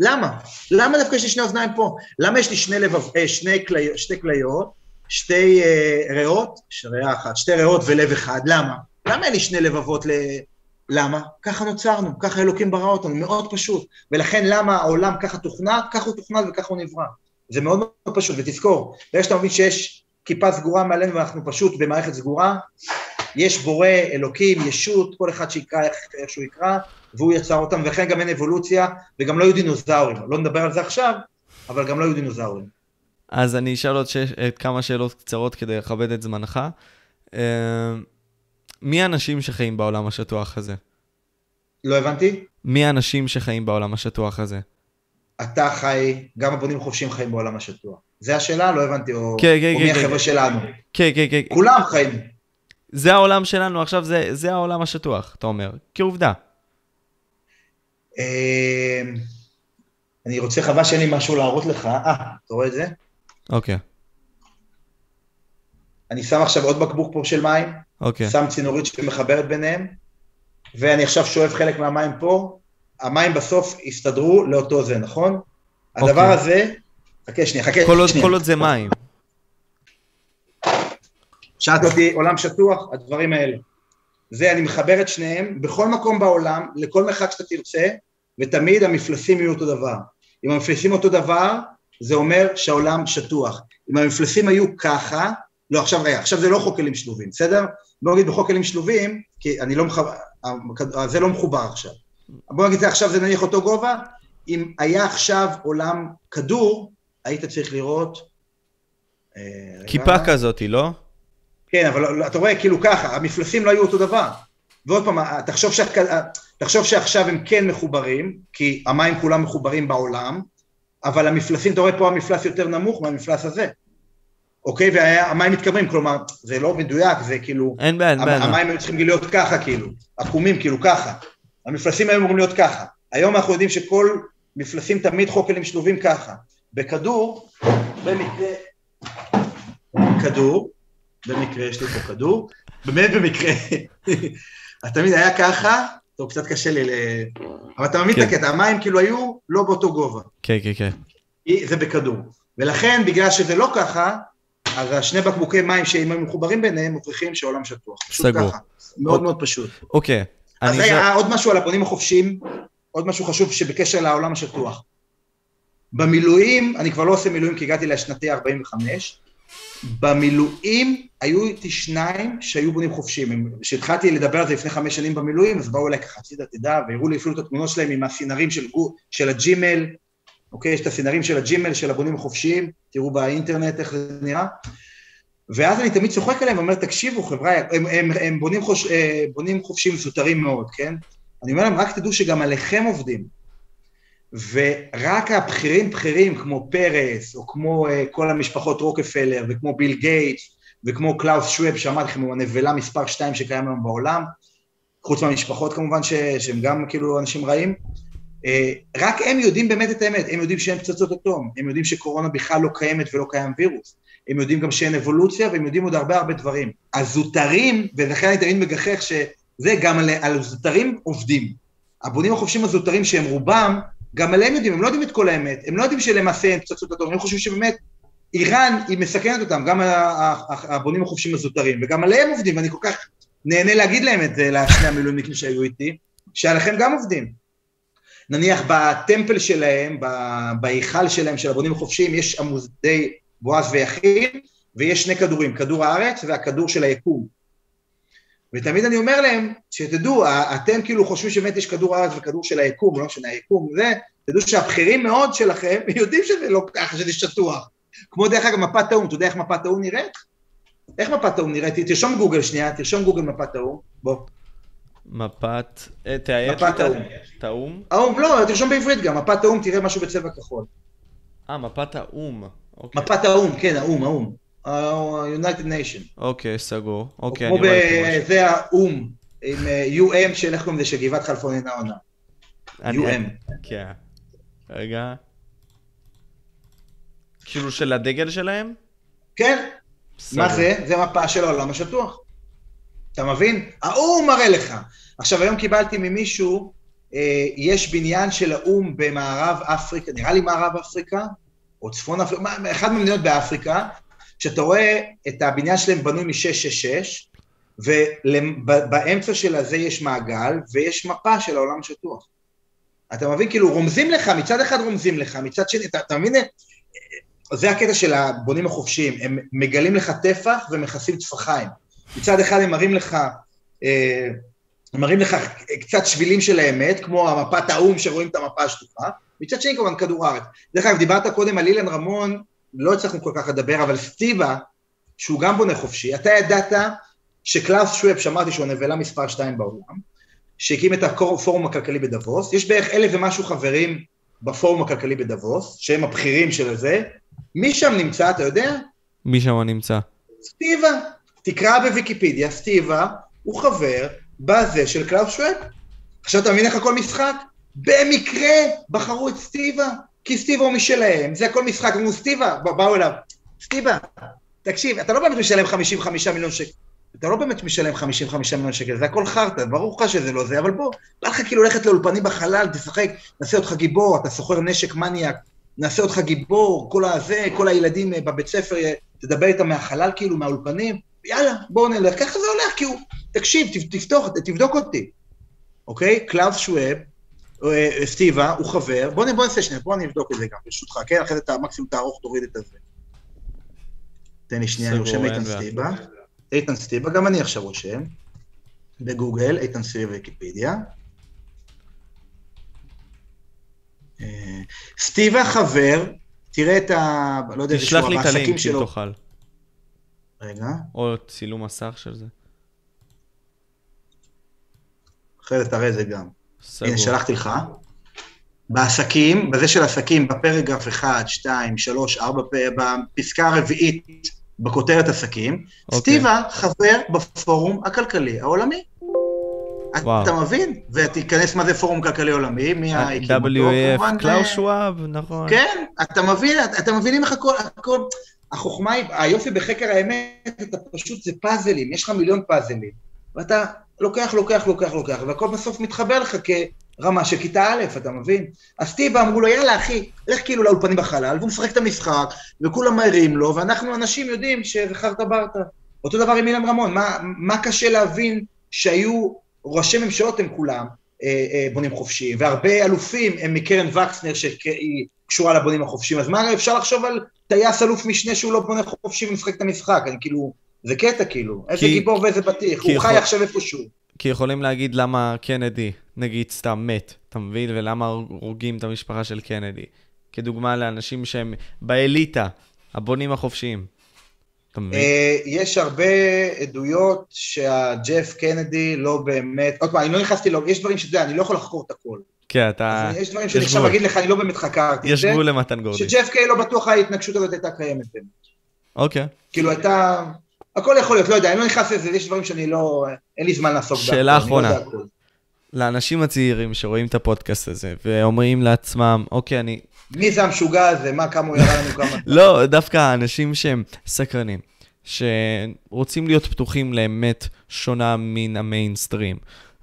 למה? למה דווקא יש לי שני אוזניים פה? למה יש לי שני, לבב, אה, שני כלי, שתי כליות, שתי אה, ריאות, ריאה אחת, שתי ריאות ולב אחד, למה? למה אין לי שני לבבות ל... למה? ככה נוצרנו, ככה אלוקים ברא אותנו, מאוד פשוט. ולכן למה העולם ככה תוכנת, ככה הוא תוכנת וככה הוא נברא. זה מאוד מאוד פשוט, ותזכור, ברגע שאתה מבין שיש כיפה סגורה מעלינו ואנחנו פשוט במערכת סגורה, יש בורא, אלוקים, ישות, כל אחד שיקרא איך, איך שהוא יקרא, והוא יצר אותם, ולכן גם אין אבולוציה, וגם לא היו דינוזאורים. לא נדבר על זה עכשיו, אבל גם לא היו דינוזאורים. אז אני אשאל עוד שש, כמה שאלות קצרות כדי לכבד את זמנך. אה, מי האנשים שחיים בעולם השטוח הזה? לא הבנתי. מי האנשים שחיים בעולם השטוח הזה? אתה חי, גם הבונים חופשיים חיים בעולם השטוח. זה השאלה? לא הבנתי, או, כן, כן, או כן, מי כן, החבר'ה כן. שלנו. כן, כן, כן. כולם חיים. זה העולם שלנו, עכשיו זה, זה העולם השטוח, אתה אומר, כעובדה. אמ, אני רוצה, חבל שאין לי משהו להראות לך. אה, אתה רואה את זה? אוקיי. אני שם עכשיו עוד בקבוק פה של מים, אוקיי. שם צינורית שמחברת ביניהם, ואני עכשיו שואב חלק מהמים פה, המים בסוף יסתדרו לאותו זה, נכון? אוקיי. הדבר הזה, חכה שנייה, חכה כל עוד, שנייה. כל עוד זה מים. שאלת אותי, עולם שטוח, הדברים האלה. זה, אני מחבר את שניהם, בכל מקום בעולם, לכל מרחק שאתה תרצה, ותמיד המפלסים יהיו אותו דבר. אם המפלסים אותו דבר, זה אומר שהעולם שטוח. אם המפלסים היו ככה, לא, עכשיו רגע, עכשיו זה לא חוק כלים שלובים, בסדר? בוא נגיד בחוק כלים שלובים, כי אני לא מחבר, זה לא מחובר עכשיו. בוא נגיד עכשיו זה נניח אותו גובה, אם היה עכשיו עולם כדור, היית צריך לראות... אה, כיפה רגע. כזאת, לא? כן, אבל לא, אתה רואה, כאילו ככה, המפלסים לא היו אותו דבר. ועוד פעם, תחשוב, שה... תחשוב שעכשיו הם כן מחוברים, כי המים כולם מחוברים בעולם, אבל המפלסים, אתה רואה פה המפלס יותר נמוך מהמפלס הזה. אוקיי? והמים מתקרבים, כלומר, זה לא מדויק, זה כאילו... אין בעיה, אין בעיה. המים היו צריכים להיות ככה, כאילו, עקומים, כאילו, ככה. המפלסים היו אמורים להיות ככה. היום אנחנו יודעים שכל מפלסים תמיד חוקלים שלובים ככה. בכדור, במקרה, כדור, במקרה, יש לי פה כדור, באמת במקרה, תמיד היה ככה, טוב, קצת קשה לי, ל... אבל אתה מבין את כן. הקטע, המים כאילו היו לא באותו גובה. כן, כן, כן. זה בכדור. ולכן, בגלל שזה לא ככה, אז השני בקבוקי מים שאם הם מחוברים ביניהם, מוכיחים שהעולם שטוח. סגור. ככה. מאוד מאוד פשוט. אוקיי. אז רגע, עוד משהו על הבונים החופשיים, עוד משהו חשוב שבקשר לעולם השטוח. במילואים, אני כבר לא עושה מילואים כי הגעתי לשנתי 45, במילואים היו איתי שניים שהיו בונים חופשיים. כשהתחלתי לדבר על זה לפני חמש שנים במילואים, אז באו אליי ככה, צידה תדע, והראו לי אפילו את התמונות שלהם עם הסינרים של, של הג'ימל, אוקיי? יש את הסינרים של הג'ימל, של הבונים החופשיים, תראו באינטרנט איך זה נראה. ואז אני תמיד צוחק עליהם ואומר, תקשיבו חבר'ה, הם, הם, הם בונים, חוש, אה, בונים חופשיים זוטרים מאוד, כן? אני אומר להם, רק תדעו שגם עליכם עובדים. ורק הבכירים בכירים כמו פרס, או כמו אה, כל המשפחות רוקפלר, וכמו ביל גייטס, וכמו קלאוס שוואב, שאמרתי לכם, הוא הנבלה מספר 2 שקיים היום בעולם, חוץ מהמשפחות כמובן, ש, שהם גם כאילו אנשים רעים, אה, רק הם יודעים באמת את האמת, הם יודעים שאין פצצות אטום, הם יודעים שקורונה בכלל לא קיימת ולא קיים וירוס, הם יודעים גם שאין אבולוציה, והם יודעים עוד הרבה הרבה דברים. הזוטרים, ולכן אני תמיד מגחך שזה גם על, על זוטרים עובדים. הבונים החופשיים הזוטרים שהם רובם, גם עליהם יודעים, הם לא יודעים את כל האמת, הם לא יודעים שלמעשה אין פצצות אטום, הם חושבים שבאמת איראן היא מסכנת אותם, גם הבונים החופשיים הזוטרים, וגם עליהם עובדים, ואני כל כך נהנה להגיד להם את זה, לשני המילואימניקים שהיו איתי, שעליכם גם עובדים. נניח בטמפל שלהם, בהיכל שלהם, של הבונים החופשיים, יש עמודי בועז ויחיד, ויש שני כדורים, כדור הארץ והכדור של היקום. ותמיד אני אומר להם, שתדעו, אתם כאילו חושבים שבאמת יש כדור הארץ וכדור של היקום, לא משנה, היקום זה, תדעו שהבכירים מאוד שלכם יודעים שזה לא ככה, שזה שטוח. כמו דרך אגב מפת האו"ם, אתה יודע איך מפת האו"ם נראית? איך מפת האו"ם נראית? תרשום גוגל שנייה, תרשום גוגל מפת האו"ם, בוא. מפת, אה, תאיית מפת האו"ם. את האו"ם? האו"ם, לא, תרשום בעברית גם, מפת האו"ם, תראה משהו בצבע כחול. אה, מפת האו"ם. אוקיי. מפת האו"ם, כן, האו"ם, האו"ם. ה-United Nation. אוקיי, סגור. אוקיי, אני רואה כמו זה האו"ם, עם אה, UM של איך קוראים לזה, שגבעת חלפון אינה עונה. UM. כן. רגע. כאילו של הדגל שלהם? כן. מה זה? זה מפה של העולם השטוח. אתה מבין? האו"ם מראה לך. עכשיו, היום קיבלתי ממישהו, אה, יש בניין של האו"ם במערב אפריקה, נראה לי מערב אפריקה, או צפון אפריקה, אחד מהמדינות באפריקה, שאתה רואה את הבניין שלהם בנוי מ-666, ובאמצע של הזה יש מעגל, ויש מפה של העולם השטוח. אתה מבין? כאילו רומזים לך, מצד אחד רומזים לך, מצד שני, אתה, אתה מבין? זה הקטע של הבונים החופשיים, הם מגלים לך טפח ומכסים טפחיים. מצד אחד הם מראים לך, אה, הם מראים לך קצת שבילים של האמת, כמו המפת האו"ם שרואים את המפה השטוחה, מצד שני כמובן כדור הארץ. דרך אגב, דיברת קודם על אילן רמון, לא הצלחנו כל כך לדבר, אבל סטיבה, שהוא גם בונה חופשי, אתה ידעת שקלאוס שוואב, שאמרתי שהוא הנבלה מספר 2 בעולם, שהקים את הפורום הכלכלי בדבוס, יש בערך אלף ומשהו חברים בפורום הכלכלי בדבוס, שהם הבכירים של זה, מי שם נמצא, אתה יודע? מי שם נמצא? סטיבה, תקרא בוויקיפדיה, סטיבה הוא חבר בזה של קלאוס שוואב. עכשיו אתה מבין איך הכל משחק? במקרה בחרו את סטיבה, כי סטיבה הוא משלהם, זה הכל משחק, אמרו סטיבה, באו אליו, סטיבה, תקשיב, אתה לא באמת משלם 55 מיליון שקל, אתה לא באמת משלם 55 מיליון שקל, זה הכל חרטא, ברור לך שזה לא זה, אבל בוא, בא לך כאילו ללכת לאולפנים בחלל, תשחק, נעשה אותך גיבור, אתה סוחר נשק מניאק, נעשה אותך גיבור, כל הזה, כל הילדים אה, בבית ספר, אה, תדבר איתם מהחלל כאילו, מהאולפנים, יאללה, בואו נלך, ככה זה הולך, כאילו, תקשיב, תפתח, תבדוק אותי, אוקיי? קלאוס שוואב, סטיבה, הוא חבר, בוא, בוא נעשה שנייה, בוא נבדוק את זה גם, ברשותך, כן? אחרי זה מקסימום תערוך, תוריד את הזה. תן לי שנייה, אני רושם איתן סטיבה. איתן סטיבה, גם אני עכשיו רושם. בגוגל, איתן סירי ויקיפדיה. אה, סטיב החבר, תראה את ה... לא יודע, תשלח לי את הלינק אם שלו. תוכל. רגע, או צילום מסך של זה. אחרי זה תראה זה גם. סגור. שלחתי לך. בעסקים, בזה של עסקים, בפרגרף 1, 2, 3, 4, בפסקה הרביעית, בכותרת עסקים, אוקיי. סטיבה חבר בפורום הכלכלי העולמי. וואו. אתה מבין? ותיכנס מה זה פורום כלכלי עולמי, מי הקים אותו, WEF, קלאוס שוואב, נכון. כן, אתה מבין, אתם מבינים איך הכל, הכל, החוכמה היא, היופי בחקר האמת, אתה פשוט, זה פאזלים, יש לך מיליון פאזלים, ואתה לוקח, לוקח, לוקח, לוקח, והכל בסוף מתחבר לך ברמה של כיתה א', אתה מבין? אז סטיבה אמרו לו, יאללה אחי, לך כאילו לאולפנים בחלל, והוא משחק את המשחק, וכולם מעירים לו, ואנחנו אנשים יודעים חרטה ברטה. אותו דבר עם אילן רמון, מה, מה קשה להבין שהיו ראשי ממשלות הם כולם, אה, אה, בונים חופשיים, והרבה אלופים הם מקרן וקסנר שהיא קשורה לבונים החופשיים, אז מה אפשר לחשוב על טייס אלוף משנה שהוא לא בונה חופשי ומשחק את המשחק, אני כאילו, זה קטע כאילו, איזה כי- גיבור ואיזה בטיח, הוא חי יכול- עכשיו איפשהו. כי יכולים להגיד למה קנדי, נגיד, סתם מת, אתה מבין? ולמה הורגים את המשפחה של קנדי. כדוגמה לאנשים שהם באליטה, הבונים החופשיים. אתה מבין? אה, יש הרבה עדויות שהג'ף קנדי לא באמת, עוד פעם, אני לא נכנסתי, לו, יש דברים שאתה יודע, אני לא יכול לחקור את הכל. כן, אתה... יש דברים שאני עכשיו. אגיד לך, אני לא באמת חקרתי יש גבול למתן גורדי. שג'ף קיי לא בטוח ההתנגשות הזאת הייתה קיימת באמת. אוקיי. כאילו הייתה, הכל יכול להיות, לא יודע, אני לא נכנס לזה, יש דברים שאני לא, אין לי זמן לעסוק בהכל, שאלה לא אחרונה. לאנשים הצעירים שרואים את הפודקאסט הזה, ואומרים לעצמם, אוקיי, אני... מי זה המשוגע הזה, מה, כמה הוא ירה לנו כמה... לא, דווקא האנשים שהם סקרנים, שרוצים להיות פתוחים לאמת שונה מן המיינסטרים,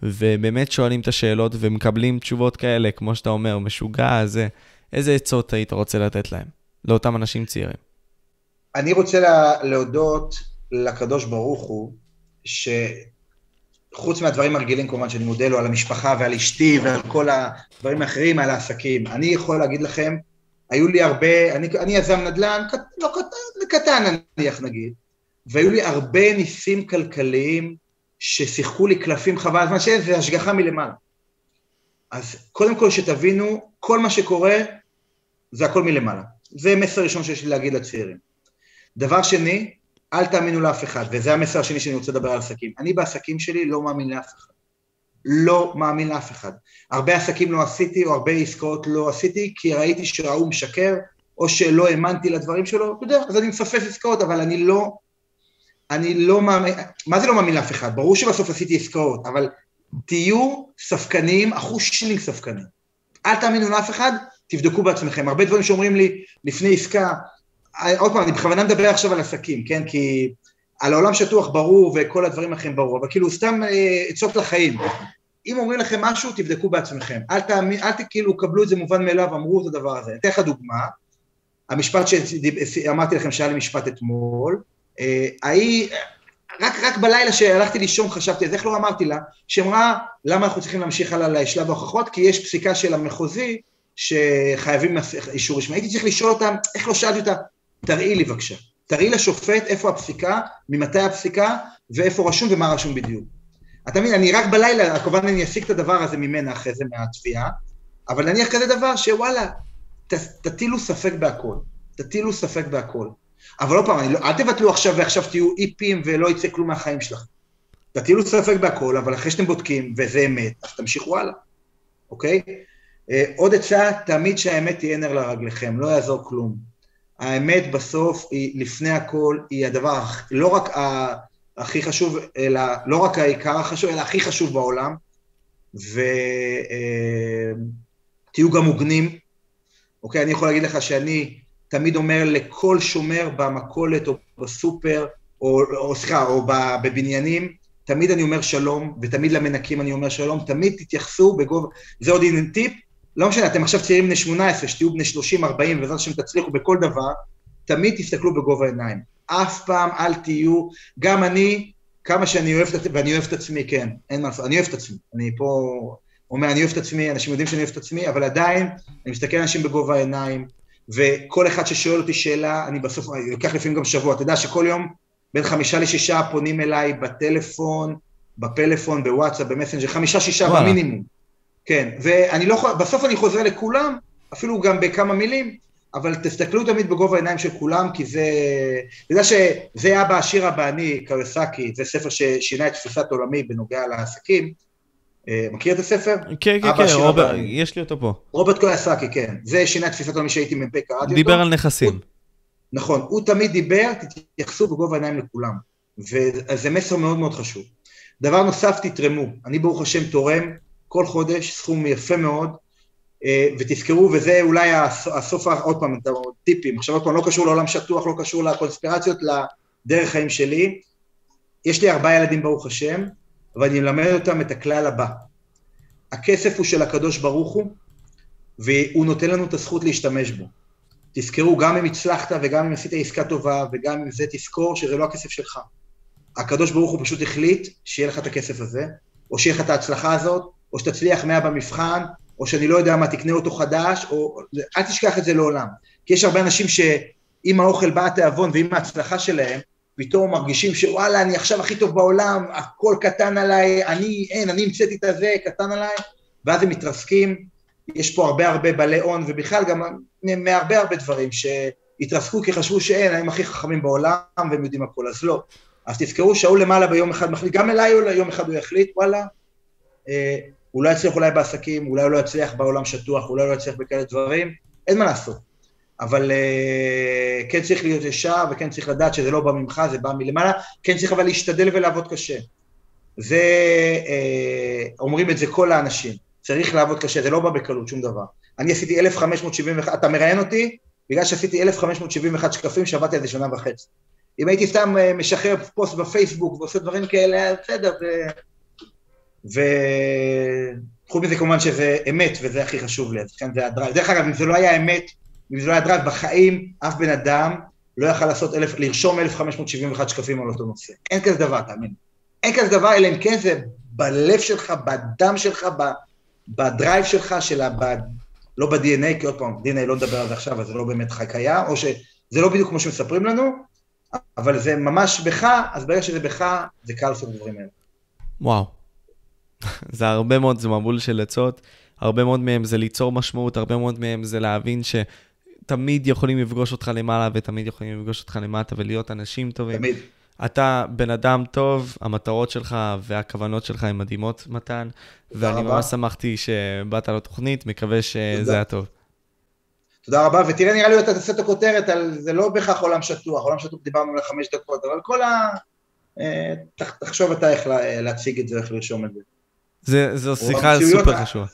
ובאמת שואלים את השאלות ומקבלים תשובות כאלה, כמו שאתה אומר, משוגע הזה, איזה עצות היית רוצה לתת להם, לאותם אנשים צעירים? אני רוצה לה, להודות לקדוש ברוך הוא, שחוץ מהדברים הרגילים כמובן שאני מודה לו על המשפחה ועל אשתי ועל כל הדברים האחרים, על העסקים, אני יכול להגיד לכם, היו לי הרבה, אני, אני יזם נדל"ן, קט, לא קטן, קטן נניח נגיד, והיו לי הרבה ניסים כלכליים ששיחקו לי קלפים חבל הזמן שאין, זה השגחה מלמעלה. אז קודם כל שתבינו, כל מה שקורה זה הכל מלמעלה. זה מסר ראשון שיש לי להגיד לצעירים. דבר שני, אל תאמינו לאף אחד, וזה המסר השני שאני רוצה לדבר על עסקים. אני בעסקים שלי לא מאמין לאף אחד. לא מאמין לאף אחד. הרבה עסקים לא עשיתי, או הרבה עסקאות לא עשיתי, כי ראיתי שההוא משקר, או שלא האמנתי לדברים שלו, אתה יודע, אז אני מפספס עסקאות, אבל אני לא, אני לא מאמין, מה זה לא מאמין לאף אחד? ברור שבסוף עשיתי עסקאות, אבל תהיו ספקניים, אחוז שילינג ספקנים. אל תאמינו לאף אחד, תבדקו בעצמכם. הרבה דברים שאומרים לי לפני עסקה, עוד פעם, אני בכוונה מדבר עכשיו על עסקים, כן? כי על העולם שטוח ברור וכל הדברים האחרים ברור, אבל כאילו סתם אה, עצות לחיים. אם אומרים לכם משהו, תבדקו בעצמכם. אל תאמין, אל כאילו קבלו את זה מובן מאליו, אמרו את הדבר הזה. אתן לך דוגמה, המשפט שאמרתי לכם שהיה לי משפט אתמול, אה, ההיא, רק, רק בלילה שהלכתי לישון חשבתי, אז איך לא אמרתי לה, שאמרה למה אנחנו צריכים להמשיך הלאה לשלב ההוכחות, כי יש פסיקה של המחוזי שחייבים אישור רשמי. הייתי צריך לשאול אותם, איך לא שאלתי אותה, תראי לי בבקשה, תראי לשופט איפה הפסיקה, ממתי הפסיקה, ואיפה רשום ומה רשום בדיוק. אתה מבין, אני רק בלילה, כמובן אני אסיק את הדבר הזה ממנה אחרי זה מהתביעה, אבל נניח כזה דבר שוואלה, ת, תטילו ספק בהכל, תטילו ספק בהכל. אבל עוד פעם, לא, אל תבטלו עכשיו ועכשיו תהיו איפים ולא יצא כלום מהחיים שלכם. תטילו ספק בהכל, אבל אחרי שאתם בודקים וזה אמת, אז תמשיכו הלאה, אוקיי? אה, עוד עצה, תמיד שהאמת תהיה נר לרגליכם, לא יעזור כלום. האמת בסוף היא, לפני הכל, היא הדבר לא רק ה, הכי חשוב, אלא לא רק העיקר החשוב, אלא הכי חשוב בעולם. ותהיו גם הוגנים. אוקיי, אני יכול להגיד לך שאני תמיד אומר לכל שומר במכולת או בסופר, או, או סליחה, או בבניינים, תמיד אני אומר שלום, ותמיד למנקים אני אומר שלום, תמיד תתייחסו בגובה, זה עוד הנה טיפ, לא משנה, אתם עכשיו צעירים בני 18, שתהיו בני 30, 40, ובעזרת השם תצליחו בכל דבר, תמיד תסתכלו בגובה העיניים. אף פעם אל תהיו, גם אני, כמה שאני אוהב, ואני אוהב את עצמי, כן, אין מה לעשות, אני אוהב את עצמי. אני פה אומר, אני אוהב את עצמי, אנשים יודעים שאני אוהב את עצמי, אבל עדיין, אני מסתכל על אנשים בגובה העיניים, וכל אחד ששואל אותי שאלה, אני בסוף, אני לוקח לפעמים גם שבוע, אתה יודע שכל יום בין חמישה לשישה פונים אליי בטלפון, בפלאפון, בוואטסאפ, במסנג'ר, חמישה, שישה במינימום. כן, ואני לא יכול, בסוף אני חוזר לכולם, אפילו גם בכמה מילים, אבל תסתכלו תמיד בגובה העיניים של כולם, כי זה... בגלל שזה אבא עשיר אבא אני, קרסקי, זה ספר ששינה את תפיסת עולמי בנוגע לעסקים. אה, מכיר את הספר? כן, כן, כן, רוברט, יש לי אותו פה. רוברט קרסקי, כן. זה שינה את תפיסת עולמי שהייתי מ"פ, קראתי אותו. דיבר על נכסים. הוא, נכון, הוא תמיד דיבר, תתייחסו בגובה העיניים לכולם. וזה מסר מאוד מאוד חשוב. דבר נוסף, תתרמו. אני ברוך השם תורם כל חודש, סכום יפה מאוד, אה, ותזכרו, וזה אולי הסוף, עוד פעם, טיפים, עכשיו עוד פעם, לא קשור לעולם שטוח, לא קשור לקונספירציות, לדרך חיים שלי. יש לי ארבעה ילדים ברוך השם, ואני מלמד אותם את הכלל הבא. הכסף הוא של הקדוש ברוך הוא, והוא נותן לנו את הזכות להשתמש בו. תזכרו, גם אם הצלחת וגם אם עשית עסקה טובה וגם אם זה, תזכור שזה לא הכסף שלך. הקדוש ברוך הוא פשוט החליט שיהיה לך את הכסף הזה, או שיהיה לך את ההצלחה הזאת, או שתצליח מאה במבחן, או שאני לא יודע מה, תקנה אותו חדש, או... אל תשכח את זה לעולם. כי יש הרבה אנשים שעם האוכל בא התיאבון ועם ההצלחה שלהם, פתאום מרגישים שוואלה, אני עכשיו הכי טוב בעולם, הכל קטן עליי, אני, אין, אני המצאתי את הזה, קטן עליי, ואז הם מתרסקים. יש פה הרבה הרבה בעלי הון, ובכלל גם מהרבה הרבה דברים שהתרסקו כי חשבו שאין, הם הכי חכמים בעולם והם יודעים הכל, אז לא. אז תזכרו שההוא למעלה ביום אחד מחליט, גם אליי יום אחד הוא יחליט, וואלה, אה, הוא לא יצליח אולי בעסקים, אולי הוא לא יצליח בעולם שטוח, אולי הוא לא יצליח בכאלה דברים, אין מה לעשות. אבל אה, כן צריך להיות ישר וכן צריך לדעת שזה לא בא ממך, זה בא מלמעלה, כן צריך אבל להשתדל ולעבוד קשה. זה, אה, אומרים את זה כל האנשים, צריך לעבוד קשה, זה לא בא בקלות, שום דבר. אני עשיתי 1,571, אתה מראיין אותי? בגלל שעשיתי 1,571 שקפים, שעבדתי על זה שנה וחצי. אם הייתי סתם אה, משחרר פוסט בפייסבוק ועושה דברים כאלה, בסדר, ו... וחוץ מזה כמובן שזה אמת, וזה הכי חשוב לי, אז כן זה ה drive. דרך אגב, אם זה לא היה אמת, אם זה לא היה drive, בחיים אף בן אדם לא יכל לעשות, אלף, לרשום 1,571 שקפים על אותו נושא. אין כזה דבר, תאמין. אין כזה דבר, אלא אם כן זה בלב שלך, בדם שלך, ב drive שלך, של ה... לא ב-DNA, כי עוד פעם, DNA לא נדבר על זה עכשיו, אז זה לא באמת חי קיים, או שזה לא בדיוק כמו שמספרים לנו, אבל זה ממש בך, אז ברגע שזה בך, זה קל לעשות את הדברים האלה. וואו. זה הרבה מאוד, זה מבול של עצות, הרבה מאוד מהם זה ליצור משמעות, הרבה מאוד מהם זה להבין שתמיד יכולים לפגוש אותך למעלה ותמיד יכולים לפגוש אותך למטה ולהיות אנשים טובים. תמיד. אתה בן אדם טוב, המטרות שלך והכוונות שלך הן מדהימות, מתן, ואני ממש שמחתי שבאת לתוכנית, מקווה שזה היה טוב. תודה רבה, ותראה, נראה לי אתה תעשה את הכותרת על, זה לא בהכרח עולם שטוח, עולם שטוח דיברנו על חמש דקות, אבל כל ה... אה, תחשוב אתה איך להציג את זה, איך לרשום את זה. זה, זו שיחה סופר חשובה.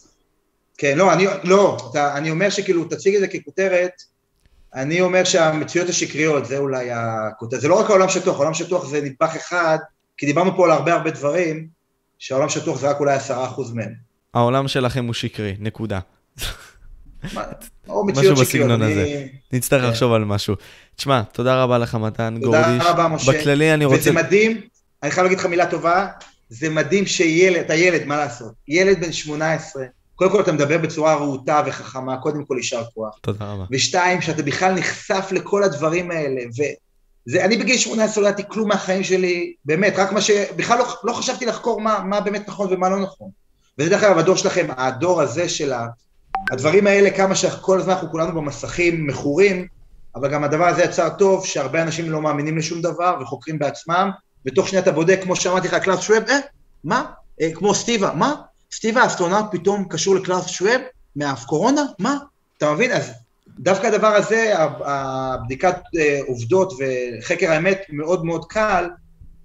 כן, לא, אני, לא, אתה, אני אומר שכאילו, תציג את זה ככותרת, אני אומר שהמציאות השקריות, זה אולי הכותרת, זה לא רק העולם שטוח, העולם שטוח זה נדבך אחד, כי דיברנו פה על הרבה הרבה דברים, שהעולם שטוח זה רק אולי עשרה אחוז מהם. העולם שלכם הוא שקרי, נקודה. משהו בסגנון הזה. נצטרך כן. לחשוב על משהו. תשמע, תודה רבה לך, מתן גורדיש. תודה רבה, משה. בכללי אני רוצה... וזה מדהים, אני חייב להגיד לך מילה טובה, זה מדהים שילד, אתה ילד, מה לעשות? ילד בן 18, קודם כל אתה מדבר בצורה רהוטה וחכמה, קודם כל יישר כוח. תודה רבה. ושתיים, שאתה בכלל נחשף לכל הדברים האלה, וזה, אני בגיל 18 לא ידעתי כלום מהחיים שלי, באמת, רק מה ש... בכלל לא, לא חשבתי לחקור מה, מה באמת נכון ומה לא נכון. וזה דרך אגב הדור שלכם, הדור הזה של ה... הדברים האלה, כמה שכל הזמן אנחנו כולנו במסכים מכורים, אבל גם הדבר הזה יצר טוב, שהרבה אנשים לא מאמינים לשום דבר וחוקרים בעצמם, ותוך שנייה אתה בודק, כמו שאמרתי לך, קלאוס שוואב, אה, מה? אה, כמו סטיבה, מה? סטיבה האסטרונאוט פתאום קשור לקלאוס שוואב מהקורונה? מה? אתה מבין? אז דווקא הדבר הזה, הבדיקת אה, עובדות וחקר האמת מאוד מאוד קל,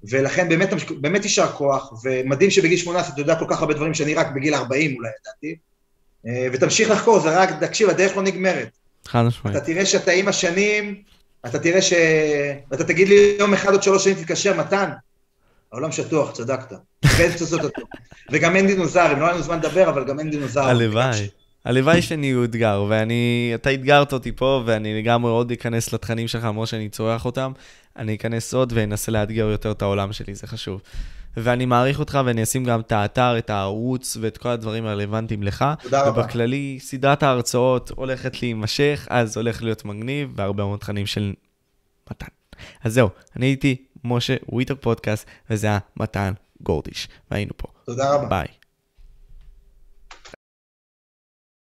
ולכן באמת, באמת יישר כוח, ומדהים שבגיל 18 אתה יודע כל כך הרבה דברים שאני רק בגיל 40 אולי ידעתי, אה, ותמשיך לחקור, זה רק, תקשיב, הדרך לא נגמרת. חד משמעית. אתה תראה שאתה עם השנים, אתה תראה ש... אתה תגיד לי יום אחד עוד שלוש שנים תתקשר, מתן, העולם שטוח, צדקת. וגם אין דינוזארים, לא היה לנו זמן לדבר, אבל גם אין דינוזארים. הלוואי. הלוואי שאני אתגר, ואני, אתה אתגרת אותי פה, ואני לגמרי עוד אכנס לתכנים שלך, כמו שאני צורח אותם, אני אכנס עוד ואנסה לאתגר יותר את העולם שלי, זה חשוב. ואני מעריך אותך, ואני אשים גם את האתר, את הערוץ ואת כל הדברים הרלוונטיים לך. תודה רבה. ובכללי, סדרת ההרצאות הולכת להימשך, אז הולך להיות מגניב, והרבה מאוד תכנים של מתן. אז זהו, אני הייתי משה וויטר פודקאסט, וזה היה מתן גורדיש, והיינו פה. תודה רבה. ביי.